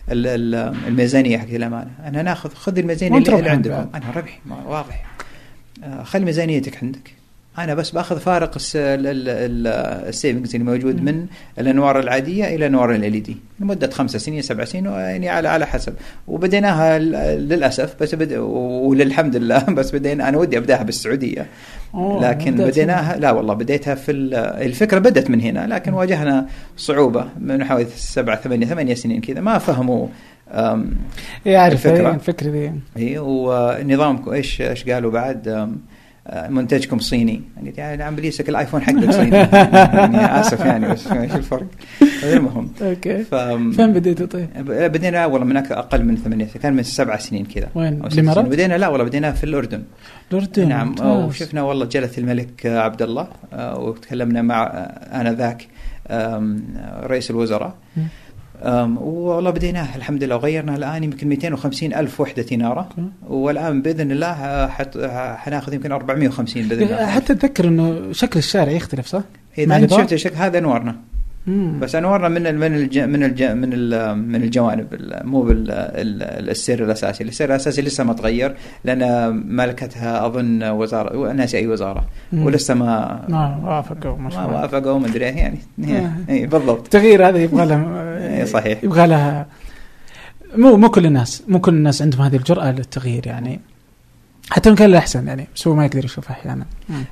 والميزانيه حق الأمانة. أنا ناخذ خذ الميزانية اللي عندكم أنا ربحي واضح. آه، خلي ميزانيتك عندك. أنا بس بأخذ فارق السيفنجز اللي موجود من الأنوار العادية إلى أنوار ال دي. لمدة خمسة سنين سبع سنين يعني على على حسب. وبديناها للأسف بس بد وللحمد لله بس بدينا أنا ودي أبداها بالسعودية. لكن بديناها لا والله بديتها في الفكرة بدت من هنا لكن واجهنا صعوبة من حوالي سبع ثمانية ثمانية سنين كذا. ما فهموا يعرف الفكرة. الفكرة دي اي ونظامكم إيش إيش قالوا بعد؟ منتجكم صيني. قلت يعني نعم بليسك الآيفون حقك صيني. يعني آسف يعني بس إيش الفرق. المهم أوكي. فين بديتوا طيب؟ بدينا والله من أقل من ثمانية كان من سبع سنين كذا. وين؟ الإمارات؟ بدينا لا والله بدينا في الأردن. الأردن نعم. وشفنا والله جلة الملك عبد الله آه، وتكلمنا مع آه، آنذاك رئيس الوزراء. والله بديناه الحمد لله. وغيرنا الآن يمكن 250 ألف وحدة اناره والآن بإذن الله حناخذ يمكن 450 بإذن الله. حتى اتذكر إنه شكل الشارع يختلف صح؟ إذا انت شفت الشكل هذا انوارنا مم. بس انوارنا من ال من الج من الج من ال من الجوانب مو بالسر الأساسي، السر الأساسي لسه ما تغير لأن مالكتها أظن وزارة ناسي أي وزارة. مم. ولسه ما ما وافقوا ما وافقوا ما أدري. يعني اي بالضبط. التغيير هذا يبغى لها صحيح. يبغى لها مو مو كل الناس مو كل الناس عندهم هذه الجرأة للتغيير يعني. حتى وان كان الاحسن يعني بس هو ما يقدر يشوفها أحيانا.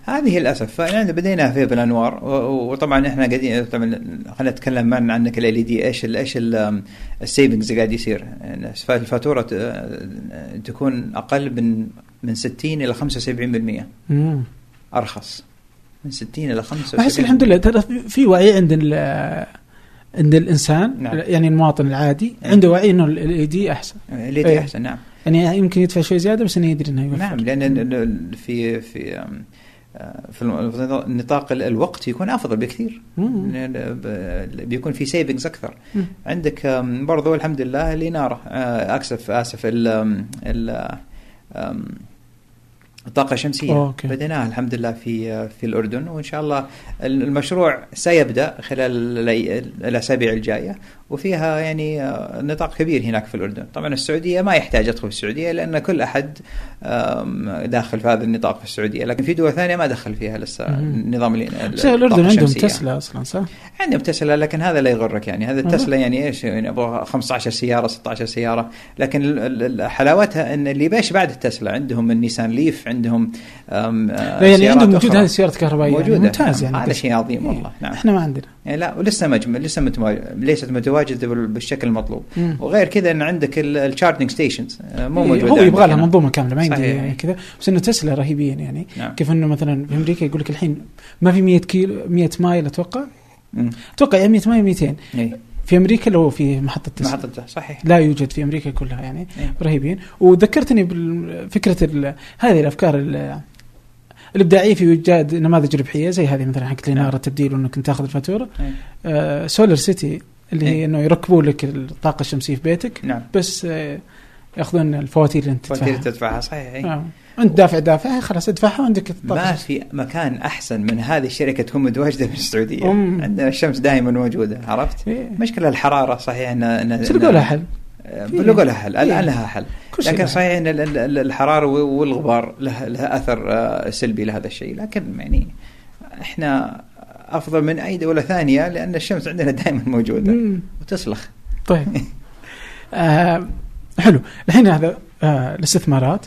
هذه للأسف. فيعني بدينا في بالانوار وطبعا إحنا قاعدين طبعا خلينا نتكلم عن عنك ال LED إيش ال إيش ال savings اللي قاعد يصير. يعني الفاتورة ت- تكون أقل من من 60 إلى 75% مم. أرخص. من 60 إلى 75% احس الحمد لله ترى في- وعي عند ال- عند الإنسان نعم. يعني المواطن العادي نعم. عنده وعي إنه ال LED أحسن. ال إيه. LED أحسن نعم. يعني يمكن يدفع شوي زيادة بس إنه يدري إنه يوفر. نعم لأن في في آه، في نطاق ال- الوقت يكون أفضل بكثير. بيكون في savings أكثر. مم. عندك برضو الحمد لله الاناره آه، اسف آسف ال ال أم، الطاقة الشمسية. okay. بديناها الحمد لله في في الأردن وإن شاء الله المشروع سيبدأ خلال ال- الأسابيع الجاية. وفيها يعني آه، نطاق كبير هناك في الأردن طبعا السعودية ما يحتاج أدخل في السعودية لأن كل آم، داخل في هذا النطاق في السعودية لكن في دول ثانية ما دخل فيها لسه. نظام الأردن عندهم. تسلا أصلا صح؟ عندهم تسلا لكن هذا لا يغرك يعني هذا. التسلا يعني إيش يعني أبغى 15 سيارة 16 سيارة لكن حلاوتها إن اللي بايش بعد التسلا عندهم النيسان ليف عندهم لا يعني عندهم موجود. هذه السيارات الكهربائية موجودة يعني ممتاز. يعني هذا شيء عظيم إيه. والله نعم إحنا ما عندنا يعني لا ولسه مجمل لسه متواجد ليست متواجده بال- بالشكل المطلوب مم. وغير كذا إن عندك ال charging stations مو إيه، موجودة هو يبغى لها. منظومة كاملة ما يمدي. يعني كذا بس إنه تسلا رهيبين يعني نعم. كيف إنه مثلا في أمريكا يقول لك الحين ما في 100 كيلو 100 مايل أتوقع مم. أتوقع يا 100 مايل 200 إيه. في أمريكا لو في محطة تسلا محطة صحيح لا يوجد في أمريكا كلها يعني إيه. رهيبين وذكرتني بفكره هذه الأفكار ال- الإبداعية في ايجاد نماذج ربحية زي هذه مثلا حقت الاناره نعم. التبديل وإنك أنت تاخذ الفاتورة إيه. آه سولار سيتي اللي هي إيه. إنه يركبوا لك الطاقة الشمسية في بيتك نعم بس آه يأخذون الفواتير اللي أنت تدفعها تدفعها صحيح إيه. آه. أنت دافع دافع خلاص ادفعها وعندك الطاقة ما. في مكان أحسن من هذه الشركة تكون متواجدة في السعودية أم. عندنا الشمس دائما موجودة عرفت إيه. مشكلة الحرارة صحيح ان بس لقوا لها حل لقوا لها حل الآن إيه. لها حل لكن لها. صحيح إن ال- ال- ال- الحرارة والغبار له, له أثر آه، سلبي لهذا الشيء لكن يعني إحنا أفضل من أي دولة ثانية لأن الشمس عندنا دائما موجودة مم. وتسلخ طيب آه حلو الحين هذا آه الاستثمارات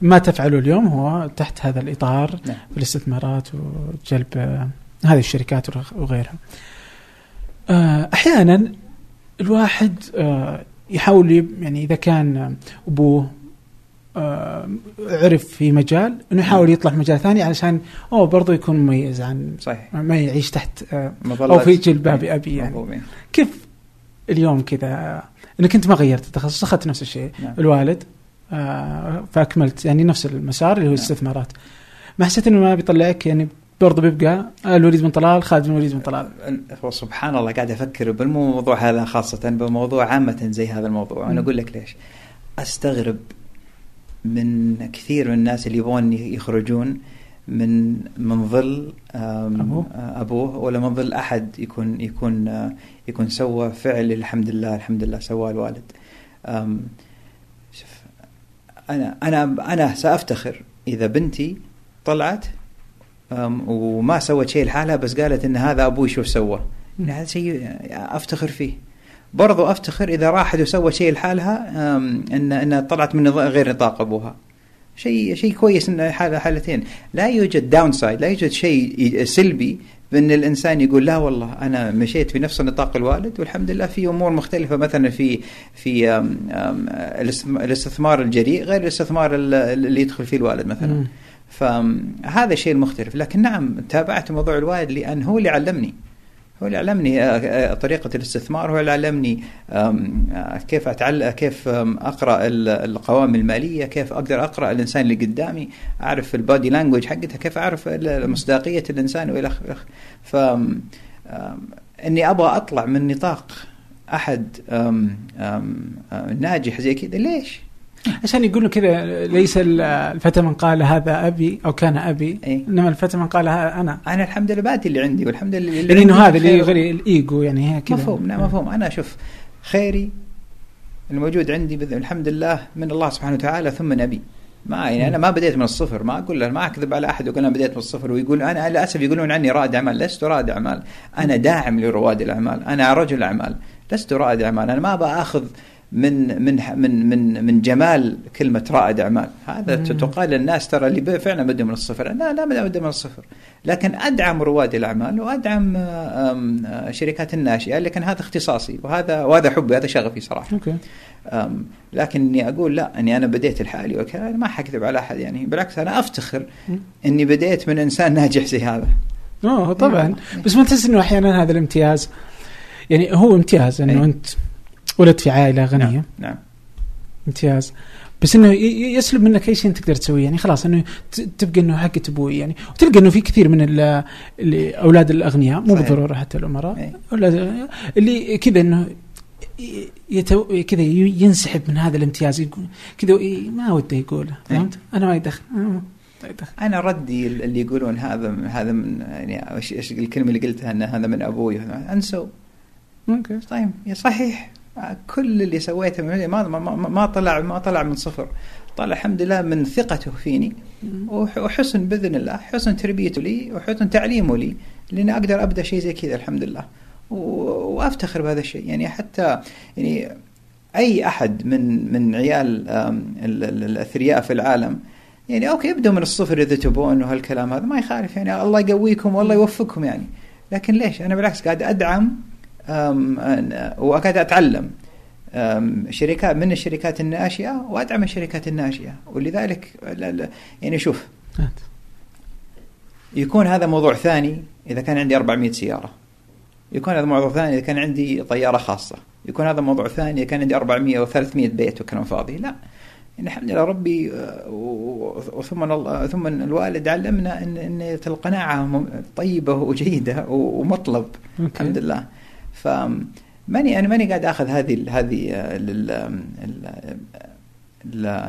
ما تفعله اليوم هو تحت هذا الإطار نعم. في الاستثمارات وجلب آه هذه الشركات وغ- وغيرها. آه أحيانا الواحد آه يحاول يعني إذا كان أبوه عرف في مجال إنه يحاول يطلع في مجال ثاني علشان أوه برضه يكون مميز عن صحيح. ما يعيش تحت آه أو في جلباب أبي يعني. كيف اليوم كذا؟ إنك أنت ما غيرت التخصص أخذت نفس الشيء. نعم. الوالد آه فأكملت يعني نفس المسار اللي هو نعم. الاستثمارات ما حسيت إنه ما بيطلعك؟ يعني برضه بيبقى الوليد بن طلال خالد بن الوليد بن طلال. هو سبحان الله قاعد أفكر بالموضوع هذا خاصة بموضوع عامة زي هذا الموضوع. وأنا. أقول لك ليش؟ أستغرب من كثير من الناس اللي يبغون يخرجون من من ظل أبوه؟ آه، أبوه ولا من ظل أحد يكون يكون آه، يكون سوى فعل الحمد لله الحمد لله سواه الوالد. شوف أنا أنا أنا سأفتخر إذا بنتي طلعت وما سوت شيء لحالها بس قالت إن هذا أبوي شوف سوى هذا شيء أفتخر فيه. برضو أفتخر إذا راحت وسوت شيء لحالها ان إن طلعت من غير نطاق أبوها. شيء شيء كويس إن حالة حالتين. لا يوجد downside لا يوجد شيء سلبي بإن الإنسان يقول لا والله أنا مشيت في نفس نطاق الوالد والحمد لله في أمور مختلفة مثلا في في الاستثمار الجريء غير الاستثمار ال- اللي يدخل فيه الوالد مثلا. فهذا الشيء المختلف لكن نعم تابعت موضوع الوالد لأن هو اللي علمني. هو اللي علمني آه، آه، طريقة الاستثمار هو اللي علمني آه، كيف أتعلم كيف أقرأ ال- القوائم المالية كيف أقدر أقرأ الإنسان اللي قدامي أعرف البادي لانجوج حقتها كيف أعرف مصداقية الإنسان وإلى آخره ف إني أبغى أطلع من نطاق أحد ناجح زي كذا ليش؟ عشان يقولوا كذا ليس ال- الفتى من قال هذا أبي أو كان أبي إيه. إنما الفتى من قال ها أنا. أنا الحمد لله باتي اللي عندي والحمد لله اللي انه عندي هذا اللي. غير الإيجو يعني هي كذا. مفهوم نعم مفهوم. أنا أشوف خيري الموجود عندي الحمد لله من الله سبحانه وتعالى ثم نبي. ما يعني أنا ما بديت من الصفر ما أقول له ما أكذب على أحد واقول أنا بديت من الصفر ويقول أنا للأسف يقولون عني رائد أعمال. لست رائد أعمال. أنا داعم لرواد الأعمال. أنا رجل أعمال. لست رائد أعمال. أنا ما أبغى اخذ من من من من من جمال كلمة رائد أعمال. هذا. تقال للناس ترى اللي فعلا بدا من الصفر. لا لا بدا من الصفر. لكن أدعم رواد الأعمال وأدعم شركات الناشئة لكن هذا اختصاصي وهذا وهذا حبي هذا شغفي صراحة. أوكي. لكن إني أقول لا إني أنا بديت لحالي وكذا ما حكذب على أحد يعني. بالعكس أنا أفتخر. إني بديت من إنسان ناجح زي هذا. اوه طبعا. نعم. بس ما تحس انه أحيانا هذا الامتياز؟ يعني هو امتياز إنه أي. أنت ولدت في عائلة غنية. نعم. نعم امتياز بس إنه يسلب منك أي شيء تقدر تسويه. يعني خلاص إنه تبقى إنه حقة أبوي يعني وتلقى إنه في كثير من ال- أولاد الأغنياء مو. بالضرورة حتى الأمراء أي. أولاد اللي كذا إنه يتو كذا ينسحب من هذا الامتياز. يقول كذا ي- ما وده يقوله أي. فهمت؟ أنا ما يدخل أنا ردي اللي يقولون هذا هذا من يعني إيش الكلمة اللي قلتها ان هذا من أبوي. انسوا أوكي طيب يا صحيح. كل اللي سويته من- ما ما, طلع ما طلع من صفر. طلع الحمد لله من ثقته فيني. وح- وحسن بإذن الله حسن تربيته لي وحسن تعليمه لي لأني أقدر أبدأ شيء زي كذا الحمد لله. وأفتخر بهذا الشيء. يعني حتى يعني أي أحد من من عيال الأثرياء في العالم يعني أوكي ابدوا من الصفر إذا تبون وهالكلام هذا ما يخالف. يعني الله يقويكم والله يوفقكم يعني. لكن ليش؟ أنا بالعكس قاعد أدعم وقاعد أتعلم. شركات من الشركات الناشئة؟ وأدعم الشركات الناشئة. ولذلك يعني شوف. يكون هذا موضوع ثاني إذا كان عندي 400 سيارة. يكون هذا موضوع ثاني إذا كان عندي طيارة خاصة. يكون هذا موضوع ثاني إذا كان عندي 400 و300 بيت وكلام فاضي. لا. يعني الحمد لله ربي و- ثم ثم الوالد علمنا إن إن القناعه طيبة وجيدة ومطلب. أوكي. الحمد لله. فماني أنا ماني قاعد آخذ هذه هذه آه،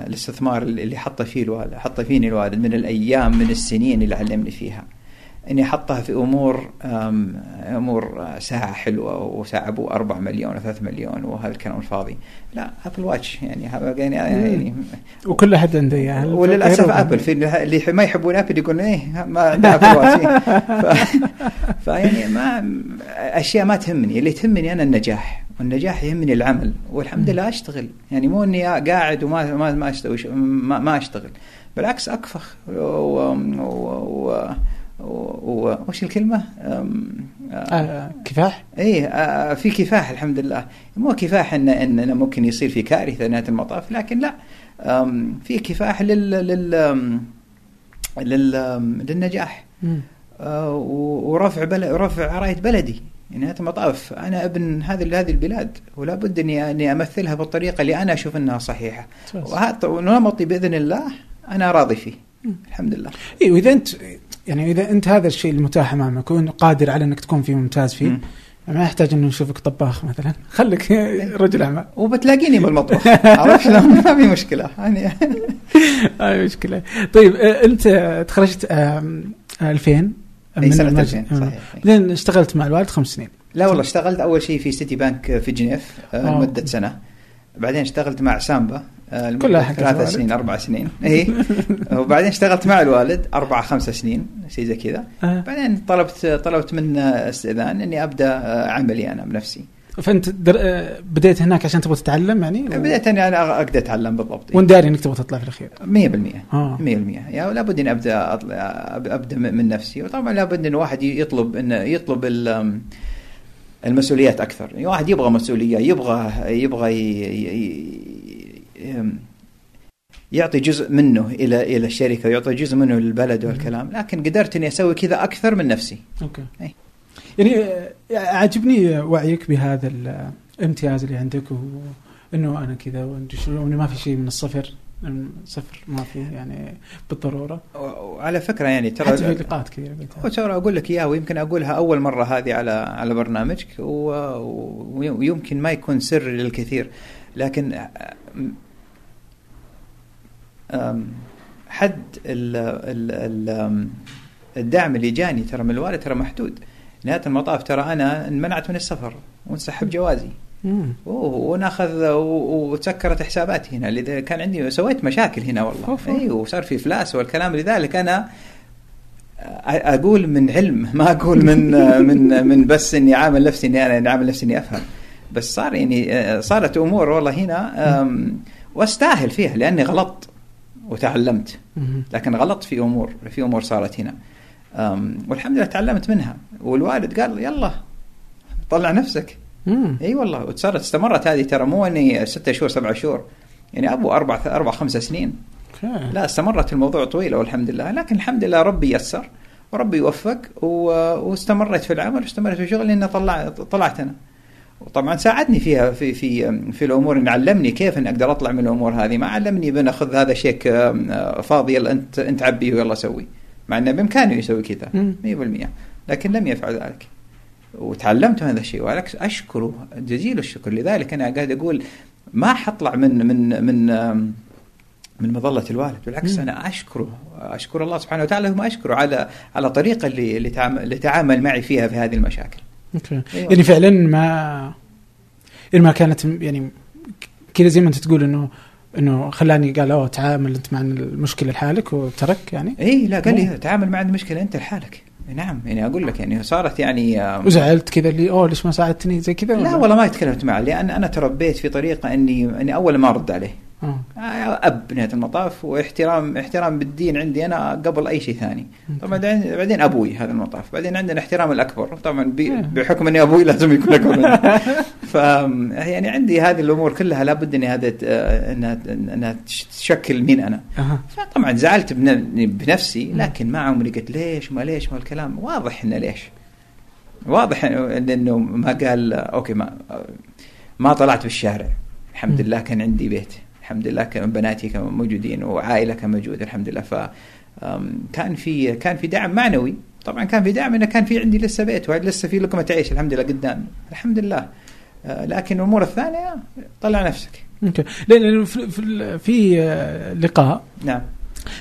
الاستثمار اللي حطه فيه الوالد حطه فيني الوالد من الأيام من السنين اللي علمني فيها. إني احطها في أمور أمور ساعة حلوة وساعة أبو 4 مليون و3 مليون وهذا الكلام الفاضي. لا Apple Watch يعني يعني, يعني وكل أحد عنده إياها. وللاسف. Apple في اللي ما يحبون Apple يقولون إيه ما عنده Apple Watch. فيعني ما أشياء ما تهمني. اللي تهمني أنا النجاح والنجاح يهمني العمل. والحمد لله أشتغل. يعني مو إني قاعد وما ما ما أشتغل ما, ما أشتغل. بالعكس أكافح. و... و... و... و... وش الكلمة؟ أم... آه كفاح إيه آه، في كفاح الحمد لله مو كفاح ان اننا ممكن يصير في كارثة نهاية المطاف لكن لا في كفاح لل لل لل للنجاح. آه، ورفع بل... رفع رايه بلدي نهاية المطاف أنا ابن هذه هذه البلاد ولا بد اني إني أمثلها بالطريقة اللي أنا أشوف إنها صحيحة ممتاز. وهذا ونمطي بإذن الله أنا راضي فيه. الحمد لله. اي وإذا انت يعني إذا أنت هذا الشيء المتاح أمامك وقادر على أنك تكون فيه ممتاز فيه مم. ما يحتاج إنه نشوفك طباخ مثلا. خليك رجل أعمال. وبتلاقيني بالمطبخ عرفت شلون؟ ما في مشكلة. يعني هاي مشكلة. طيب آه، أنت تخرجت آم، 2000 أي سنة المج- 2000 صحيح. بعدين اشتغلت مع الوالد خمس سنين. لا والله اشتغلت أول شيء في سيتي بانك في جنيف آه، آه. لمدة سنة. بعدين اشتغلت مع سامبا. آه، كلها حقت ثلاث. سنين أربع سنين. اي وبعدين اشتغلت مع الوالد أربع خمسة سنين شيء زي كذا. آه. بعدين طلبت طلبت منه استئذان إني أبدأ آه، عملي أنا بنفسي. فأنت در... آه، بديت هناك عشان تبغى تتعلم يعني؟ و- بديت إني أنا أقدر أتعلم بالضبط. وانت داري إنك تبغى تطلع في الأخير؟ 100% آه. 100% يعني لابد إني أبدأ أطل- أب- أبدأ من نفسي. وطبعا لابد إن الواحد يطلب انه يطلب ال- المسؤوليات أكثر. يعني واحد يبغى مسؤولية يبغى يبغى ي- ي- يعطي جزء منه إلى إلى الشركة ويعطي جزء منه للبلد والكلام. لكن قدرت إني أسوي كذا أكثر من نفسي. أوكي. أي. يعني آه، عاجبني وعيك بهذا الامتياز اللي عندك وإنه أنا كذا وإنه ما في شيء من الصفر من صفر ما في يعني بالضرورة. وعلى فكرة يعني حتى في ترى لقاءات كثيره وترى أقول لك إياها ويمكن أقولها أول مرة هذه على على برنامجك و- ويمكن ما يكون سر للكثير. لكن أم، حد ال ال الدعم اللي جاني ترى من الوالد ترى محدود. نهاية المطاف ترى أنا انمنعت من السفر وانسحب جوازي. وناخذ وتسكرت حساباتي هنا. لذا كان عندي سويت مشاكل هنا والله. اي وصار في افلاس والكلام لذلك أنا أقول من علم ما أقول من من من بس إني عامل نفسي إني أنا عامل نفسي إني أفهم. بس صار يعني صارت أمور والله هنا وأستاهل فيها لأني غلطت. وتعلمت. لكن غلطت في أمور في أمور صارت هنا والحمد لله تعلمت منها والوالد قال يلا طلع نفسك. إي والله وصارت استمرت هذه ترى مو إني ستة شهور سبعة شهور يعني أبو أربع أربع خمسة سنين. لا استمرت الموضوع طويله والحمد لله لكن الحمد لله ربي يسر وربي يوفق. واستمريت في العمل واستمريت في الشغل لأن طلعت طلعت أنا وطبعا ساعدني فيها في في في الأمور انه علمني كيف إني أقدر أطلع من الأمور هذه. ما علمني بناخذ هذا شيك آه، فاضي يلا أنت أنت عبيه ويلا سوي. مع إنه بإمكانه يسوي كذا مم. 100% لكن لم يفعل ذلك. وتعلمت هذا الشيء. وعليك اشكره جزيل الشكر. لذلك أنا قاعد أقول ما حطلع من من من من مظلة الوالد. بالعكس. أنا أشكره. أشكر الله سبحانه وتعالى ثم اشكره على على الطريقة اللي اللي تعامل معي فيها في هذه المشاكل. أوكي أيوة. يعني فعلا ما يعني ما كانت يعني كذا زي ما أنت تقول انه إنه خلاني قال أوه تعامل أنت مع المشكلة لحالك وترك يعني اي لا قال. لي تعامل مع المشكلة أنت لحالك نعم يعني أقول لك يعني صارت يعني وزعلت كذا اللي أوه ليش ما ساعدتني زي كذا لا؟ والله ما تكلمت معه لأن أنا تربيت في طريقة اني إني أول ما أرد عليه آه. أب نهاية المطاف واحترام احترام بالدين عندي أنا قبل أي شيء ثاني. طبعا بعدين بعدين أبوي هذا المطاف بعدين عندنا احترام الأكبر. طبعا إيه. بحكم إني أبوي لازم يكون أكبر مني. ف يعني عندي هذه الأمور كلها لابد إني هذا إنها إنها تشكل مين أنا. فطبعا زعلت بن- بنفسي لكن ما عمري قلت ليش ما ليش ما الكلام؟ واضح إنه ليش. واضح إنه ما قال أوكي ما ما طلعت بالشارع. الحمد. لله كان عندي بيت. الحمد لله كان بناتي كانوا موجودين وعائلة كان موجود الحمد لله. ف كان في كان في دعم معنوي. طبعا كان في دعم إنه كان في عندي لسه بيت ولسه في لقمة عيش الحمد لله قدامي الحمد لله. آه، لكن الأمور الثانية طلع نفسك. أوكي. لأن في في, في لقاء. نعم.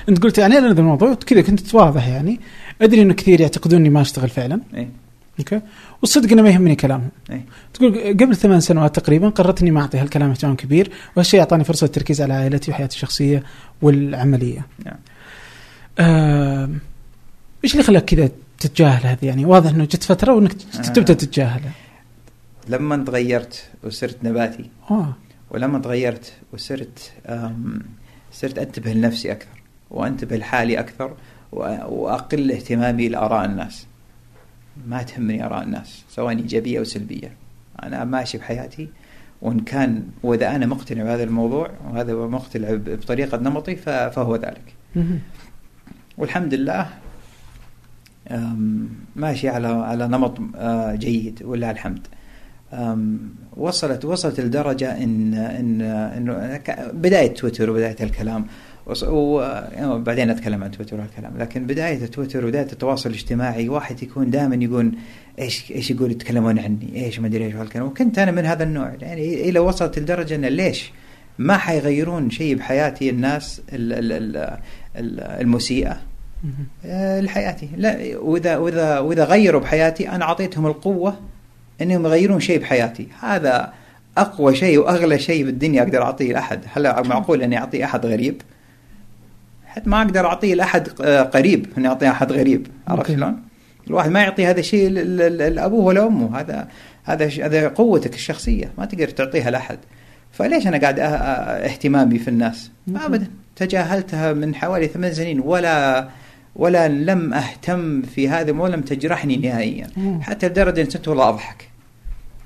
أنت قلت يعني أنا هذا الموضوع كذا كنت واضح يعني. أدري انه كثير يعتقدون إني ما أشتغل فعلا. اي أوكي. والصدق إنه ما يهمني كلامهم. اي تقول قبل ثمان سنوات تقريبا قررت اني ما اعطي هالكلام اهتمام كبير وهالشيء اعطاني فرصة التركيز على عائلتي وحياتي الشخصية والعملية. نعم. آم، إيش اللي خلاك كذا تتجاهل هذه؟ يعني واضح إنه جت فترة وإنك آه. تبدأ تتجاهلها. لما تغيرت وصرت نباتي. آه. ولما تغيرت وصرت صرت أنتبه لنفسي أكثر وأنتبه لحالي أكثر وأقل اهتمامي لآراء الناس. ما تهمني آراء الناس سواء إيجابية أو سلبية. أنا ماشي بحياتي وإن كان وإذا أنا مقتنع بهذا الموضوع وهذا مقتنع ب- بطريقة نمطي فهو ذلك. والحمد لله ماشي على على نمط آه، جيد ولله الحمد. وصلت وصلت لدرجة إن إن إنه بداية تويتر وبداية الكلام. وص- و- يعني أتكلم عن تويتر والكلام. لكن بداية تويتر وبداية التواصل الاجتماعي واحد يكون دائما يقول إيش إيش يقول يتكلمون عني إيش ما أدري إيش والكلام. وكنت أنا من هذا النوع. يعني إلى وصلت لدرجة إنه ليش ما حيغيرون شيء بحياتي الناس ال- ال- ال- ال- المسيئة؟ مهم. آه، لحياتي. لا واذا واذا وإذا غيروا بحياتي أنا أعطيتهم القوة إنهم يغيرون شيء بحياتي. هذا أقوى شيء وأغلى شيء بالدنيا أقدر أعطيه لأحد. هل معقول إني اعطيه أحد غريب؟ حتى ما أقدر أعطيه لأحد آه، قريب إني أعطيه أحد غريب. عرفت. شلون؟ الواحد ما يعطي هذا الشيء لأبوه ولا أمه. هذا هذا هذا قوتك الشخصية. ما تقدر تعطيها لأحد. فليش أنا قاعد اهتمامي في الناس. ابدا. تجاهلتها من حوالي ثمان سنين ولا ولا لم أهتم في هذا ولم تجرحني نهائيا. حتى لدرجة ان صرت والله أضحك.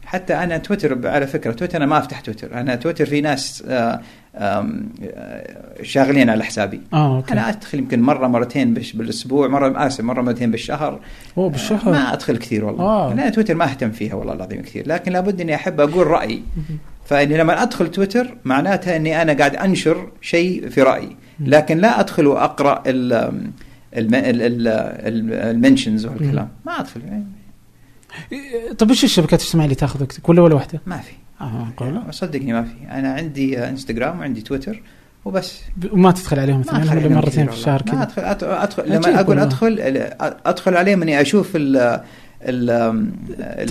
حتى أنا تويتر على فكرة تويتر أنا ما أفتح تويتر. أنا تويتر في ناس آه، شاغلين على حسابي. آه أوكي. أنا أدخل يمكن مرة مرتين بش بالأسبوع مرة آسف مرة مرتين بالشهر. أوه بالشهر؟ ما أدخل كثير والله. آه. أنا تويتر ما أهتم فيها والله العظيم كثير. لكن لابد إني أحب أقول رأيي. فإني لما أدخل تويتر معناتها إني أنا قاعد أنشر شيء في رأيي. لكن لا أدخل وأقرأ ال المنشنز والكلام. ما أدخل. يعني طيب إيش الشبكات الاجتماعية اللي تاخذ وقتك ولا ولا واحدة؟ ما في. آه قولوا. صدقني ما في. أنا عندي انستغرام وعندي تويتر وبس. وما تدخل عليهم اثنين ولا مرتين في الشهر كذا؟ أدخل أدخل, أدخل عجيب لما أقول. أدخل أدخل عليهم إني أشوف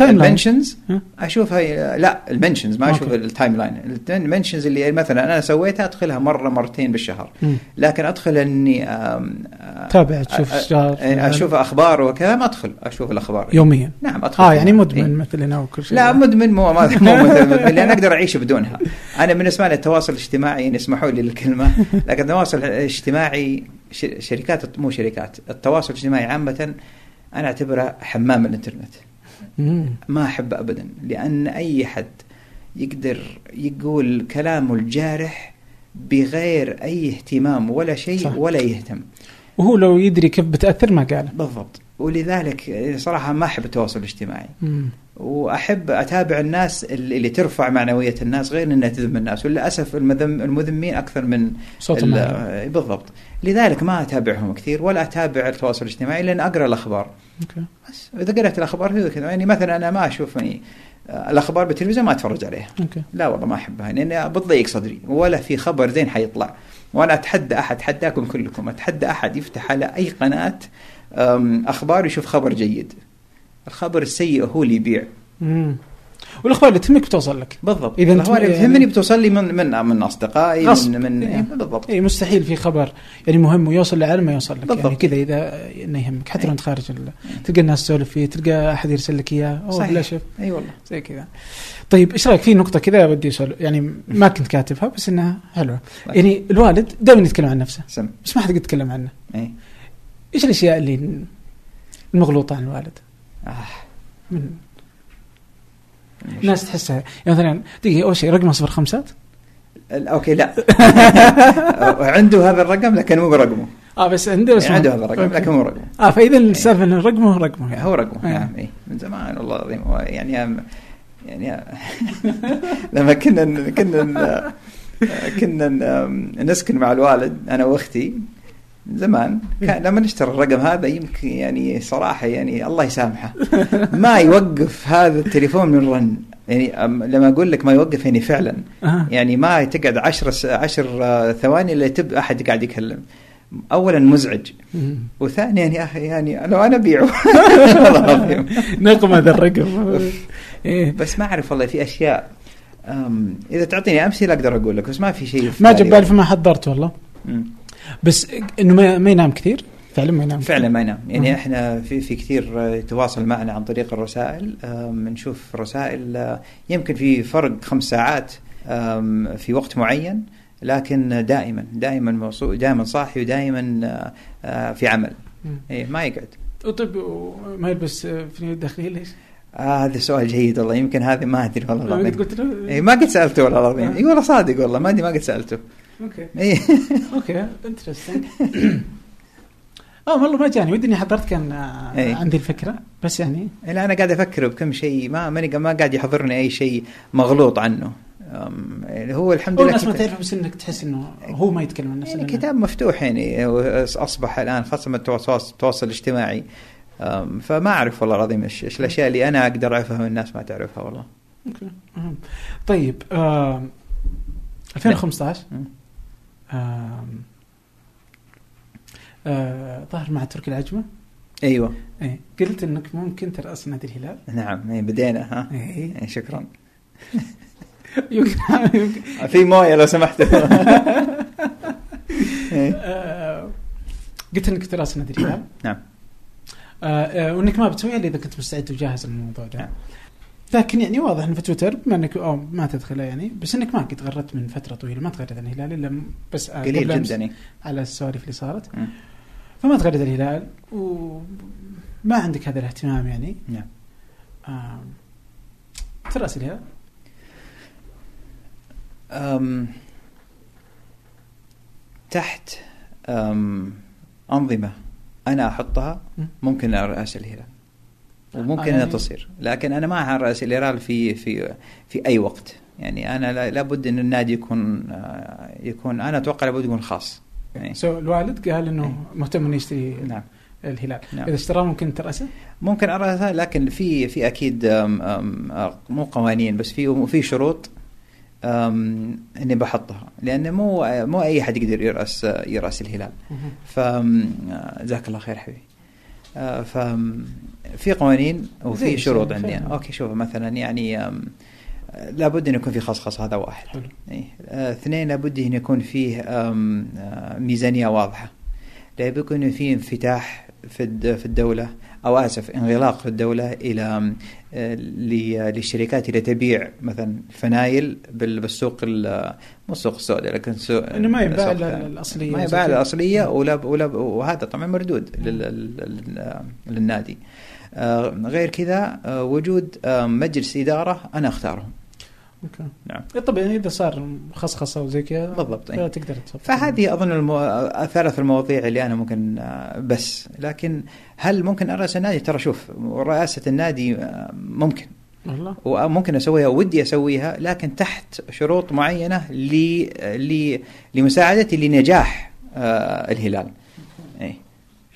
ال mentions ها؟ اشوفها لا ال mentions ما أشوف. ال timeline ال mentions اللي مثلا أنا سويتها أدخلها مرة مرتين بالشهر. لكن أدخل إني أم، أ- تابع تشوف إيش جاري أ- أشوف أخبار وكذا ما أدخل أشوف الأخبار. يوميا؟ نعم أدخل آه يعني إيه. مدمن مثلنا وكل شيء. لا مدمن مو مو مدمن لأن أقدر أعيش بدونها. أنا بالنسبة لي التواصل الاجتماعي يعني اسمحوا لي الكلمة لكن التواصل الاجتماعي شركات مو شركات التواصل الاجتماعي عامة أنا اعتبره حمام الإنترنت. ما أحبه ابدا لأن أي حد يقدر يقول كلامه الجارح بغير أي اهتمام ولا شيء صح. ولا يهتم وهو لو يدري كيف بتأثر ما قاله بالضبط ولذلك صراحة ما أحب التواصل الاجتماعي مم. وأحب أتابع الناس اللي ترفع معنوية الناس غير إنها تذم الناس. وللأسف المذم المذمين أكثر من صوت. بالضبط. لذلك ما أتابعهم كثير ولا أتابع التواصل الاجتماعي لأن أقرأ الأخبار. أوكي. بس إذا قرأت الأخبار يعني مثلا أنا ما أشوف يعني آه، الأخبار بالتلفزيون ما أتفرج عليها. أوكي. لا والله ما أحبها لأن بتضيق صدري ولا في خبر زين حيطلع. وأنا أتحدى أحد اتحداكم كلكم أتحدى أحد يفتح على أي قناة أخبار يشوف خبر جيد. الخبر السيء هو اللي يبيع. مم. والأخبار اللي تهمك بتوصل لك. بالضبط. إذا الأخبار اللي يعني- تهمني بتوصل لي من من من أصدقائي غصب. من من إيه. بالضبط. اي مستحيل في خبر يعني مهم ويوصل للعالم ما يوصل لك. يعني بالضبط. كذا إذا إنه يهمك. حتى لو إيه. أنت خارج ال... تلقى الناس تسولف فيه تلقى أحد يرسل لك إياه. أوه. لا شوف أي والله. زي كذا. طيب إيش رأيك؟ في نقطة كذا ودي اسال يعني ما كنت كاتبها بس إنها حلوة. طيب. يعني الوالد دائما يتكلم عن نفسه. سم. بس ما حد يتكلم عنه. اي إيش الأشياء اللي المغلوطه عن الوالد. من الناس تحسها. يعني مثلا دقيقة أول شيء رقمه صفر خمسات؟ أوكي لا. عنده هذا الرقم لكن مو برقمه. آه بس عنده بس يعني عنده هذا الرقم. لكن مو رقمه. آه فإذا السالفة ان رقمه هو رقمه يعني. هو رقمه إيه. نعم اي من زمان والله العظيم. يعني يعني لما كنا كنا كنا نسكن مع الوالد أنا وأختي زمان. كان لما نشتري الرقم هذا يمكن يعني صراحة يعني الله يسامحه. ما يوقف هذا التليفون من رن. يعني لما أقول لك ما يوقف يعني فعلا. يعني ما تقعد عشر س- عشر آه، ثواني إلا تب أحد قاعد يكلم. اولا مزعج. وثانيا يا أخي يعني لو أنا أبيعه. والله العظيم. نقمة ذا الرقم. إيه. بس ما أعرف والله في أشياء إذا تعطيني أمثلة أقدر أقول لك بس ما في شيء ما. جاب بالي. فما حضرت والله. بس إنه ما, ما ينام كثير؟ فعلا ما ينام. فعلا ما ينام. يعني مم. إحنا في في كثير يتواصل معنا عن طريق الرسائل. نشوف رسائل. آه، يمكن في فرق خمس ساعات في وقت معين لكن دائما دائما دائما صاحي ودائما آه، آه، في عمل. إيه ما يقعد. طيب ما يلبس فنيلة داخلية ليش؟ آه هذا سؤال جيد والله. يمكن هذه ما أدري والله ما قد قلت له. إيه ما قد سألته والله العظيم. إي والله صادق والله. ما أدري ما قد سألته. أوكي. اي أوكي interesting آه والله ما جاني. ودي إني حضرت كان آه، إيه. عندي الفكرة. بس يعني. لا أنا قاعد أفكر بكم شيء. ما ماني ما قاعد يحضرني أي شيء مغلوط عنه. يعني هو الحمد لله الناس ما كتاب- تعرف بس إنك تحس إنه هو ما يتكلم عن نفسه يعني كتاب مفتوح يعني أصبح الآن خاصة من التواصل التواصل الاجتماعي فما أعرف والله العظيم إيش الأشياء اللي أنا أقدر أفهم الناس ما تعرفها والله. أوكي. طيب آم، 2015 مم. آم، آه، ظهر مع تركي العجمة؟ أيوه. إيه قلت إنك ممكن ترأس نادي الهلال. نعم إيه، بدينا ها؟ إيه. إيه، شكرا. في موية لو سمحت. إيه، آه، قلت إنك ترأس نادي الهلال. نعم. آه، آه، وإنك ما بتسويها إلا إذا كنت مستعد وجاهز للموضوع ده. نعم. لكن يعني واضح إن في تويتر بما إنك أو ما تدخله يعني بس إنك ما قد غردت من فترة طويلة ما تغرد عن الهلال إلا م- بس آه، قليل جدا إيه. على السوالف اللي صارت مم. فما تغرد الهلال وما عندك هذا الاهتمام يعني نعم آه، تراس الهلال أم تحت أم أنظمة أنا أحطها م. ممكن أرأس الهلال وممكن آه، يعني- تصير. لكن أنا ما أرأس الهلال في في في أي وقت. يعني لا- لابد أن النادي يكون آه، يكون أنا أتوقع لابد يكون خاص. يعني so الوالد قال إنه مهتم إنه يشتري نعم. الهلال. نعم. إذا اشتراه ممكن ترأسه؟ ممكن أرأسها لكن في في أكيد أم أم آه، مو قوانين بس في في شروط أم إني بحطها. لأن مو مو أي أحد يقدر يرأس يرأس الهلال. ف جزاك الله خير حبيبي. ففي قوانين وفي شروط عندنا. أوكي شوف مثلا يعني لابد أن يكون في خصخصة هذا واحد حلو. إيه. آه، اثنين لابد أن يكون فيه آه، ميزانية واضحة لابد يكون فيه انفتاح في في الدولة أو آسف انغلاق في الدولة إلى للشركات اللي تبيع مثلا فنايل بال- بالسوق ال- مو السوق السوداء لكن سوق إنه ما إلا الأصلية ما يباع. الأصلية ولا ولا وهذا طبعا مردود لل- لل- لل- للنادي. آه، غير كذا آه، وجود آه، مجلس إدارة أنا اختارهم أوكي. نعم. إيه طبعا إذا صار خصخصه وزي كذا بالضبط، إيه. تقدر تفضل فهذه أظن المو... ثلاث المواضيع اللي أنا ممكن آه، بس. لكن هل ممكن أرأس النادي؟ ترى شوف رئاسة النادي آه، ممكن. والله. وممكن أسويها ودي أسويها لكن تحت شروط معينة ل... ل... لمساعدتي لنجاح آه، الهلال. اي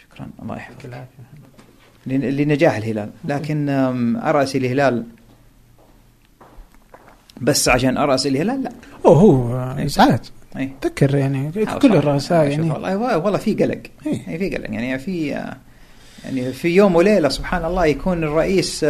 شكرا الله يحفظك. لنجاح الهلال. لكن آم، ارأس الهلال بس عشان ارأس الهلال لا أوه هو ازعاج اي تذكر يعني آه، كل. الرؤساء شوف يعني. والله والله في قلق. إيه. يعني في قلق. يعني في آه، يعني في يوم وليلة سبحان الله يكون الرئيس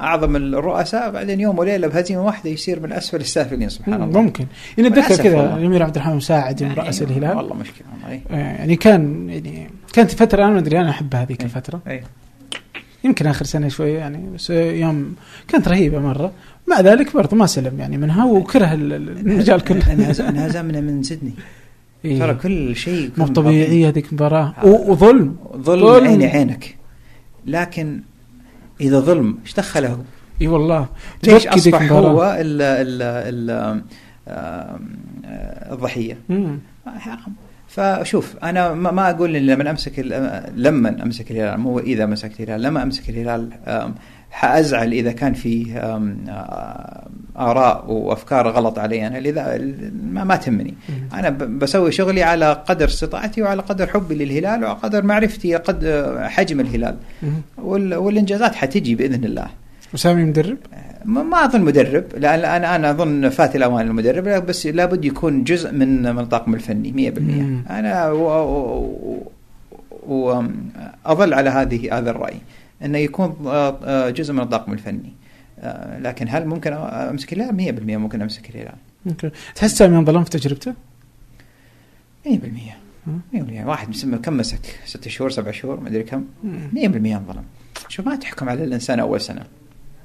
أعظم الرؤساء بعدين يوم وليلة بهزيمة واحدة يصير من أسفل السافلين سبحان الله. ممكن. يعني اتذكر كذا. الأمير عبد الرحمن مساعد يعني رأس الهلال. والله مشكلة والله. إيه. آه، يعني كان يعني كانت فترة أنا ما أدري أنا أحب هذيك إيه. يمكن آخر سنة شوي يعني بس يوم كانت رهيبة مرة. مع ذلك برضه ما سلم يعني منها وكره ال- ال- المجال كله. انهز- انهزمنا من سيدني. إيه. ترى كل شيء مو يكون طبيعية هذيك المباراة آه. وظلم. ظلم ظلم. عيني عينك. لكن إذا ظلم إيش دخله؟ إي والله. ليش أصبح. هو ال ال ال الضحية. حرام فشوف أنا ما أقول إن لما أمسك لما أمسك الهلال مو إذا مسكت الهلال لما أمسك الهلال حأزعل إذا كان في آراء وأفكار غلط علي أنا لذا ما, ما تهمني. أنا بسوي شغلي على قدر استطاعتي وعلى قدر حبي للهلال وعلى قدر معرفتي قد حجم الهلال. والإنجازات حتجي بإذن الله. وسامي مدرب؟ ما أظن مدرب. لأن أنا أنا أظن فات الأوان المدرب بس لابد يكون جزء من من الطاقم الفني 100% مم. أنا واظل على هذه هذا الرأي إنه يكون آه، آه، جزء من الطاقم الفني. آه، لكن هل ممكن أمسك الهلال؟ 100% ممكن أمسك الهلال. أوكي. تحس سامي انظلم في تجربته؟ 100% 100% واحد مسمى كم مسك؟ ست شهور سبع شهور ما أدري كم. 100% انظلم. شوف ما تحكم على الإنسان أول سنة.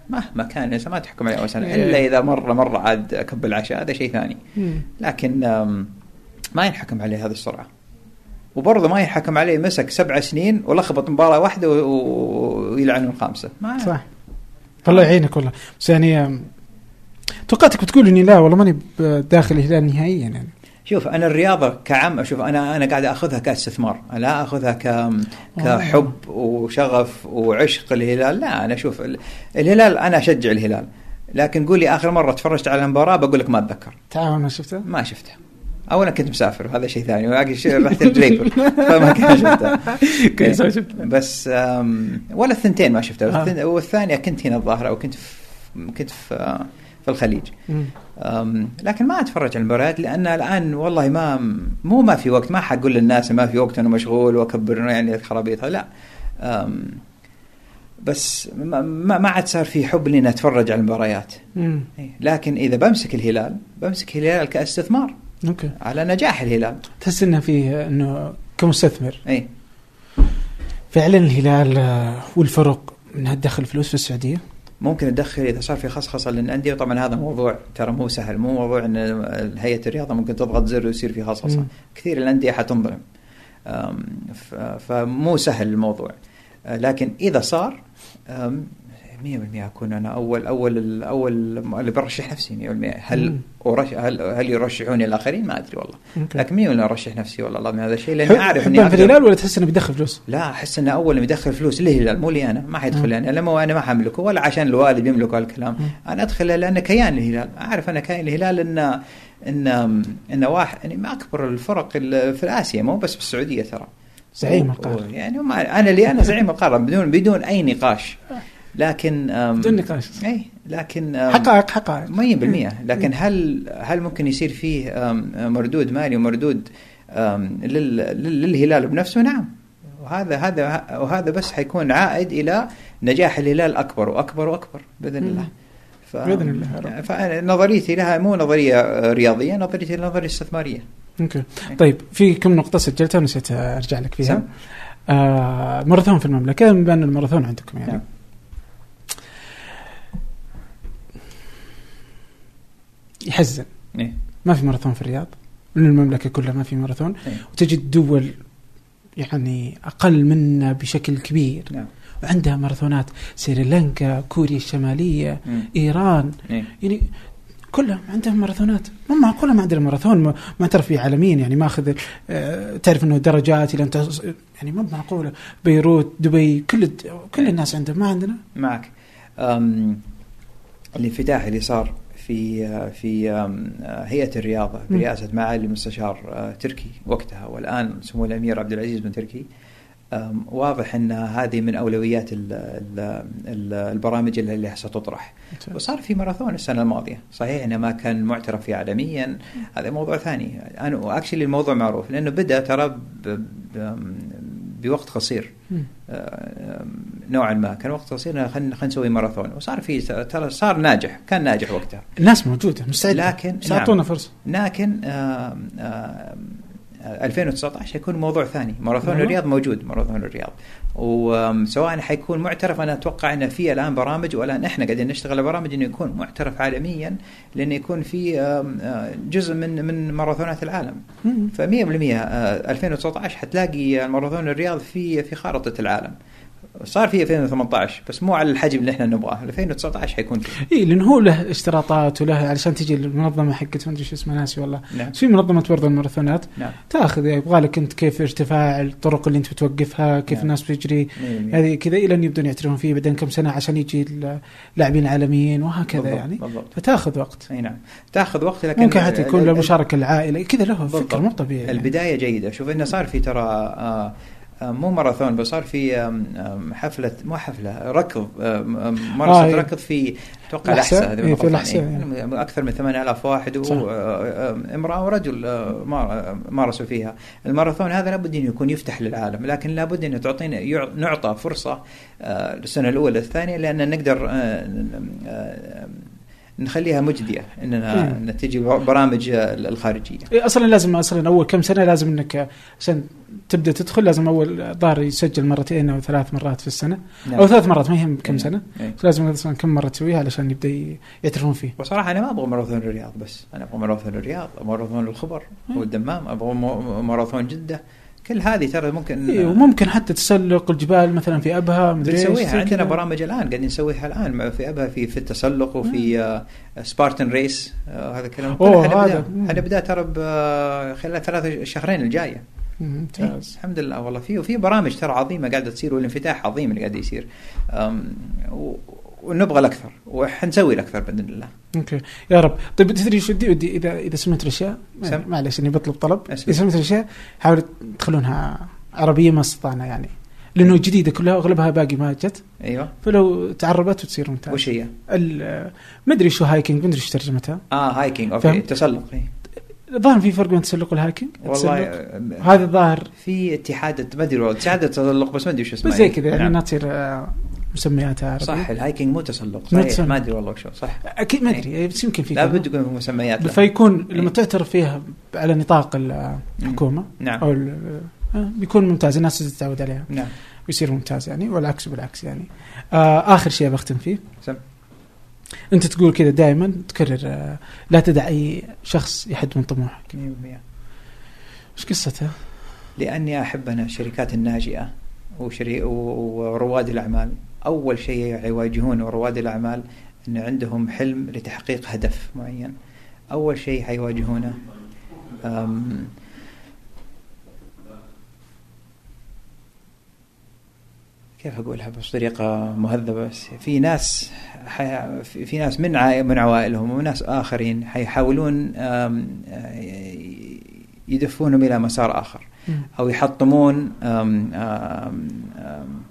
مهما كان الانسان ما تحكم عليه أول سنة إيه. إلا إذا مره مرة عاد كب العشاء هذا شيء ثاني. لكن ما ينحكم عليه هذه السرعة. وبرضه ما ينحكم عليه مسك سبع سنين ولخبط مباراة واحدة و- و- ويلعنون الخامسة. ما صح. الله يعينك والله. بس يعني توقعتك بتقول إني لا والله ماني داخل الهلال نهائيا يعني. شوف أنا الرياضة كعم أشوف أنا أنا قاعد أخذها كاستثمار. لا أخذها ك كحب وشغف وعشق الهلال. لا أنا أشوف ال- الهلال أنا أشجع الهلال. لكن قول لي آخر مرة تفرجت على المباراة بقول لك ما أتذكر. تعاون ما شفته؟ ما شفتها اولا كنت مسافر وهذا شيء ثاني. رحت الجريكل فما كويس ما شفتها. بس ولا الثنتين ما شفتها آه. والثانية كنت هنا الظاهرة وكنت في كنت في في الخليج. لكن ما أتفرج على المباريات لأن الآن والله ما مو ما في وقت. ما حقول للناس ما في وقت أنا مشغول وأكبر يعني الخرابيط لا. بس ما, ما عاد صار في حب إني أتفرج على المباريات. لكن إذا بمسك الهلال بمسك الهلال كاستثمار. أوكي. على نجاح الهلال. تحس انه فيه إنه كمستثمر. إي. فعلا الهلال والفرق انها تدخل فلوس في السعودية؟ ممكن تدخل إذا صار في خصخصة للأندية. وطبعا هذا موضوع ترى مو سهل مو موضوع إن هيئة الرياضة ممكن تضغط زر ويصير في خصخصة. كثير الأندية حتنظلم. فمو سهل الموضوع. أه، لكن إذا صار 100% أكون أنا اول أول أول اللي برشح نفسي 100% هل مم. ورش هل هل يرشحوني الآخرين؟ ما أدري والله. أوكي لكن 100% أرشح نفسي والله العظيم هذا الشيء لأني أعرف إني في الهلال ولا تحس إنه بيدخل فلوس؟ لا أحس إنه أول اللي يدخل فلوس. للهلال مو لي أنا ما حيدخل. يعني لما أنا ما حملكه ولا عشان الوالد يملك هالكلام. أنا أدخل لأن كيان الهلال. أعرف أنا كيان الهلال ان ان إن واحد يعني ما أكبر الفرق ال- في اسيا مو بس بالسعودية ترى. زعيم. و- يعني أنا اللي أنا زعيم القارة بدون بدون أي نقاش. لكن بدون نقاش. اي لكن حقائق حقائق. 100% لكن هل هل ممكن يصير فيه مردود مالي ومردود للهلال بنفسه؟ نعم. وهذا هذا وهذا بس حيكون عائد إلى نجاح الهلال أكبر وأكبر وأكبر بإذن الله. ف... بإذن الله يا رب. فنظريتي لها مو نظرية رياضية نظريتي نظرية استثمارية. أوكي. طيب في كم نقطة سجلتها ونسيت أرجع لك فيها. آه ماراثون في المملكة بما أن الماراثون عندكم يعني. نعم. يحزن. إيه؟ ما في ماراثون في الرياض. من المملكة كلها ما في ماراثون. إيه؟ وتجد دول يعني أقل منا بشكل كبير. نعم. وعندها ماراثونات سريلانكا كوريا الشمالية مم. إيران. إيه؟ يعني كلهم عندهم ماراثونات. مو معقوله ما عندنا ماراثون. معترف فيه عالميا يعني ماخذ آه تعرف إنه درجات إلى انت يعني مو معقوله بيروت دبي كل كل الناس عندهم. ما عندنا. معك. الانفتاح اللي صار في في هيئة الرياضة برئاسه معالي المستشار آه، تركي وقتها والآن سمو الأمير عبد العزيز بن تركي. واضح أن هذه من أولويات ال ال البرامج اللي ستطرح وصار في ماراثون السنة الماضية. صحيح إنه ما كان معترف فيه عالميا. هذا موضوع ثاني. أنا اكشلي الموضوع معروف لأنه بدأ ترى بوقت قصير. آه، نوعا ما. كان وقت قصير خلينا نسوي ماراثون. وصار في ترى صار ناجح كان ناجح وقتها. الناس موجودة مستعدة. لكن اعطونا نعم. فرصة. لكن آآ آآ 2019 حيكون موضوع ثاني. ماراثون الرياض موجود ماراثون الرياض. وسواء حيكون معترف أنا أتوقع أن في الآن برامج والان إحنا قاعدين نشتغل على برامج إنه يكون معترف عالميا لأنه يكون في جزء من من ماراثونات العالم. ف 100% 2019 حتلاقي ماراثون الرياض في في خارطة العالم. صار في 2018 بس مو على الحجم اللي إحنا نبغاه 2019 حيكون اي لأنه هو له اشتراطات وله علشان تجي المنظمة حقت ما أدري شو اسمها ناسي والله نعم. في منظمة برضه الماراثونات نعم. تاخذ يعني يبغى لك أنت كيف ارتفاع الطرق اللي أنت بتوقفها كيف نعم. الناس بتجري هذه كذا إلى أن يبدون يعترفون فيه بعدين كم سنة عشان يجي اللاعبين العالميين وهكذا بالضبط. يعني بالضبط. فتاخذ وقت أي نعم تاخذ وقت لكن ممكن حتى يكون له مشاركه العائلة كذا له. فكر مو طبيعي يعني. البداية جيدة شوف إنه صار في ترى آه مو ماراثون بس صار في حفلة مو حفلة ركض ماراثون آه ركض في أتوقع الأحساء؟ إيه في الأحساء يعني. أكثر من 8000 واحد وامراه ورجل مارسوا فيها. الماراثون هذا لابد إنه يكون يفتح للعالم لكن لابد إنه تعطينا نعطى فرصة السنة الأولى الثانية لأن نقدر نخليها مجدية إننا إن تجي برامج الخارجية. أصلا لازم أصلا أول كم سنة لازم إنك عشان تبدأ تدخل لازم أول ظاهر يسجل مرتين أو ثلاث مرات في السنة. نعم. أو ثلاث مرات ما يهم كم نعم. سنة. إيه. لازم أصلا كم مرة تسويها علشان يبدأ يعترفون فيه. وصراحة أنا ما أبغى ماراثون الرياض بس. أنا أبغى ماراثون الرياض ماراثون الخبر والدمام أبغى ماراثون جدة. كل هذه ترى ممكن إيه وممكن حتى تسلق الجبال مثلا في أبها مدري نسويها عندنا برامج الآن قاعدين نسويها الآن في أبها في في التسلق وفي آه سبارتن ريس آه هذا الكلام. أوه هذا حنبدا ترى خلال ثلاث شهرين الجاية. ممتاز إيه الحمد لله والله. في وفي برامج ترى عظيمة قاعدة تصير والانفتاح عظيم اللي قاعد يصير. ونبغى الأكثر وحنسوي الأكثر بإذن الله. okay يا رب، طيب تدري شو ودي ودي اذا إذا سمعت الأشياء سم. معلش إني بطلب طلب أسمع. إذا سمعت الأشياء حاولوا تخلونها عربية ما استطعنا يعني لأنه جديدة كلها أغلبها باقي ما جت أيوه فلو تعربت وتصير ممتاز وش هي؟ ما أدري شو hiking ما أدري إيش ترجمتها آه hiking okay؟ تسلق إيه. الظاهر في فرق بين التسلق وال hiking والله التسلق. هذا الظاهر في اتحاد ما أدري اتحاد التسلق بس ما أدري وش اسمه بس زي كذا يعني نعم. انها تصير آه، مسمياتها عربية. صح الهايكنج مو تسلق صحيح تسلق. ما أدري والله وشو صح أكيد ما أدري بس يمكن في لابد. يكون في مسميات. فيكون لما إيه. تعترف فيها على نطاق الحكومة نعم أو آه، بيكون ممتاز الناس تتعود عليها نعم ويصير ممتاز يعني والعكس بالعكس يعني آه آخر شيء بختم فيه سم. أنت تقول كذا دائما تكرر آه لا تدع أي شخص يحد من طموحك 100% إيش قصتها؟ لأني أحب أنا الشركات الناجئة وشري ورواد الأعمال أول شيء يواجهون رواد الأعمال إن عندهم حلم لتحقيق هدف معين. أول شيء حيواجهونه كيف أقولها بطريقة مهذبة؟ بس في ناس حي... في ناس من عائ... من عوائلهم وناس آخرين حيحاولون يدفونهم إلى مسار آخر أو يحطمون أم أم أم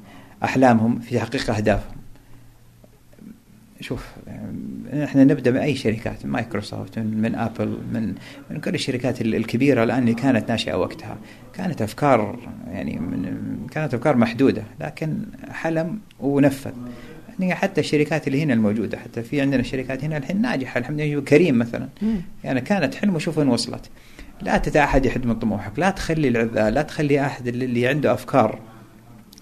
أحلامهم في تحقيق أهدافهم. شوف إحنا نبدأ من أي شركات؟ من مايكروسوفت من, من Apple من من كل الشركات ال- الكبيرة الآن اللي كانت ناشئة وقتها. كانت أفكار يعني من كانت أفكار محدودة لكن حلم ونفذ. يعني حتى الشركات اللي هنا الموجودة حتى في عندنا شركات هنا الحين ناجحة. الحمد لله Careem مثلا. يعني كانت حلم وشوف وين وصلت. لا تتعهد يحد من طموحك لا تخلي العذاب لا تخلي أحد اللي عنده أفكار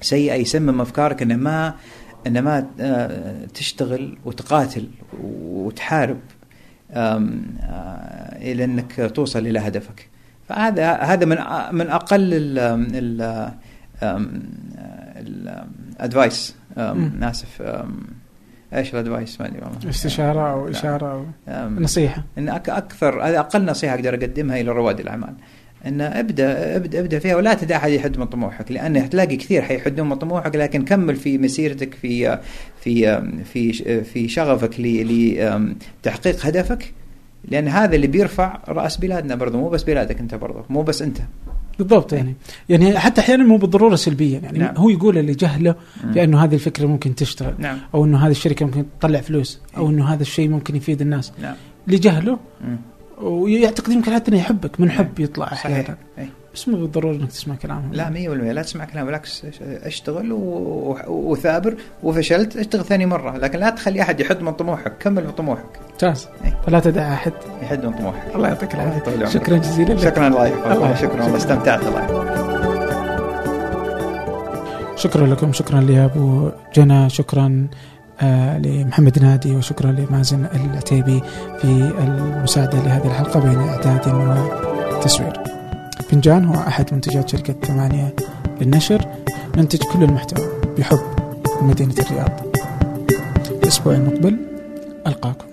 سيئة يسمم أفكارك إنه ما إنه ما آه، تشتغل وتقاتل وتحارب آه، إلى إنك توصل إلى هدفك. فهذا هذا من من أقل ال الادفايس اسف إيش الادفايس ما أدري استشارة أو إشارة أو نصيحة. إن أكثر هذا أقل نصيحة أقدر أقدمها إلى رواد الأعمال. إن أبدأ أبدأ أبدأ فيها ولا تدع أحد يحد من طموحك لأن هتلاقي كثير حيحدون من طموحك لكن كمل في مسيرتك في في في في شغفك لتحقيق هدفك لأن هذا اللي بيرفع رأس بلادنا برضه مو بس بلادك أنت برضه مو بس أنت بالضبط يعني يعني حتى أحيانا مو بالضرورة سلبيا يعني نعم. هو يقول اللي جهله بأنه هذه الفكرة ممكن تشتغل نعم. أو إنه هذه الشركة ممكن تطلع فلوس أو إنه هذا الشيء ممكن يفيد الناس نعم. لجهله ويعتقد يمكن حتى انه يحبك من حب يطلع أحيانا بس مو بالضروره إنك تسمع كلامهم. لا 100% لا تسمع كلام بالعكس أشتغل وثابر وفشلت أشتغل ثاني مرة. لكن لا تخلي أحد يحد من طموحك. كمل بطموحك ممتاز. فلا تدع أحد. يحد من طموحك. الله يعطيك العافية. شكرا جزيلا لك. شكرا الله يحفظك. شكرا والله. استمتعت الله شكرا لكم. شكرا لأبو جنى. شكرا لمحمد نادي وشكرا لمازن العتيبي في المساعدة لهذه الحلقة بين إعداد وتصوير. فنجان هو أحد منتجات شركة ثمانية للنشر. ننتج كل المحتوى بحب مدينة الرياض. الأسبوع المقبل ألقاكم.